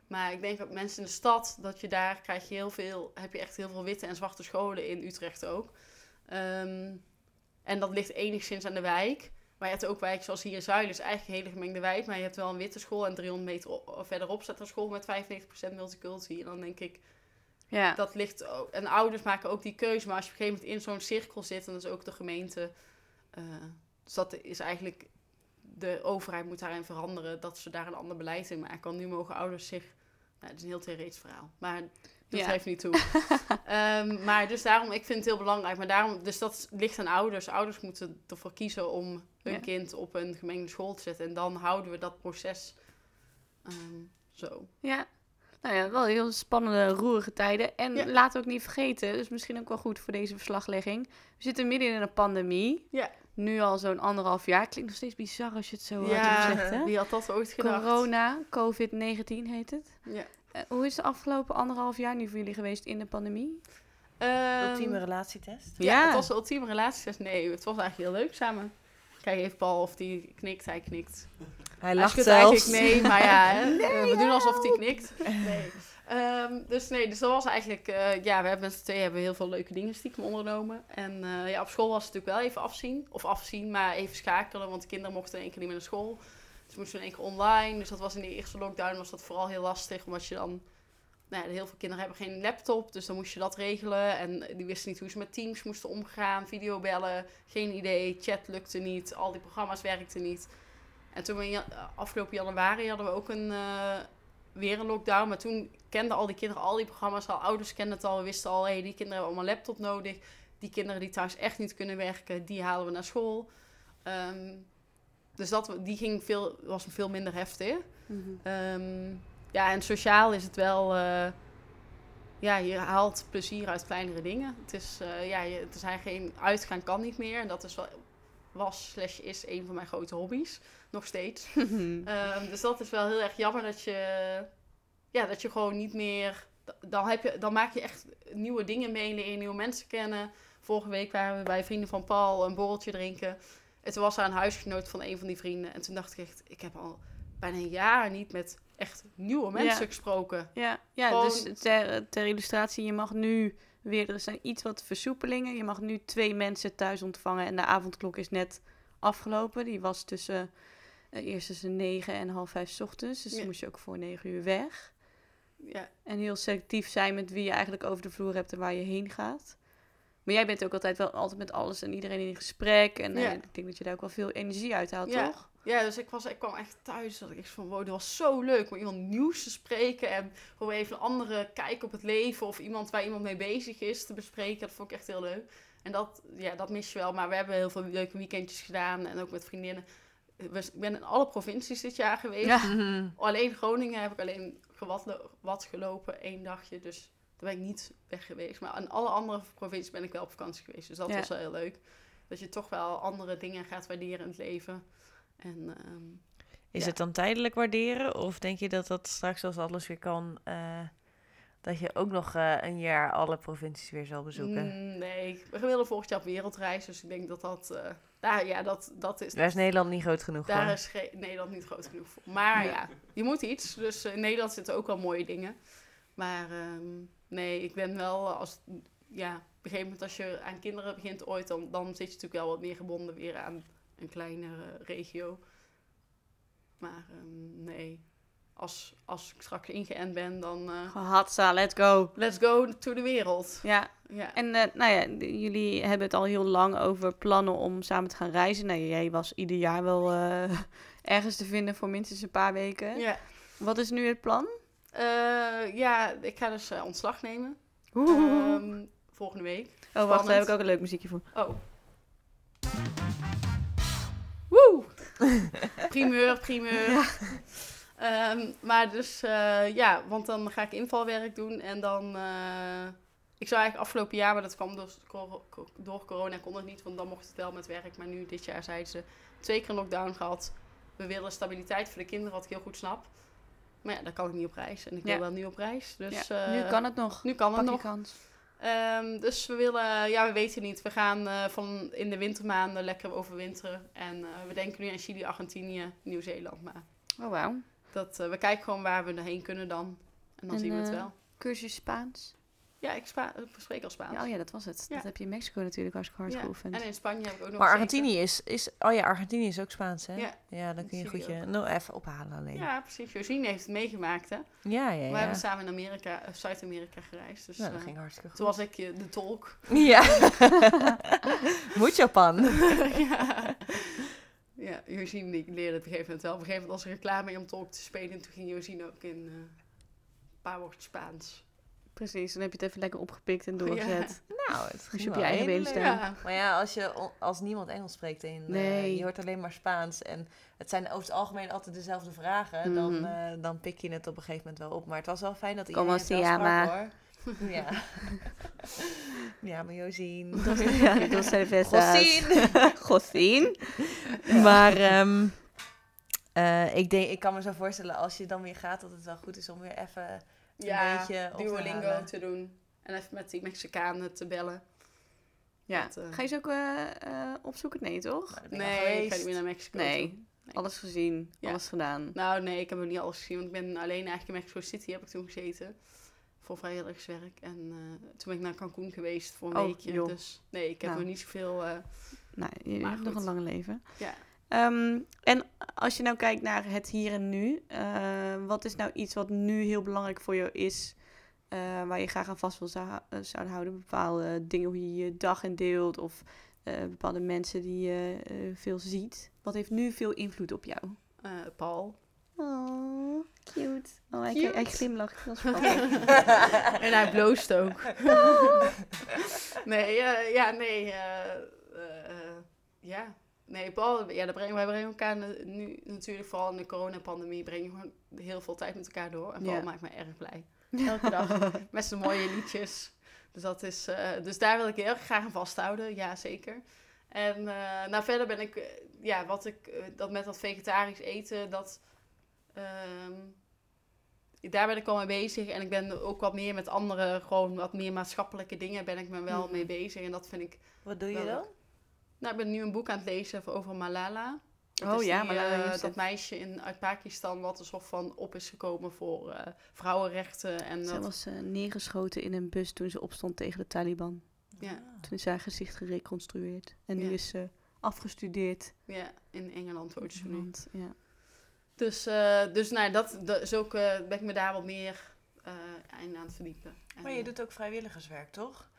Maar ik denk dat mensen in de stad, dat je daar krijg je heel veel, heb je echt heel veel witte en zwarte scholen in Utrecht ook. Ehm, en dat ligt enigszins aan de wijk. Maar je hebt ook wijken zoals hier in Zuilen, is eigenlijk een hele gemengde wijk. Maar je hebt wel een witte school en 300 meter verderop staat een school met 95% multiculti. En dan denk ik, Ja. dat ligt ook. En ouders maken ook die keuze. Maar als je op een gegeven moment in zo'n cirkel zit, dan is ook de gemeente. eh, dus dat is eigenlijk. De overheid moet daarin veranderen dat ze daar een ander beleid in maken. Want nu mogen ouders zich. Nou, het is een heel theoretisch verhaal. Maar dat Ja. geeft niet toe. Ehm, maar dus daarom, ik vind het heel belangrijk. Maar daarom, dus dat ligt aan ouders. Ouders moeten ervoor kiezen om hun Ja. kind op een gemengde school te zetten. En dan houden we dat proces ehm, zo. Ja. Nou ja, wel heel spannende, roerige tijden. En Ja. laat ook niet vergeten, dus misschien ook wel goed voor deze verslaglegging. We zitten midden in een pandemie. Ja. Nu al zo'n anderhalf jaar. Klinkt nog steeds bizar als je het zo Ja, hardop zegt, hè? wie had dat ooit gedacht? Corona, COVID-19 heet het. Ja. Eh, hoe is de afgelopen anderhalf jaar nu voor jullie geweest in de pandemie? Ehm, Ultieme relatietest. Ja, Ja. het was de ultieme relatietest. Nee, het was eigenlijk heel leuk samen. Kijk even Paul of die knikt. Hij knikt. Hij Hij lacht schudt zelfs. eigenlijk nee, maar ja, hè, we doen alsof hij knikt. Nee. Ehm, dus nee, dus dat was eigenlijk... eh, ja, we hebben met z'n tweeën hebben heel veel leuke dingen stiekem ondernomen. En eh, ja, op school was het natuurlijk wel even afzien. Of afzien, maar even schakelen. Want de kinderen mochten in één keer niet meer naar school. Dus moesten we in één keer online. Dus dat was in de eerste lockdown was dat vooral heel lastig. Omdat je dan... Nou ja, heel veel kinderen hebben geen laptop, dus dan moest je dat regelen. En die wisten niet hoe ze met Teams moesten omgaan, videobellen, geen idee, chat lukte niet, al die programma's werkten niet. En toen we in afgelopen januari hadden we ook een, eh, weer een lockdown, maar toen kenden al die kinderen al die programma's al, ouders kenden het al, we wisten al, hey, die kinderen hebben allemaal een laptop nodig. Die kinderen die thuis echt niet kunnen werken, die halen we naar school. Ehm, dus dat, die ging veel, was veel minder heftig. Ehm, ja, en sociaal is het wel. eh, ja, je haalt plezier uit kleinere dingen. Het is, eh, ja, je, er zijn geen uitgaan kan niet meer. En dat is wel, was slash is een van mijn grote hobby's. Nog steeds. Ehm, dus dat is wel heel erg jammer dat je, ja, dat je gewoon niet meer. Dan, heb je, dan maak je echt nieuwe dingen mee, leer je nieuwe mensen kennen. Vorige week waren we bij vrienden van Paul een borreltje drinken. En toen was er een huisgenoot van een van die vrienden. En toen dacht ik echt, ik heb al bijna een jaar niet met echt nieuwe mensen Ja. gesproken. Ja, ja Gewoon- dus ter, ter illustratie, je mag nu weer, er zijn iets wat versoepelingen. Je mag nu twee mensen thuis ontvangen en de avondklok is net afgelopen. Die was tussen, eh, eerst tussen negen en half vijf 's ochtends, dus Ja. dan moest je ook voor negen uur weg. Ja, En heel selectief zijn met wie je eigenlijk over de vloer hebt en waar je heen gaat. Maar jij bent ook altijd wel altijd met alles en iedereen in gesprek. En eh, ik denk dat je daar ook wel veel energie uit haalt, Ja. toch? Ja, dus ik, was, ik kwam echt thuis dat ik echt van, wow, was zo leuk om iemand nieuws te spreken en gewoon even een andere kijk op het leven of iemand waar iemand mee bezig is te bespreken. Dat vond ik echt heel leuk. En dat, ja, dat mis je wel, maar we hebben heel veel leuke weekendjes gedaan en ook met vriendinnen. Ik ben in alle provincies dit jaar geweest. Ja. Alleen Groningen heb ik alleen wat gelopen, één dagje. Dus daar ben ik niet weg geweest. Maar in alle andere provincies ben ik wel op vakantie geweest. Dus dat Ja. was wel heel leuk. Dat je toch wel andere dingen gaat waarderen in het leven. En ehm, Is Ja. het dan tijdelijk waarderen? Of denk je dat dat straks als alles weer kan, eh, dat je ook nog eh, een jaar alle provincies weer zal bezoeken? mm, nee, we willen volgend jaar op wereldreis. Dus ik denk dat dat... eh, daar, ja, dat, dat is... Daar is Nederland niet groot genoeg Daar voor. is ge- Nederland niet groot genoeg voor. Maar Ja. ja, je moet iets. Dus in Nederland zitten ook wel mooie dingen. Maar ehm, nee, ik ben wel als... Ja, op een gegeven moment als je aan kinderen begint ooit... Dan, dan zit je natuurlijk wel wat meer gebonden weer aan een kleinere regio. Maar ehm, nee, als, als ik straks ingeënt ben, dan... eh, Hatsa, let's go. let's go to de wereld. Ja, Ja. en eh, nou ja, jullie hebben het al heel lang over plannen om samen te gaan reizen. Nou, jij was ieder jaar wel eh, ergens te vinden voor minstens een paar weken. ja. Wat is nu het plan? Ja, ik ga dus ontslag nemen. Ehm, volgende week. oh, wacht, daar heb ik ook een leuk muziekje voor. Oh. Primeur, primeur. Ehm, maar dus, eh, ja, want dan ga ik invalwerk doen en dan... eh, ik zou eigenlijk afgelopen jaar, maar dat kwam door, co- door corona, kon het niet, want dan mocht het wel met werk. Maar nu, dit jaar, zeiden ze, twee keer een lockdown gehad. We willen stabiliteit voor de kinderen, wat ik heel goed snap. Maar ja, daar kan ik niet op reis. En ik wil Ja. wel nu op reis. Dus, ja, eh, nu kan het nog. Nu kan het Pak nog. kans. Ehm, dus we willen, ja, we weten niet. We gaan eh, van in de wintermaanden lekker overwinteren. En eh, we denken nu aan Chili, Argentinië, Nieuw-Zeeland. Maar Oh, wauw. dat, eh, we kijken gewoon waar we heen kunnen dan. En dan En, zien we het wel. Cursus Spaans. Ja, ik, spa- ik spreek al Spaans. Ja, oh ja, dat was het. Ja. Dat heb je in Mexico natuurlijk hartstikke hard Ja, geoefend. En in Spanje heb ik ook nog Maar. Argentinië is, is... Oh ja, Argentinië is ook Spaans, hè? Ja. Ja, dan kun je goed je... Nou, even ophalen alleen. Ja, Ja, precies. Josine heeft het meegemaakt, hè. ja, ja. We hebben samen in Amerika, eh, Zuid-Amerika gereisd. Dus Nou, dat eh, ging hartstikke goed. toen was ik eh, de tolk. Ja. Mucho pan. ja. ja, Josine die leerde op een gegeven moment wel. Op een gegeven moment was er reclame om tolk te spelen. En toen ging Josine ook in eh, een paar woorden Spaans. Precies, dan heb je het even lekker opgepikt en doorgezet. Nou, het Dus ging je op je eigen been leuk. staan. Ja. Maar ja, als, je, als niemand Engels spreekt en eh, je hoort alleen maar Spaans en het zijn over het algemeen altijd dezelfde vragen, dan, Mhm. eh, dan pik je het op een gegeven moment wel op. Maar het was wel fijn dat iedereen het wel sprak, hoor. Ja. ja, maar Josien. Josien. Josien. Maar ehm, eh, ik, denk, ik kan me zo voorstellen als je dan weer gaat dat het wel goed is om weer even een Ja, beetje op te Duolingo halen. te doen. En even met die Mexicanen te bellen. Ja. Dat, eh, Ga je ze ook eh, eh, opzoeken? Nee, toch? Nou, Nee, ik ga niet meer naar Mexico. Nee. Alles gezien, Ja. alles gedaan. Nou, nee, ik heb nog niet alles gezien. Want ik ben alleen eigenlijk in Mexico City heb ik toen gezeten. Voor vrijwilligerswerk. En toen ben ik naar Cancun geweest voor een Oh, weekje. joh. Dus nee, ik heb Nou. nog niet zoveel... Nou, je hebt nog een lang leven. ja. Ehm, en als je nou kijkt naar het hier en nu, eh, wat is nou iets wat nu heel belangrijk voor je is, eh, waar je graag aan vast wil zou, eh, zouden houden? Bepaalde dingen hoe je je dag indeelt of eh, bepaalde mensen die je eh, veel ziet. Wat heeft nu veel invloed op jou? eh, Paul. Oh, cute. Oh, hij, Cute. hij glimlacht. Dat is grappig. en hij bloost ook. nee, eh, ja, nee. eh, eh, eh, ja. Nee, Paul, ja, dat brengen, wij brengen elkaar nu- natuurlijk vooral in de coronapandemie brengen gewoon heel veel tijd met elkaar door. En Paul Ja. maakt me erg blij. Elke dag met zijn mooie liedjes. Dus, dat is, eh, dus daar wil ik heel erg graag aan vasthouden, ja zeker. En eh, nou verder ben ik, eh, ja, wat ik, dat met dat vegetarisch eten, dat, ehm, daar ben ik al mee bezig. En ik ben ook wat meer met andere, gewoon wat meer maatschappelijke dingen ben ik me wel Mhm. mee bezig. En dat vind ik, Wat doe je Wel dan? Nou ik ben nu een boek aan het lezen over Malala. Dat Oh is ja, die, Malala Yousafzai. dat meisje in, uit Pakistan wat er soort van op is gekomen voor eh, vrouwenrechten. En Ze dat, was eh, neergeschoten in een bus toen ze opstond tegen de Taliban. ja, Toen is haar gezicht gereconstrueerd. En nu is ze afgestudeerd. ja, in Engeland woont ze nu. Want, ja. Dus, eh, dus nou, dat, dat is ook, eh, ben ik me daar wat meer, in aan het verdiepen. En, Maar je doet ook vrijwilligerswerk, toch?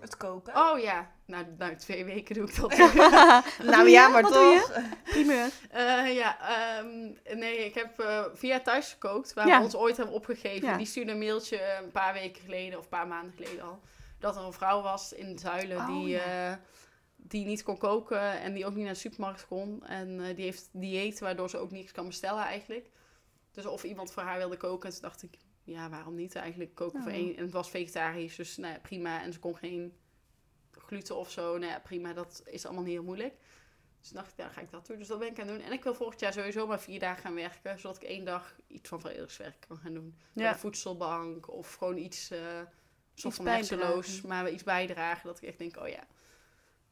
Het koken. Oh ja, nou, nou twee weken doe ik dat. nou ja, maar Wat doe toch. Primeur. Eh, ja, ehm, nee, ik heb eh, via thuis gekookt, waar Ja. we ons ooit hebben opgegeven. Ja. Die stuurde een mailtje een paar weken geleden, of een paar maanden geleden al, dat er een vrouw was in Zuilen Oh, die, ja. eh, die niet kon koken en die ook niet naar de supermarkt kon. En eh, die heeft dieet, waardoor ze ook niks kan bestellen eigenlijk. Dus of iemand voor haar wilde koken, en toen dacht ik, ja, waarom niet eigenlijk koken voor één. En het was vegetarisch, dus nou ja, prima. En ze kon geen gluten of zo, nou ja, prima, dat is allemaal niet heel moeilijk. Dus dacht ik, ja, ga ik dat doen. Dus dat ben ik aan het doen. En ik wil volgend jaar sowieso maar vier dagen gaan werken. Zodat ik één dag iets van vrijwilligerswerk kan gaan doen. Bij Ja. de voedselbank of gewoon iets, eh soort van bijdragen. maar iets bijdragen. Dat ik echt denk, oh ja,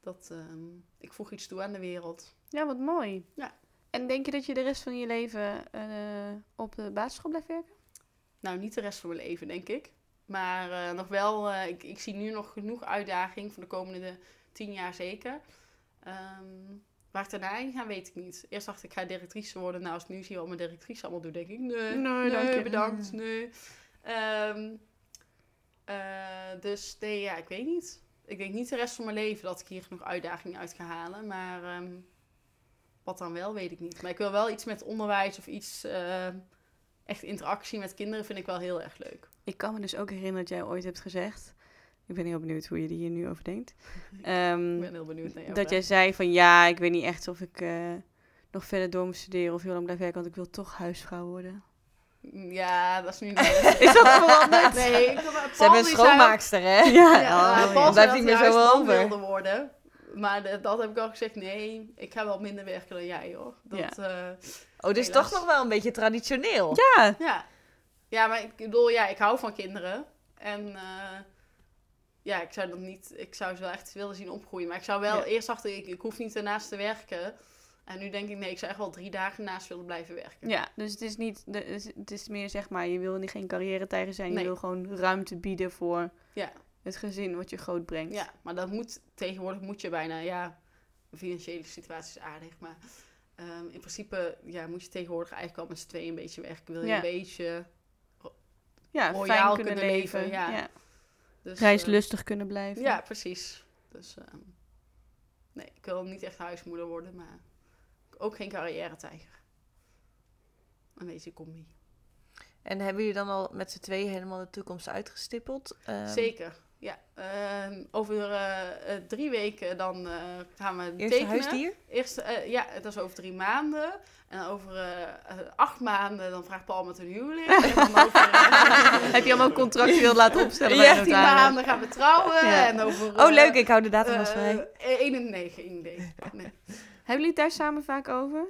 dat, ehm, ik voeg iets toe aan de wereld. Ja, wat mooi. Ja. En denk je dat je de rest van je leven eh, op de basisschool blijft werken? Nou, niet de rest van mijn leven, denk ik. Maar eh, nog wel, eh, ik, ik zie nu nog genoeg uitdaging voor de komende tien jaar zeker. Ehm, waar ik daarna heen ga, weet ik niet. Eerst dacht ik, ik ga directrice worden. Nou, als ik nu zie wat mijn directrice allemaal doet, denk ik, nee, Nee, dank je. bedankt, nee. Ehm, eh, dus nee, ja, ik weet niet. Ik denk niet de rest van mijn leven dat ik hier genoeg uitdagingen uit ga halen. Maar ehm, wat dan wel, weet ik niet. Maar ik wil wel iets met onderwijs of iets... echt interactie met kinderen vind ik wel heel erg leuk. Ik kan me dus ook herinneren dat jij ooit hebt gezegd. Ik ben heel benieuwd hoe je er hier nu over denkt. Ehm, Ik ben heel benieuwd naar jou. dat jij zei van ja, ik weet niet echt of ik eh, nog verder door moet studeren of heel lang blijf werken, want ik wil toch huisvrouw worden. Ja, dat is nu niet Is dat veranderd? Nee, ik, Paul Ze hebben een schoonmaakster, hè? Ja. Ja, Oh, Paul ja. Blijft dat niet meer zo over. wilde worden. Maar de- dat heb ik al gezegd, nee, ik ga wel minder werken dan jij, hoor. Dat, ja. Oh, dus Helaas. toch nog wel een beetje traditioneel. Ja, ja. ja, maar ik bedoel, ja, ik hou van kinderen. En eh, ja, ik zou dat niet, ik zou ze wel echt willen zien opgroeien. Maar ik zou wel, Ja. eerst dacht ik, ik hoef niet ernaast te werken. En nu denk ik, nee, ik zou echt wel drie dagen naast willen blijven werken. ja, dus het is niet, de, het is meer zeg maar, je wil niet geen carrière-tijger zijn, Nee. je wil gewoon ruimte bieden voor Ja. Het gezin wat je groot brengt. Ja, maar dat moet tegenwoordig moet je bijna, ja, financiële situatie is aardig, maar ehm, in principe ja, moet je tegenwoordig eigenlijk al met z'n tweeën een beetje werken. Wil je Ja. een beetje ja royaal fijn kunnen leven, ja. dus, Reislustig kunnen blijven. eh, ja, precies. Dus ehm, nee, ik wil niet echt huismoeder worden, maar ook geen carrière-tijger. Een beetje combi. En hebben jullie dan al met z'n tweeën helemaal de toekomst uitgestippeld? Ehm, Zeker. Ja, Ehm, over eh, eh, drie weken dan eh, gaan we Eerste tekenen. huisdier? Eerst, ja, dat is over drie maanden. En over acht maanden dan vraagt Paul met een huwelijk. En dan over Heb je allemaal contractueel laten opstellen Ja, de 13 notaris? maanden gaan we trouwen. Ja. En over, Oh, leuk. Ik hou de datum als vrij. 1 en 9 in idee. Nee. Hebben jullie het daar samen vaak over?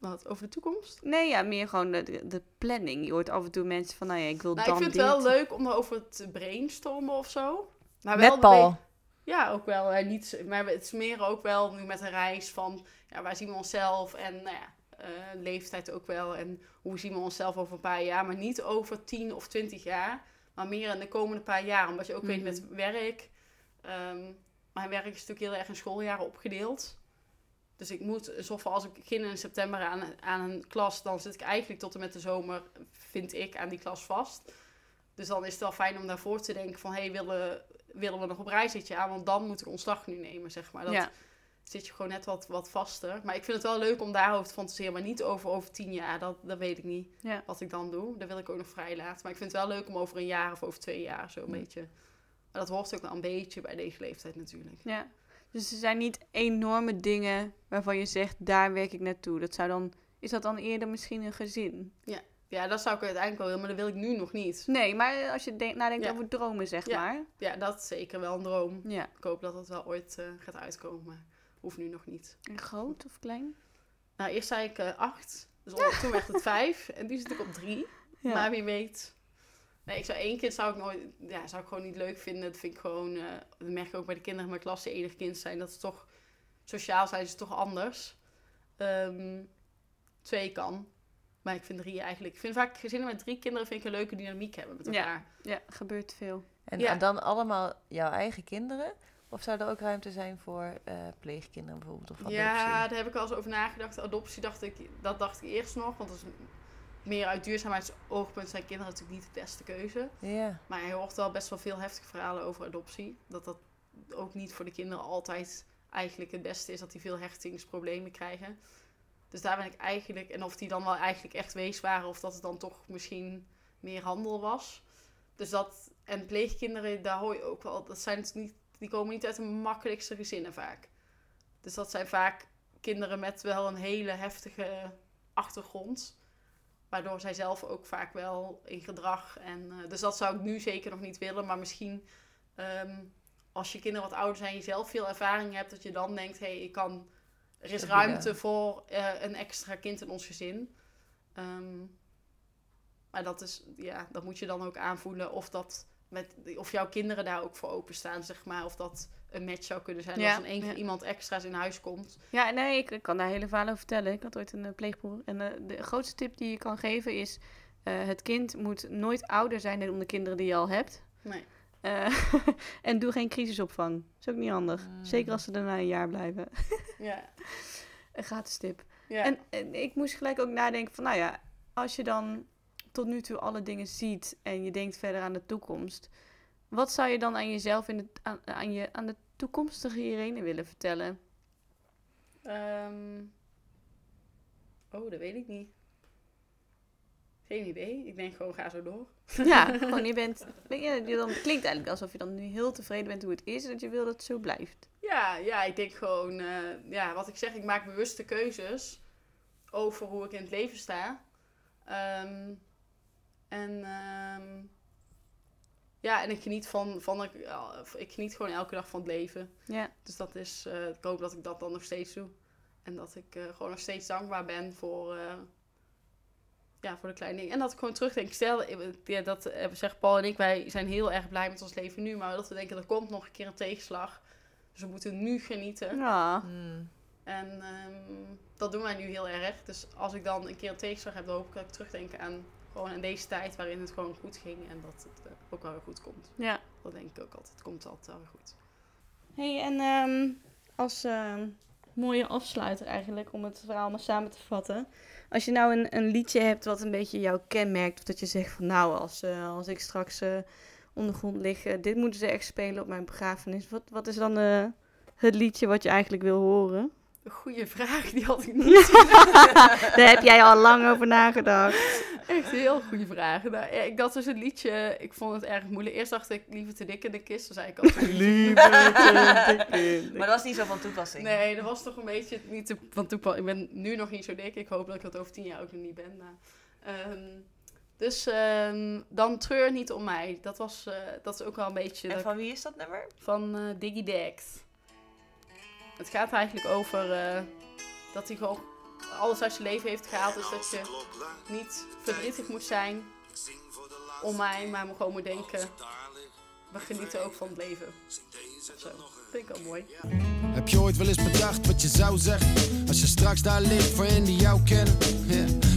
Wat, over de toekomst? Nee, ja, meer gewoon de, de, de planning. Je hoort af en toe mensen van, nou ja, ik wil Nou, dan ik vind het wel leuk om erover te brainstormen of zo. Maar wel Met Paul. Ja, ook wel. niet, maar het is meer ook wel nu met een reis van ja, waar zien we onszelf en nou ja, eh, leeftijd ook wel. En hoe zien we onszelf over een paar jaar. Maar niet over 10 of 20 jaar, maar meer in de komende paar jaar. Omdat je ook weet Mhm. met werk. ehm, mijn werk is natuurlijk heel erg in schooljaren opgedeeld. Dus ik moet, alsof als ik begin in september aan, aan een klas, dan zit ik eigenlijk tot en met de zomer, vind ik, aan die klas vast. Dus dan is het wel fijn om daarvoor te denken van, hé, hey, willen, willen we nog op reis dit jaar? Want dan moet ik ontslag nu nemen, zeg maar. Dat Ja. zit je gewoon net wat, wat vaster. Maar ik vind het wel leuk om daarover te fantaseren, maar niet over over tien jaar. Dat, dat weet ik niet Ja. wat ik dan doe. Dat wil ik ook nog vrij laten. Maar ik vind het wel leuk om over een jaar of over twee jaar zo een beetje... Maar dat hoort ook wel een beetje bij deze leeftijd natuurlijk. Ja. Dus er zijn niet enorme dingen waarvan je zegt, daar werk ik naartoe. Dat zou dan, is dat dan eerder misschien een gezin? Ja, dat zou ik uiteindelijk wel willen, maar dat wil ik nu nog niet. Nee, maar als je denk, nadenkt Ja. over dromen, zeg Ja. maar. Ja, dat is zeker wel een droom. Ja. Ik hoop dat het wel ooit eh, gaat uitkomen, maar hoeft nu nog niet. En groot of klein? Nou, eerst zei ik eh, acht. Dus toen werd het vijf. En nu zit ik op drie. Ja. Maar wie weet. Nee, ik zou één kind zou ik nooit, ja, zou ik gewoon niet leuk vinden. Dat vind ik gewoon, eh, dat merk ik ook bij de kinderen in mijn klas die enig kind zijn. Dat ze toch, sociaal zijn ze toch anders. Ehm, twee kan. Maar ik vind drie eigenlijk, ik vind vaak gezinnen met drie kinderen vind ik een leuke dynamiek hebben met Ja. elkaar. Ja, gebeurt veel. En Ja. en dan allemaal jouw eigen kinderen? Of zou er ook ruimte zijn voor eh, pleegkinderen bijvoorbeeld? Of adoptie? Ja, daar heb ik al eens over nagedacht. Adoptie dacht ik, dat dacht ik eerst nog. Want dat is meer uit duurzaamheidsoogpunt zijn kinderen natuurlijk niet de beste keuze. Ja. Maar je hoort wel best wel veel heftige verhalen over adoptie. Dat dat ook niet voor de kinderen altijd eigenlijk het beste is. Dat die veel hechtingsproblemen krijgen. Dus daar ben ik eigenlijk... En of die dan wel eigenlijk echt wees waren. Of dat het dan toch misschien meer handel was. Dus dat... En pleegkinderen, daar hoor je ook wel... Dat zijn het niet, die komen niet uit de makkelijkste gezinnen vaak. Dus dat zijn vaak kinderen met wel een hele heftige achtergrond. Waardoor zij zelf ook vaak wel in gedrag. En, eh, dus dat zou ik nu zeker nog niet willen. Maar misschien ehm, als je kinderen wat ouder zijn, je zelf veel ervaring hebt, dat je dan denkt, hé, hey, ik kan. Er is ruimte voor eh, een extra kind in ons gezin. Ehm, maar dat is, ja, dat moet je dan ook aanvoelen of dat met, of jouw kinderen daar ook voor openstaan, zeg maar. Of dat een match zou kunnen zijn. Ja, Als één ja. iemand extra's in huis komt. Ja, nee, ik, ik kan daar hele verhalen over vertellen. Ik had ooit een eh, pleegbroer. En eh, de grootste tip die je kan geven is... eh, het kind moet nooit ouder zijn dan de kinderen die je al hebt. Nee. En doe geen crisisopvang. Dat is ook niet handig. Mm. Zeker als ze daarna een jaar blijven. Ja. Een gratis tip. ja. En, en ik moest gelijk ook nadenken van... Nou ja, als je dan tot nu toe alle dingen ziet... en je denkt verder aan de toekomst... Wat zou je dan aan jezelf in het, aan, aan, je, aan de toekomstige Irene willen vertellen? Ehm, oh, dat weet ik niet. Geen idee. Ik denk gewoon, ga zo door. Ja, gewoon je bent... je dan, het klinkt eigenlijk alsof je dan nu heel tevreden bent hoe het is... en dat je wil dat het zo blijft. Ja, ja, ik denk gewoon, eh, ja, wat ik zeg, ik maak bewuste keuzes over hoe ik in het leven sta. Ehm, en ehm, ja, en ik geniet van, van ik, ik geniet gewoon elke dag van het leven. Ja, Dus dat is, eh, ik hoop dat ik dat dan nog steeds doe. En dat ik eh, gewoon nog steeds dankbaar ben voor, eh, ja, voor de kleine dingen. En dat ik gewoon terugdenk. Stel, ja, dat zeggen Paul en ik, wij zijn heel erg blij met ons leven nu. Maar dat we denken, er komt nog een keer een tegenslag. Dus we moeten nu genieten. ja. Hmm. En ehm, dat doen wij nu heel erg. Dus als ik dan een keer een tegenslag heb, dan hoop ik dat ik terugdenk aan gewoon aan deze tijd waarin het gewoon goed ging. En dat het eh, ook wel weer goed komt. ja. Dat denk ik ook altijd. Het komt altijd wel weer goed. hey, en ehm, als ehm, mooie afsluiter eigenlijk, om het verhaal maar samen te vatten. Als je nou een, een liedje hebt wat een beetje jou kenmerkt, of dat je zegt van nou, als, eh, als ik straks eh, ondergrond lig, eh, dit moeten ze echt spelen op mijn begrafenis. Wat, wat is dan het liedje wat je eigenlijk wil horen? Een goede vraag, die had ik niet. Daar heb jij al lang over nagedacht. Echt een heel goede vraag. Nou, ja, ik dacht dus het liedje, ik vond het erg moeilijk. Eerst dacht ik, liever te dik in de kist. Dan zei ik altijd, Maar dat was niet zo van toepassing. Nee, dat was toch een beetje niet te, van toepassing. Ik ben nu nog niet zo dik. Ik hoop dat ik dat over tien jaar ook nog niet ben. Maar, ehm, dus ehm, dan treur niet om mij. Dat, was, eh, dat is ook wel een beetje En van wie is dat nummer? van eh Diggy Dex. Het gaat eigenlijk over eh, dat hij gewoon alles uit zijn leven heeft gehaald. Dus dat je niet verdrietig moet zijn om mij, maar gewoon moet denken, we genieten ook van het leven. Zo, vind ik wel mooi. Heb je ooit wel eens bedacht wat je zou zeggen? Als je straks daar ligt voor hen die jou kennen.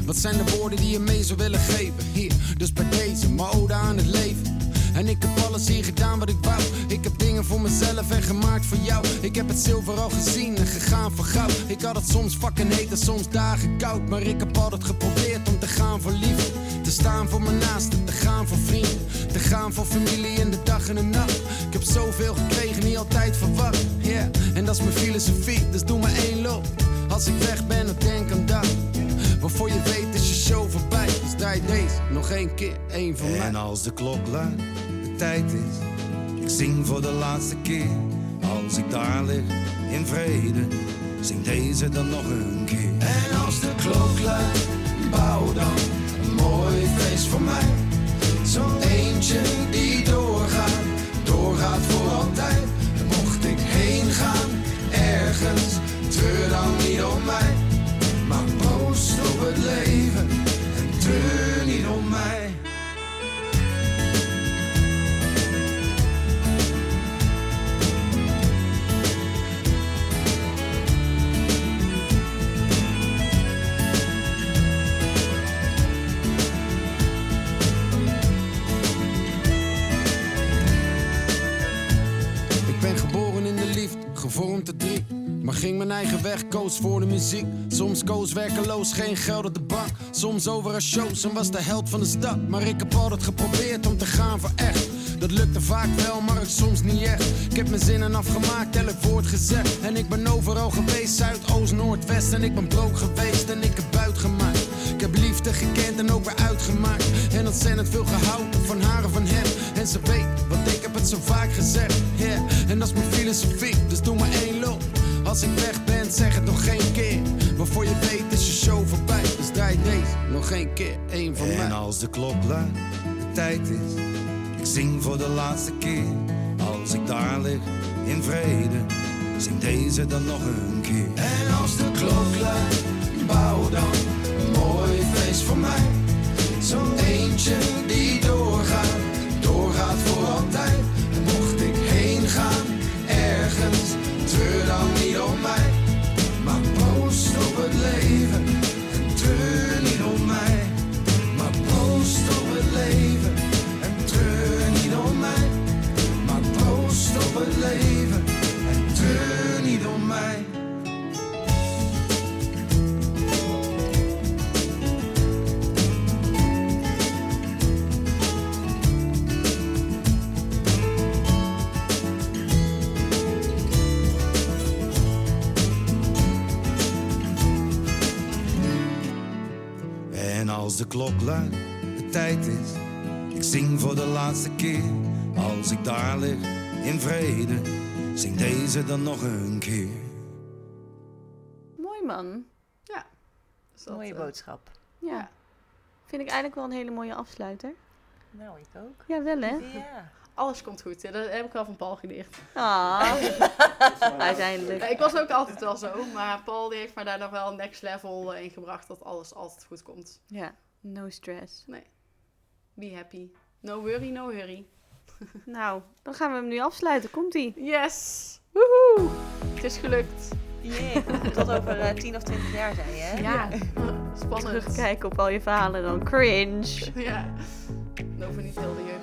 Wat zijn de woorden die je mee zou willen geven? Hier, dus bij deze, mijn ode aan het leven. En ik heb alles hier gedaan wat ik wou. Ik heb dingen voor mezelf en gemaakt voor jou. Ik heb het zilver al gezien en gegaan voor goud. Ik had het soms fucking heet en soms dagen koud. Maar ik heb altijd geprobeerd om te gaan voor liefde. Te staan voor mijn naasten, te gaan voor vrienden. Te gaan voor familie in de dag en de nacht. Ik heb zoveel gekregen, niet altijd verwacht. Yeah, en dat is mijn filosofie, dus doe maar één loop. Als ik weg ben, dan denk aan dat. Waarvoor je weet is je show. Draai deze nog één keer, één van mij. En als de klok luidt, de tijd is. Ik zing voor de laatste keer. Als ik daar lig in vrede, zing deze dan nog een keer. En als de klok luidt, bouw dan een mooi feest voor mij. Weg, koos voor de muziek. Soms koos werkeloos, geen geld op de bank. Soms over een shows en was de held van de stad. Maar ik heb altijd geprobeerd om te gaan voor echt. Dat lukte vaak wel, maar ook soms niet echt. Ik heb mijn zinnen afgemaakt, elk woord gezegd. En ik ben overal geweest, Zuid, Oost, Noord, West. En ik ben broke geweest en ik heb buit gemaakt. Ik heb liefde gekend en ook weer uitgemaakt. En ontzettend veel gehouden van haar en van hem. En ze weet, want ik heb het zo vaak gezegd. Yeah. En dat is mijn filosofie, dus doe maar één loop. Als ik weg ben, zeg het nog geen keer. Maar voor je weet is je show voorbij. Dus draai deze nog geen keer, één van mij. En als de klok luidt, de tijd is. Ik zing voor de laatste keer. Als ik daar lig in vrede, zing deze dan nog een keer. En als de klok luidt, bouw dan een mooi feest voor mij. Zo'n als de klok luidt, de tijd is. Ik zing voor de laatste keer. Als ik daar lig in vrede, zing deze dan nog een keer. Mooi man. Dus dat, Mooie eh, boodschap. Ja. Ja. Vind ik eigenlijk wel een hele mooie afsluiter. Nou, ik ook. Ja, wel hè? Ja. Alles komt goed. hè. Dat heb ik wel van Paul geleerd. Ah, uiteindelijk. Ja, ik was ook altijd wel zo, maar Paul die heeft mij daar nog wel een next level in gebracht dat alles altijd goed komt. Ja, no stress. Be happy. No worry, no hurry. Nou, dan gaan we hem nu afsluiten. Komt-ie. Yes! Woehoe! Het is gelukt. Jee, tot over eh, 10 of 20 jaar zei je, hè? Ja. Spannend. Terugkijken op al je verhalen dan. Cringe. Ja. We hoeven niet heel de jeugd